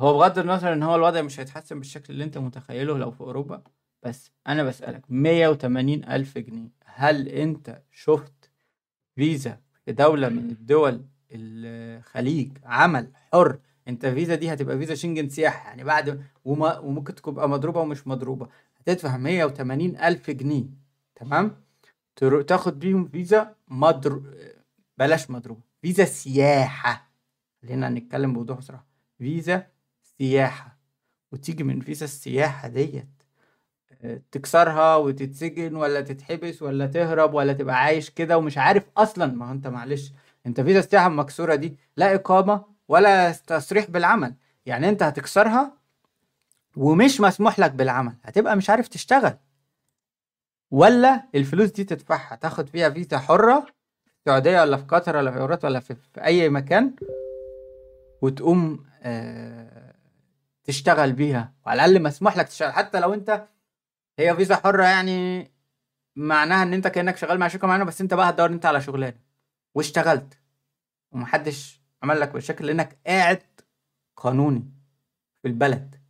هو بغض النظر ان هو الوضع مش هيتحسن بالشكل اللي انت متخيله لو في أوروبا بس أنا بسألك مية وتمانين ألف جنيه هل انت شفت فيزا في دولة من الدول الخليج عمل حر انت الفيزا دي هتبقى فيزا شنجن سياحة يعني بعد وما وممكن تبقى مضروبة ومش مضروبة. هتدفع 180 ألف جنيه تمام؟ تاخد بيهم فيزا مضر بلاش مضروبة فيزا سياحة. خلينا نتكلم بوضوح بصراحة. فيزا سياحة. وتيجي من فيزا السياحة ديت آه، تكسرها وتتسجن ولا تتحبس ولا تهرب ولا تبقى عايش كده ومش عارف أصلا. ما هو أنت معلش أنت فيزا السياحة المكسورة دي لا إقامة ولا تصريح بالعمل. يعني انت هتكسرها ومش مسموح لك بالعمل. هتبقى مش عارف تشتغل. ولا الفلوس دي تدفعها. تاخد فيها فيزا حرة في السعودية ولا في قطر ولا في الامارات ولا في, في أي مكان وتقوم آه تشتغل بيها. وعلى الأقل مسموح لك تشتغل. حتى لو انت هي فيزا حرة يعني معناها إن انت كأنك شغال مع شركة معينة بس انت بقى هتدور انت على شغلانة. واشتغلت. ومحدش عمل لك مشاكل لأنك قاعد قانوني في البلد.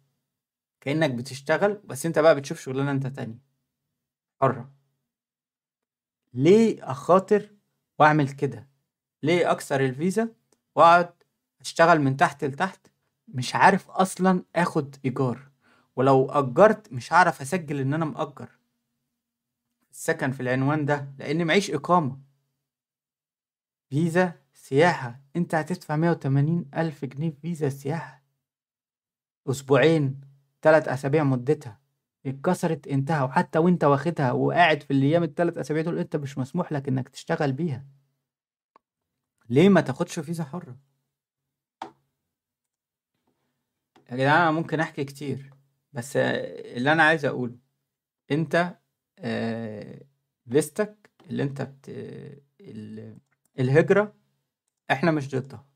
كأنك بتشتغل بس أنت بقى بتشوف شغلانة أنت تاني حرة. ليه أخاطر وأعمل كده؟ ليه أكسر الفيزا وأقعد أشتغل من تحت لتحت؟ مش عارف أصلا آخد إيجار. ولو أجرت مش هعرف أسجل إن أنا مأجر. السكن في العنوان ده لأن معيش إقامة. فيزا سياحة. أنت هتدفع 180 ألف جنيه في فيزا سياحة. أسبوعين ثلاث أسابيع مدتها. اتكسرت انتهى وحتى وأنت واخدها وقاعد في الأيام الثلاث أسابيع دول أنت مش مسموح لك إنك تشتغل بيها. ليه ما تاخدش فيزا حرة؟ يا جدعان أنا ممكن أحكي كتير بس اللي أنا عايز أقوله أنت آه، فيستك اللي أنت بت... ال... الهجرة إحنا مش ضدها.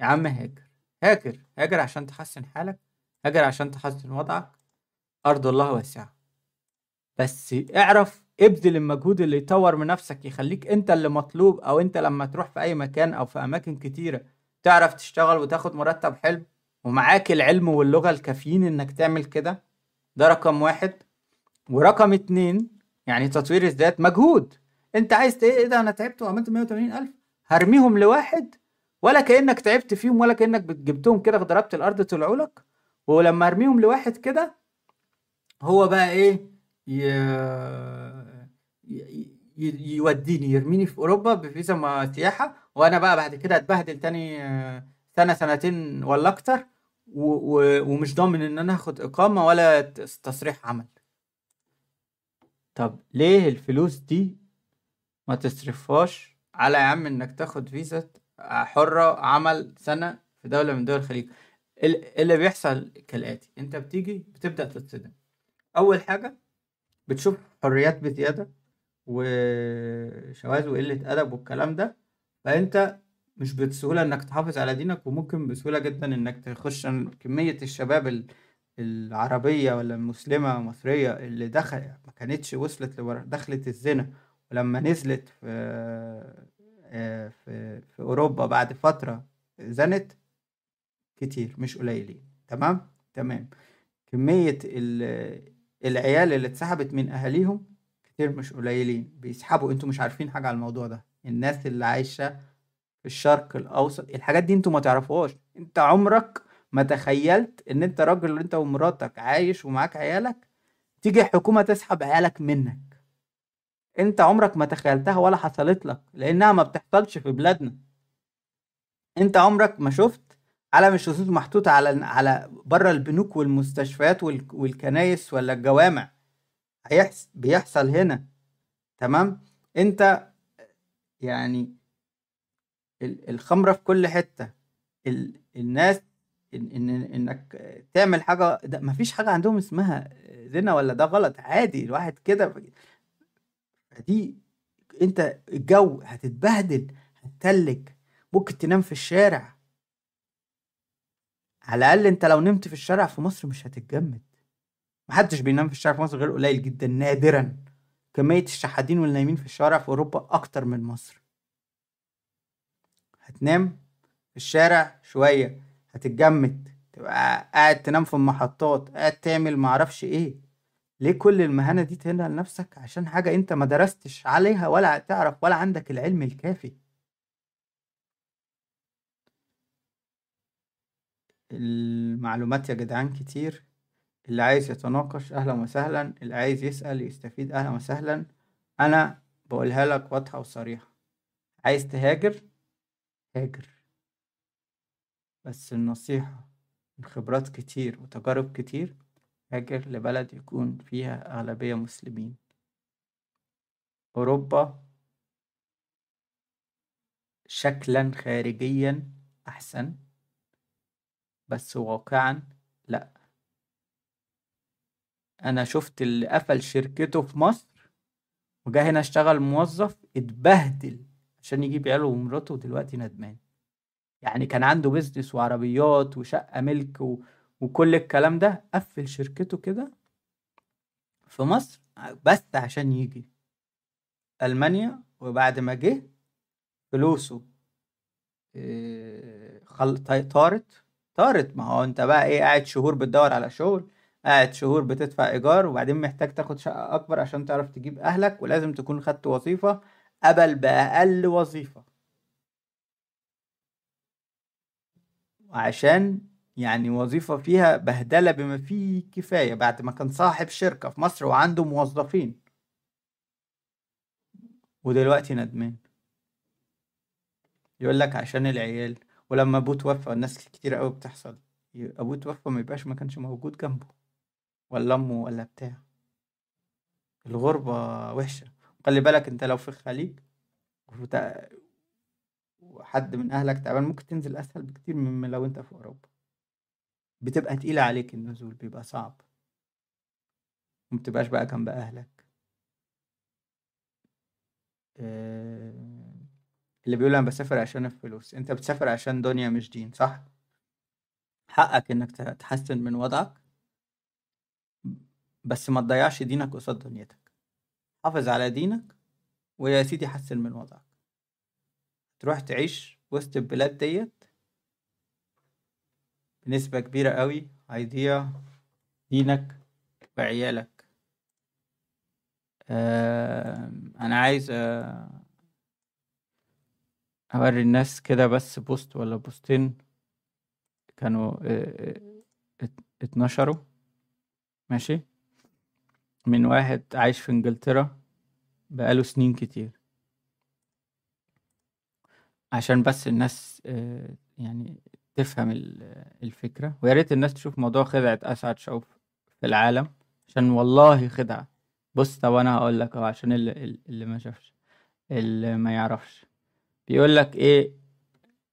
يا عم هاجر. هاجر. هاجر عشان تحسن حالك. هاجر عشان تحسن وضعك. أرض الله واسعة. بس اعرف ابذل المجهود اللي يطور من نفسك يخليك أنت اللي مطلوب أو أنت لما تروح في أي مكان أو في أماكن كتيرة تعرف تشتغل وتاخد مرتب حلو ومعاك العلم واللغة الكافيين إنك تعمل كده. ده رقم واحد. ورقم اتنين يعني تطوير الذات مجهود. أنت عايز إيه ده؟ أنا تعبت وعملت 180 ألف. هرميهم لواحد ولا كأنك تعبت فيهم ولا كأنك بت- جبتهم كده ضربت الأرض طلعوا لك. ولما ارميهم لواحد كده هو بقى إيه ي... ي... ي... يوديني يرميني في أوروبا بفيزا سياحة وأنا بقى بعد كده أتبهدل تاني سنة سنتين ولا أكتر و... و... ومش ضامن إن أنا اخد إقامة ولا تصريح عمل. طب ليه الفلوس دي ما تصرفهاش على يا عم إنك تاخد فيزا حرة عمل سنة في دولة من دول الخليج ال- اللي بيحصل كالآتي أنت بتيجي بتبدأ تتصدم أول حاجة بتشوف حريات بزيادة وشواذ وقلة أدب والكلام ده فأنت مش بسهولة إنك تحافظ على دينك وممكن بسهولة جدا إنك تخش كمية الشباب ال- العربية ولا المسلمة المصرية اللي دخل ما كانتش وصلت. دخلت الزنا ولما نزلت في آه، في في أوروبا بعد فترة زنت كتير مش قليلين. تمام؟ تمام. كمية ال- العيال اللي اتسحبت من أهاليهم كتير مش قليلين. بيسحبوا. أنتوا مش عارفين حاجة على الموضوع ده. الناس اللي عايشة في الشرق الأوسط. الحاجات دي أنتوا ما تعرفوهاش. انت عمرك ما تخيلت ان انت راجل انت ومراتك عايش ومعاك عيالك؟ تيجي الحكومة تسحب عيالك منك. انت عمرك ما تخيلتها ولا حصلت لك لأنها ما بتحصلش في بلادنا. انت عمرك ما شفت علم الشذوذ محطوط على على بره البنوك والمستشفيات وال- والكنايس ولا الجوامع. هيحصل بيحصل هنا. تمام؟ انت يعني ال- الخمرة في كل ال- الناس إن إن إنك تعمل حاجة ده مفيش حاجة عندهم اسمها زنا ولا ده غلط. عادي الواحد كده دي أنت الجو هتتبهدل هتتلج. ممكن تنام في الشارع. على الأقل أنت لو نمت في الشارع في مصر مش هتتجمد. محدش بينام في الشارع في مصر غير قليل جدا نادرا. كمية الشحاتين والنايمين في الشوارع في أوروبا أكتر من مصر. هتنام في الشارع شوية هتتجمد. تبقى قاعد تنام في المحطات قاعد تعمل معرفش إيه. ليه كل المهانة دي تهنها لنفسك عشان حاجة أنت ما درستش عليها ولا تعرف ولا عندك العلم الكافي. المعلومات يا جدعان كتير. اللي عايز يتناقش أهلا وسهلا اللي عايز يسأل يستفيد أهلا وسهلا. أنا بقولها لك واضحة وصريحة. عايز تهاجر؟ هاجر. بس النصيحة من خبرات كتير وتجارب كتير. هاجر لبلد يكون فيها أغلبية مسلمين. أوروبا شكلا خارجيا أحسن بس واقعا لأ. أنا شفت اللي قفل شركته في مصر وجا هنا اشتغل موظف اتبهدل عشان يجيب عياله ومراته ودلوقتي ندمان. يعني كان عنده بيزنس وعربيات وشقة ملك و... وكل الكلام ده قفل شركته كده في مصر بس عشان يجي ألمانيا وبعد ما جه فلوسه إيه، خل... طارت طارت. ما هو انت بقى إيه قاعد شهور بتدور على شغل قاعد شهور بتدفع إيجار وبعدين محتاج تاخد شقة أكبر عشان تعرف تجيب أهلك ولازم تكون خدت وظيفة قبل بأقل وظيفة. عشان يعني وظيفة فيها بهدلة بما فيه كفاية بعد ما كان صاحب شركة في مصر وعنده موظفين. ودلوقتي ندمان. يقول لك عشان العيال ولما أبوه توفى الناس كتير قوي بتحصل أبوه توفى ما يبقاش ما كانش موجود جنبه ولا أمه ولا بتاع. الغربة وحشة. خلي بالك أنت لو في الخليج وحد من أهلك تعبان ممكن تنزل أسهل بكتير من لو أنت في أوروبا. بتبقى تقيلة عليك النزول بيبقى صعب. ومتبقاش بقى جنب أهلك. آه، اللي بيقول أنا بسافر عشان الفلوس. أنت بتسافر عشان دنيا مش دين صح؟ حقك إنك تحسن من وضعك. بس ما تضيعش دينك قصاد دنيتك. حافظ على دينك ويا سيدي حسن من وضعك. تروح تعيش وسط البلاد ديت بنسبة كبيرة قوي. هيضيع دينك وعيالك آه أنا عايز آه أوري الناس كده بس post ولا بوستين كانوا آه اتنشروا. ماشي؟ من واحد عايش في إنجلترا بقاله سنين كتير. عشان بس الناس آه، يعني تفهم الفكرة. ويا ريت الناس تشوف موضوع خدعة أسعد شوف في العالم عشان والله خدعة. بص طب أنا هقول لك أهو عشان اللي, اللي ما شافش اللي ما يعرفش. بيقول لك إيه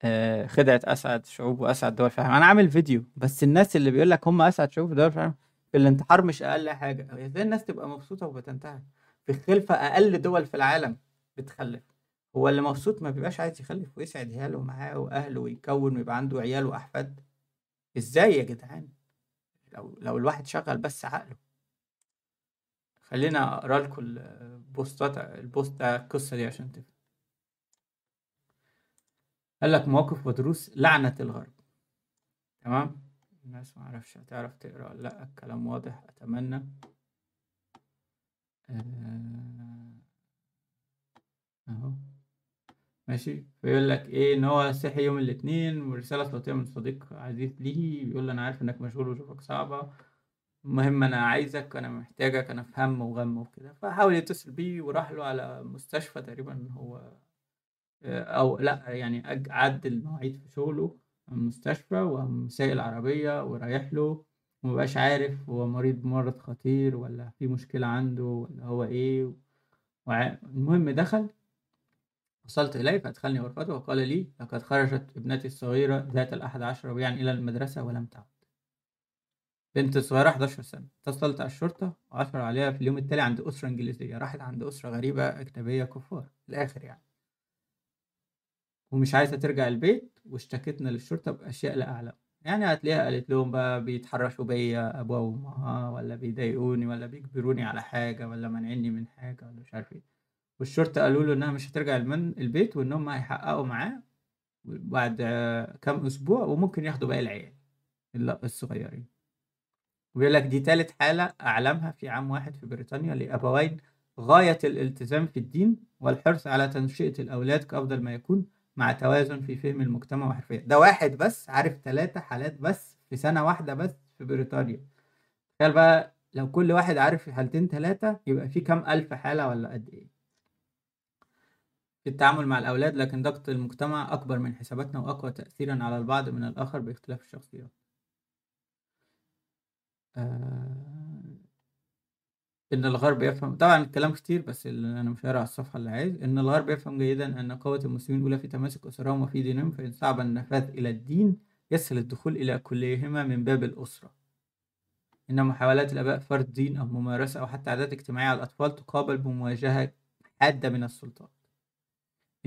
آه خدعة أسعد شعوب وأسعد دول في العالم. أنا عامل فيديو بس الناس اللي بيقول لك هم أسعد شعوب دول في العالم في الانتحار مش أقل حاجة. إزاي الناس تبقى مبسوطة وبتنتحر؟ في الخلفه أقل دول في العالم بتخلف. هو اللي مبسوط ما بيبقاش عايز يخلف ويسعد عياله معاه وأهله ويكون ويبقى عنده عيال وأحفاد. إزاي يا جدعان؟ لو لو الواحد شغل بس عقله. خلينا أقرأ لكم البوستات البوست القصة دي عشان تفهم. قال لك مواقف ودروس لعنة الغرب. تمام؟ الناس ما أعرفش هتعرف تقرأ لأ الكلام واضح أتمنى. آه، أهو. ماشي؟ فيقول لك إيه إن هو صحي يوم الاثنين ورسالة صوتية من صديق عزيز ليه بيقول له أنا عارف إنك مشغول وظروفك صعبة. المهم أنا عايزك أنا محتاجك أنا في هم وغم وكده. فحاول يتصل بيه وراح له على مستشفى تقريبا هو آه، أو لأ يعني عدل مواعيد في شغله المستشفى وقام سايق العربية ورايح له. ومبقاش عارف هو مريض بمرض خطير ولا في مشكلة عنده ولا هو إيه. المهم دخل وصلت إليه فأدخلني غرفته وقال لي لقد خرجت ابنتي الصغيرة ذات الأحد عشر ربيعا إلى المدرسة ولم تعد. بنت صغيرة 11 سنة اتصلت على الشرطة وعثروا عليها في اليوم التالي عند أسرة إنجليزية راحت عند أسرة غريبة أجنبية كفار الآخر يعني. ومش عايزة ترجع البيت واشتكتنا للشرطة بأشياء لا أعلم. يعني هتلاقيها قالت لهم بقى بيتحرشوا بيا أبوها وأمها ولا بيضايقوني ولا بيجبروني على حاجة ولا مانعيني من حاجة ولا مش عارف إيه. والشرطة قالوا له إنها مش هترجع البيت وإنهم هيحققوا معاه بعد كام أسبوع وممكن ياخدوا باقي العيال الصغيرين. وبيقول لك دي تالت حالة أعلمها في عام واحد في بريطانيا لأبوين غاية الالتزام في الدين والحرص على تنشئة الأولاد كأفضل ما يكون مع توازن في فهم المجتمع وحرفية. ده واحد بس عارف ثلاثة حالات بس في سنة واحدة بس في بريطانيا. تخيل بقى لو كل واحد عارف حالتين ثلاثة يبقى في كام ألف حالة ولا قد إيه؟ في التعامل مع الأولاد لكن ضغط المجتمع أكبر من حساباتنا وأقوى تأثيرا على البعض من الآخر باختلاف الشخصيات. آه، إن الغرب يفهم طبعا الكلام كتير بس اللي أنا مش هقرأ على الصفحة اللي عايز. إن الغرب يفهم جيدا أن قوة المسلمين الأولى في تماسك أسرهم وفي دينهم فإن صعب النفاذ إلى الدين يسهل الدخول إلى كليهما من باب الأسرة. إن محاولات الآباء فرض دين أو ممارسة أو حتى عادات اجتماعية على الأطفال تقابل بمواجهة حادة من السلطات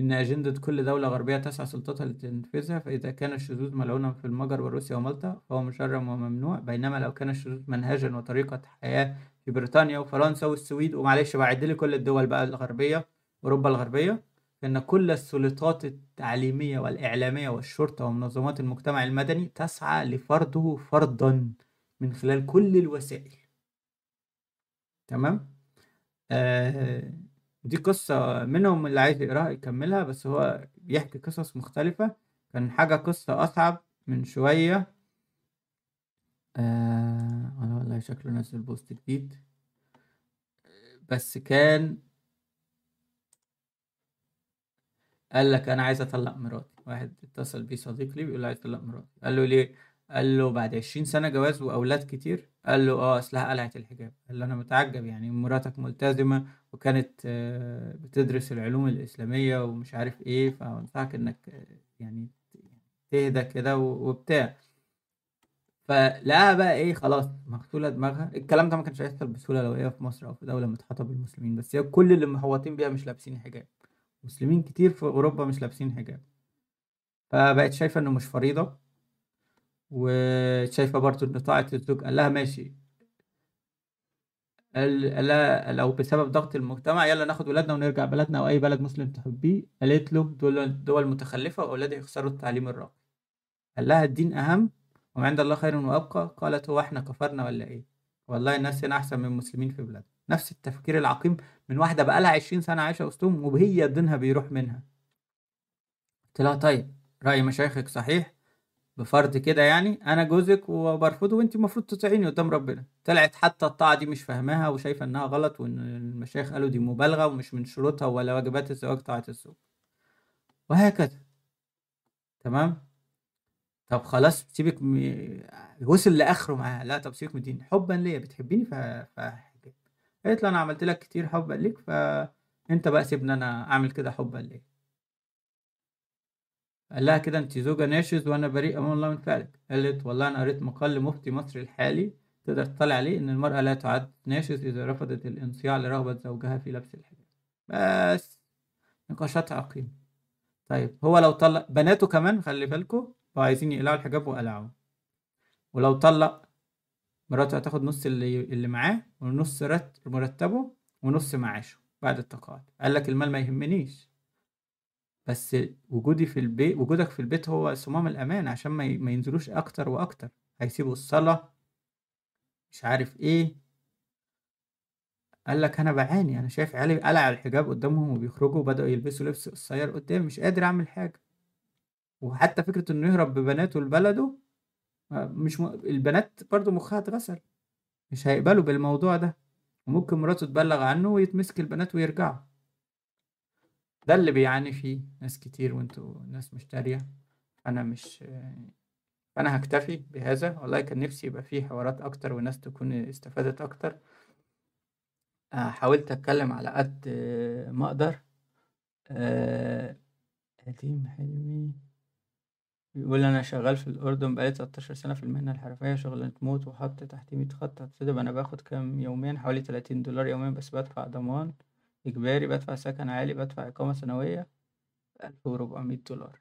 إن أجندة كل دولة غربية تسعى سلطتها لتنفيذها فإذا كان الشذوذ ملعونا في المجر وروسيا ومالطا فهو مشرم وممنوع. بينما لو كان الشذوذ منهجا وطريقة حياة في بريطانيا وفرنسا والسويد ومعلش بعد لي كل الدول بقى الغربية أوروبا الغربية فإن كل السلطات التعليمية والإعلامية والشرطة ومنظمات المجتمع المدني تسعى لفرضه فرضا من خلال كل الوسائل. تمام؟ آه دي قصة منهم اللي عايز يقراها يكملها بس هو بيحكي قصص مختلفة. كان حاجة قصة أصعب من شوية. آه أنا والله شكله نزل بوست جديد. بس كان قال لك أنا عايز أطلق مراتي. واحد اتصل بيه صديق لي بيقول عايز أطلق مراتي. قال له ليه؟ قال له بعد عشرين سنة جواز وأولاد كتير. قال له آه أصلها قلعت الحجاب. قال له أنا متعجب يعني مراتك ملتزمة وكانت آه، بتدرس العلوم الإسلامية ومش عارف إيه فأنصحك إنك آه، يعني تهدى كده وبتاع. فلقاها بقى إيه خلاص مغسولة دماغها. الكلام ده ما كانش هيحصل بسهولة لو هي في مصر أو في دولة متحوطة بالمسلمين بس هي كل اللي محوطين بيها مش لابسين حجاب. مسلمين كتير في أوروبا مش لابسين حجاب. فبقت شايفة إنه مش فريضة. وشايفة برضو إن طاعة الزوج قال لها ماشي. قال لها لو بسبب ضغط المجتمع يلا ناخد ولادنا ونرجع بلدنا أو أي بلد مسلم تحبيه. قالت له دول دول متخلفة وأولادي يخسروا التعليم الراقي قال لها الدين أهم وما عند الله خير وأبقى. قالت هو إحنا كفرنا ولا إيه؟ والله الناس هنا أحسن من المسلمين في بلادنا نفس التفكير العقيم من واحدة بقالها 20 سنة عايشة وسطهم وهي دينها بيروح منها. قلت لها طيب رأي مشايخك صحيح؟ بفرض كده يعني أنا جوزك وبرفضه وانت المفروض تطيعيني قدام ربنا. طلعت حتى الطاعة دي مش فاهماها وشايفة إنها غلط وإن المشايخ قالوا دي مبالغة ومش من شروطها ولا واجبات الزواج طاعه الزوج. وهكذا. تمام؟ طب خلاص سيبك م... وصل لآخره معاها. لا طب سيبك من الدين حبا ليا. بتحبيني؟ ف قالت له أنا عملت لك كتير حبا ليك فانت بقى سيبني أنا أعمل كده حبا ليك. قال لها كده انت زوجة ناشز وأنا بريء امام الله من فعلك. قالت والله أنا قريت مقال لمفتي مصر الحالي تقدر تطلع عليه إن المرأة لا تعد ناشز إذا رفضت الانصياع لرغبة زوجها في لبس الحجاب. بس نقاشات عقيمة. طيب هو لو طلق بناته كمان خلي بالكم لو عايزين يقلعوا الحجاب وقلعوا ولو طلق مراته هتاخد نص اللي اللي معاه ونص رت- مرتبه ونص معاشه بعد التقاعد. قال لك المال ما يهمنيش. بس وجودي في البيت وجودك في البيت هو صمام الأمان عشان ما ينزلوش أكتر وأكتر. هيسيبوا الصلاة مش عارف إيه. قال لك أنا بعاني أنا شايف عيالي قلع الحجاب قدامهم وبيخرجوا بدأوا يلبسوا لبس قصير قدامي مش قادر أعمل حاجة. وحتى فكرة إنه يهرب ببناته لبلده آه، مش م... البنات برضو مخها اتغسل. مش هيقبلوا بالموضوع ده. وممكن مراته تبلغ عنه ويتمسك البنات ويرجعوا. ده اللي بيعاني فيه ناس كتير وانتوا ناس مش دارية. أنا مش فأنا هكتفي بهذا. والله كان نفسي يبقى فيه حوارات أكتر والناس تكون استفادت أكتر. آه، حاولت أتكلم على قد ما أقدر. آه، قديم حلمي. بيقول أنا شغال في الأردن بقالي 13 سنة في المهنة الحرفية شغلانة موت وحط تحتي 100 خط. أنا باخد كام يوميا؟ حوالي 30 دولار يوميا بس بدفع ضمان. إجباري بدفع سكن عالي بدفع إقامة سنوية 1400 دولار.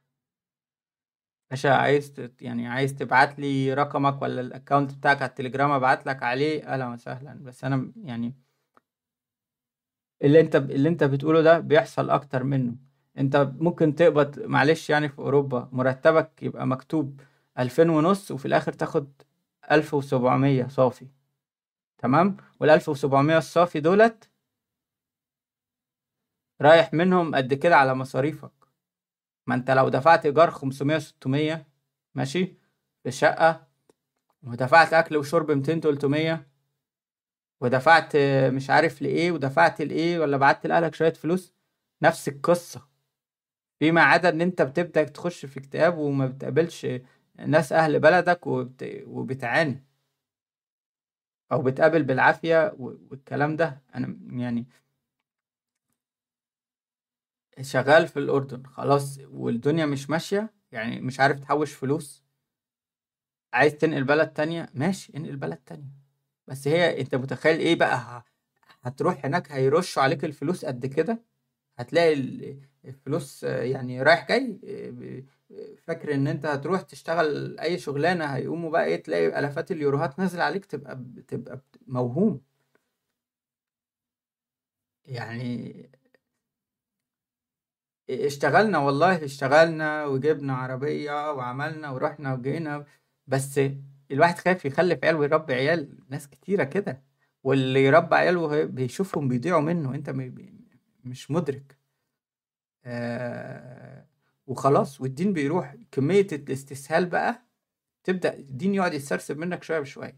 باشا عايز تت- يعني عايز تبعت لي رقمك ولا الاكونت بتاعك على التليجرام أبعت لك عليه؟ أهلا وسهلا. بس أنا م- يعني اللي أنت اللي أنت بتقوله ده بيحصل أكتر منه. أنت ممكن تقبض معلش يعني في أوروبا مرتبك يبقى مكتوب ألفين ونص وفي الآخر تاخد ألف وسبعمية صافي. تمام؟ والألف وسبعمية الصافي دولت رايح منهم قد كده على مصاريفك. ما انت لو دفعت إيجار 500 600 ماشي في ودفعت أكل وشرب 200 300 ودفعت مش عارف لإيه ودفعت لإيه ولا بعت لأهلك شوية فلوس نفس القصة. فيما عدا إن أنت بتبدأ تخش في اكتئاب وما بتقابلش ناس أهل بلدك وبت... وبتعاني. أو بتقابل بالعافية والكلام ده. أنا يعني شغال في الأردن خلاص والدنيا مش ماشية يعني مش عارف تحوش فلوس. عايز تنقل بلد تانية؟ ماشي انقل بلد تانية. بس هي انت متخيل إيه بقى؟ هتروح هناك هيرشوا عليك الفلوس قد كده؟ هتلاقي الفلوس يعني رايح جاي فاكر ان انت هتروح تشتغل اي شغلانة هيقوموا بقى إيه تلاقي ألافات اليوروهات نازلة عليك تبقى تبقى موهوم. يعني اشتغلنا والله اشتغلنا وجبنا عربية وعملنا ورحنا وجينا بس الواحد خايف يخلف عيال ويربي عيال ناس كتيرة كده. واللي يربي عيال بيشوفهم بيضيعوا منه انت مش مدرك. آه وخلاص والدين بيروح. كمية الاستسهال بقى تبدأ الدين يقعد يسترسب منك شوية بشوية.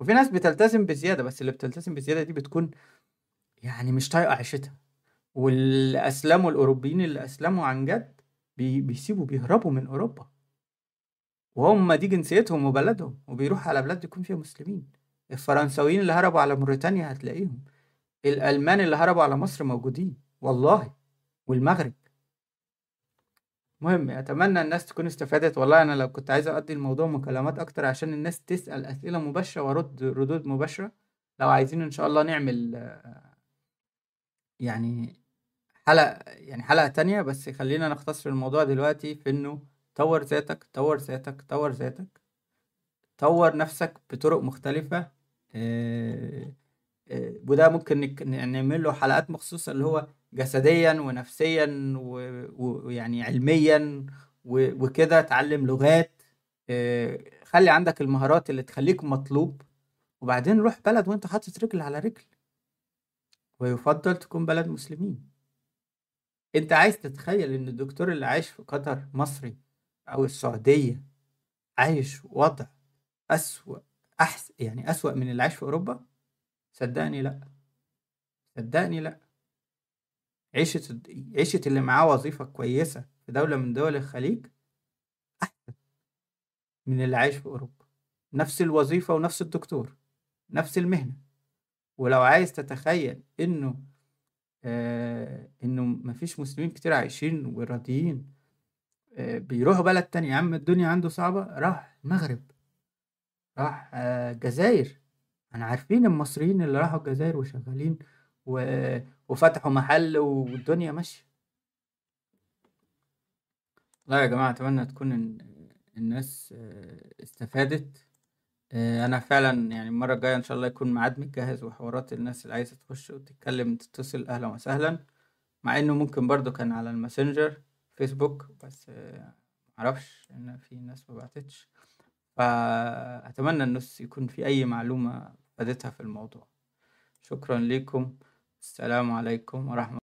وفي ناس بتلتزم بزيادة بس اللي بتلتزم بزيادة دي بتكون يعني مش طايقة عيشتها. واللي أسلموا الأوروبيين اللي أسلموا عن جد بي بيسيبوا بيهربوا من أوروبا. وهم دي جنسيتهم وبلدهم وبيروحوا على بلاد يكون فيها مسلمين. الفرنساويين اللي هربوا على موريتانيا هتلاقيهم. الألمان اللي هربوا على مصر موجودين. والله. والمغرب. مهم. أتمنى الناس تكون استفادت. والله أنا لو كنت عايز أقضي الموضوع مكالمات أكتر عشان الناس تسأل أسئلة مباشرة وأرد ردود مباشرة لو عايزين إن شاء الله نعمل يعني حلقة يعني حلقة تانية بس خلينا نختصر الموضوع دلوقتي في إنه طور ذاتك طور ذاتك طور ذاتك. طور نفسك بطرق مختلفة. وده ممكن نعمل له حلقات مخصوصة اللي هو جسديا ونفسيا ويعني علميا وكده تعلم لغات. خلي عندك المهارات اللي تخليك مطلوب. وبعدين روح بلد وانت حاطط رجل على رجل. ويفضل تكون بلد مسلمين. أنت عايز تتخيل إن الدكتور اللي عايش في قطر مصري أو السعودية عايش وضع أسوأ أحسن يعني أسوأ من اللي عايش في أوروبا؟ صدقني لأ. صدقني لأ. عيشة عيشة اللي معاه وظيفة كويسة في دولة من دول الخليج أحسن من اللي عايش في أوروبا. نفس الوظيفة ونفس الدكتور نفس المهنة. ولو عايز تتخيل إنه آه إنه مفيش مسلمين كتير عايشين وراضيين آه بيروحوا بلد تانية يا عم الدنيا عنده صعبة راح المغرب راح آه جزائر أنا عارفين المصريين اللي راحوا الجزائر وشغالين و... وفتحوا محل والدنيا ماشية. لا يا جماعة أتمنى تكون الناس استفادت. أنا فعلا يعني المرة الجاية إن شاء الله يكون ميعاد متجهز وحوارات الناس اللي عايزة تخش وتتكلم تتصل أهلا وسهلا مع إنه ممكن برضو كان على الماسنجر فيسبوك بس معرفش إن في ناس مبعتتش فأتمنى الناس يكون في أي معلومة فادتها في الموضوع. شكرا لكم السلام عليكم ورحمة